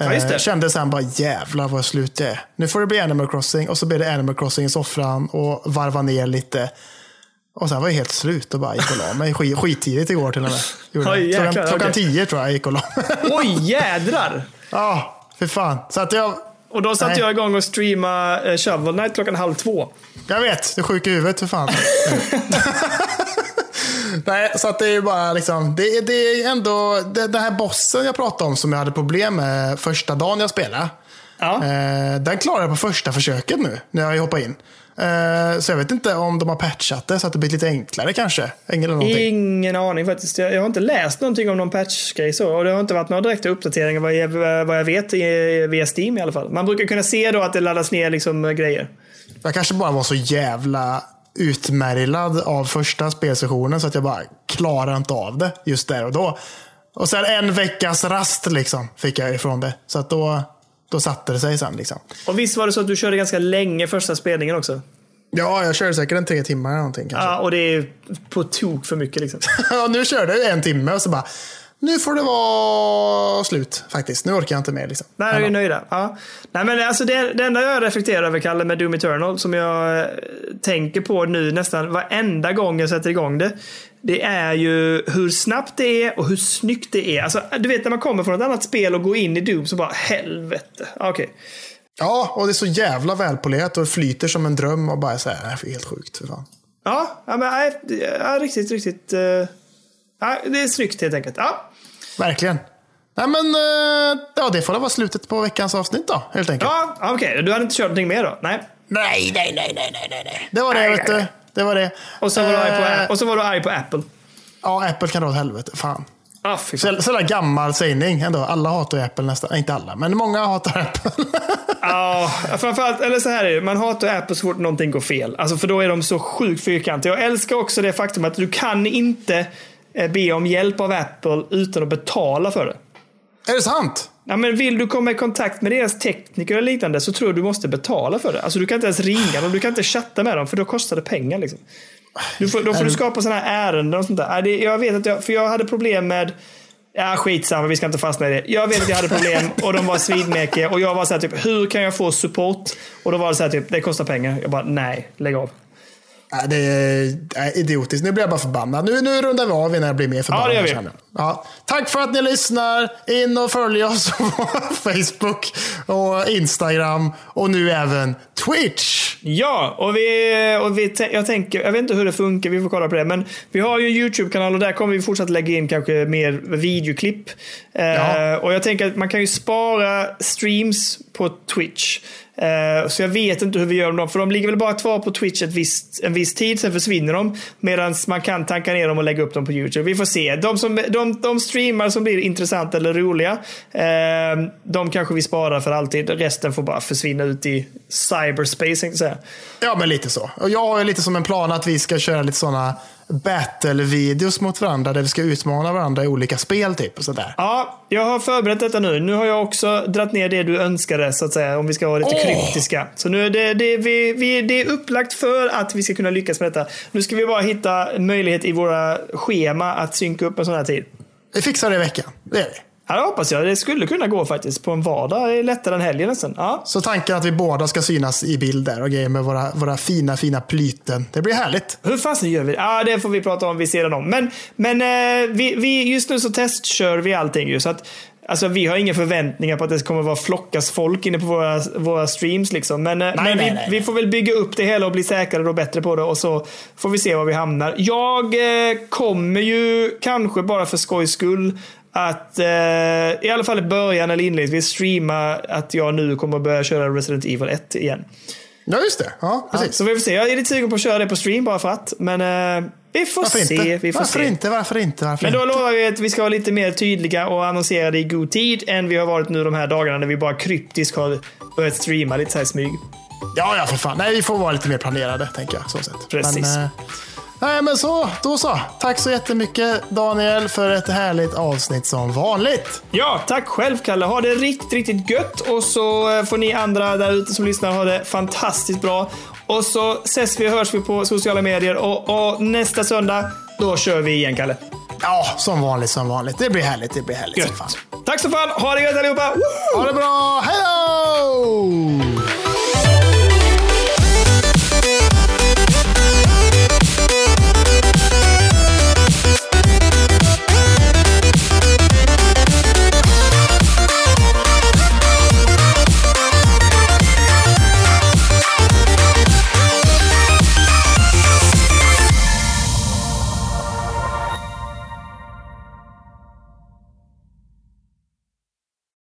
Ja. Eh, kände sen bara jävlar vad slut det är. Nu får det bli Animal Crossing och så blir det Animal Crossing i soffan och varva ner lite. Och sen var jag helt slut och bara gick och la mig skit, skittidigt igår till och med. Gjorde Oj, jäklar, klockan, klockan tio tror jag gick och la mig. Oj jädrar! Ja, för fan. Så att jag, Och då satte jag igång och streama eh, Shovel Knight klockan halv två. jag vet, du är sjuk i huvudet för fan. Nej, så att det är ju bara liksom, det, det är ändå, det, den här bossen jag pratade om som jag hade problem med första dagen jag spelade. Ja. Eh, den klarade jag på första försöket nu, när jag hoppade in. Eh, så jag vet inte om de har patchat det så att det blir lite enklare kanske. Eller. Ingen aning faktiskt. Jag, jag har inte läst någonting om någon patchgrej så. Och det har inte varit några direkta uppdateringar vad jag, vad jag vet via Steam i alla fall. Man brukar kunna se då att det laddas ner liksom eh, grejer. Jag kanske bara var så jävla utmärglad av första spelsessionen så att jag bara klarar inte av det just där och då. Och sen en veckas rast liksom fick jag ifrån det. Så att då, då satte det sig sen. Liksom. Och visst var det så att du körde ganska länge första spelningen också? Ja, jag körde säkert en tre timmar eller någonting kanske. Ja, och det är på tok för mycket liksom. Ja, nu körde jag en timme och så bara, nu får det vara slut faktiskt. Nu orkar jag inte mer. Liksom. Där är vi nöjda. Ja. Nej, men alltså det, det enda jag reflekterar över, Kalle, med Doom Eternal, som jag eh, tänker på nu nästan varenda gång jag sätter igång det. Det är ju hur snabbt det är och hur snyggt det är. Alltså, du vet när man kommer från ett annat spel och går in i Doom så bara helvete. Okej. Ja, och det är så jävla välpolerat och flyter som en dröm och bara så här, helt sjukt. För fan. Ja, ja, men, ja, riktigt, riktigt. eh, ja, det är snyggt helt enkelt. Ja, Verkligen. Nej men, eh, ja det får väl vara slutet på veckans avsnitt då, helt enkelt. ja okej. Du hade inte kört någonting mer då? Nej. Nej, nej, nej, nej, nej, nej. Det var det, Nej, vet du. Det var det. Och så var, du arg på, Eh, och så var du arg på Apple. Ja, Apple kan dra åt helvete. Fan. Ah, fan. Så, sådär gammal sägning ändå. Alla hatar Apple nästan. Inte alla, men många hatar Apple. Ja, framförallt, eller så här är det. Man hatar Apple så fort någonting går fel. Alltså för då är de så sjukt fyrkantiga. Jag älskar också det faktum att du kan inte eh, be om hjälp av Apple utan att betala för det. Är det sant? Ja, men vill du komma i kontakt med deras tekniker eller liknande så tror jag du måste betala för det. Alltså du kan inte ens ringa dem, du kan inte chatta med dem för då kostar det pengar. Liksom. Du får, då får du skapa sådana här ärenden och sånt där. Jag vet att jag, för jag hade problem med Ja, skitsamma, vi ska inte fastna i det. Jag vet att jag hade problem och de var svinmäkiga och jag var så här typ, hur kan jag få support? Och då var det så här typ, det kostar pengar. Jag bara, nej, lägg av. Nej, det är nej, idiotiskt. Nu blir jag bara förbannad. Nu, nu rundar vi av innan jag blir mer förbannad. Ja, det gör vi. Ja. Tack för att ni lyssnar. In och följ oss på Facebook och Instagram och nu även Twitch. Ja, och, vi, och vi, jag tänker, jag vet inte hur det funkar, vi får kolla på det. Men vi har ju en YouTube-kanal och där kommer vi fortsätta lägga in kanske mer videoklipp. Eh, Ja. och jag tänker att man kan ju spara streams på Twitch. Uh, så jag vet inte hur vi gör med dem, för de ligger väl bara kvar på Twitch ett visst, en viss tid, sen försvinner de. Medan man kan tanka ner dem och lägga upp dem på YouTube. Vi får se. De, som, de, de streamar som blir intressanta eller roliga, uh, de kanske vi sparar för alltid. Resten får bara försvinna ut i cyberspace, säga. Ja, men lite så. Och jag har lite som en plan att vi ska köra lite sådana battle-videos mot varandra där vi ska utmana varandra i olika spel typ. Och sådär. Ja, jag har förberett detta nu. Nu har jag också dratt ner det du önskade, så att säga, om vi ska vara lite Åh! kryptiska. Så nu är det, det, vi, vi, det är upplagt för att vi ska kunna lyckas med detta. Nu ska vi bara hitta möjlighet i våra schema att synka upp en sån här tid. Vi fixar det i veckan. Det gör vi. Ja, det hoppas jag. Det skulle kunna gå faktiskt. På en vardag. Det är lättare än helgen nästan. Ja. Så tanken att vi båda ska synas i bild där och grejer med våra, våra fina, fina plyten. Det blir härligt. Hur fasen gör vi det? Ja, det får vi prata om vid sidan om. Men, men eh, vi, vi, just nu så testkör vi allting ju. Så att, alltså, vi har inga förväntningar på att det kommer vara flockas folk inne på våra, våra streams. Liksom. Men, eh, men nej, vi, nej. vi får väl bygga upp det hela och bli säkrare och bättre på det. Och så får vi se var vi hamnar. Jag eh, kommer ju kanske bara för skojs skull att eh, i alla fall i början eller inledningsvis streama att jag nu kommer börja köra Resident Evil 1 igen. Ja, just det. Ja, precis. Så vi får se. Jag är lite sugen på att köra det på stream bara för att. Men eh, vi får varför se. inte? Vi får varför se. inte? Varför inte? Varför Men då inte? lovar vi att vi ska vara lite mer tydliga och annonserade i god tid än vi har varit nu de här dagarna när vi bara kryptiskt har börjat streama lite så här i smyg. Ja, ja, för fan. Nej, vi får vara lite mer planerade, tänker jag. Så sätt. Precis. Men, eh, nej, men så. Då så. Tack så jättemycket, Daniel, för ett härligt avsnitt som vanligt. Ja, tack själv Kalle. Ha det riktigt, riktigt gött. Och så eh, får ni andra där ute som lyssnar ha det fantastiskt bra. Och så ses vi och hörs vi på sociala medier. Och, och nästa söndag, då kör vi igen Kalle. Ja, som vanligt, som vanligt. Det blir härligt. Det blir härligt som fan. Tack så fan. Ha det gött allihopa. Woo! Ha det bra. Hej då!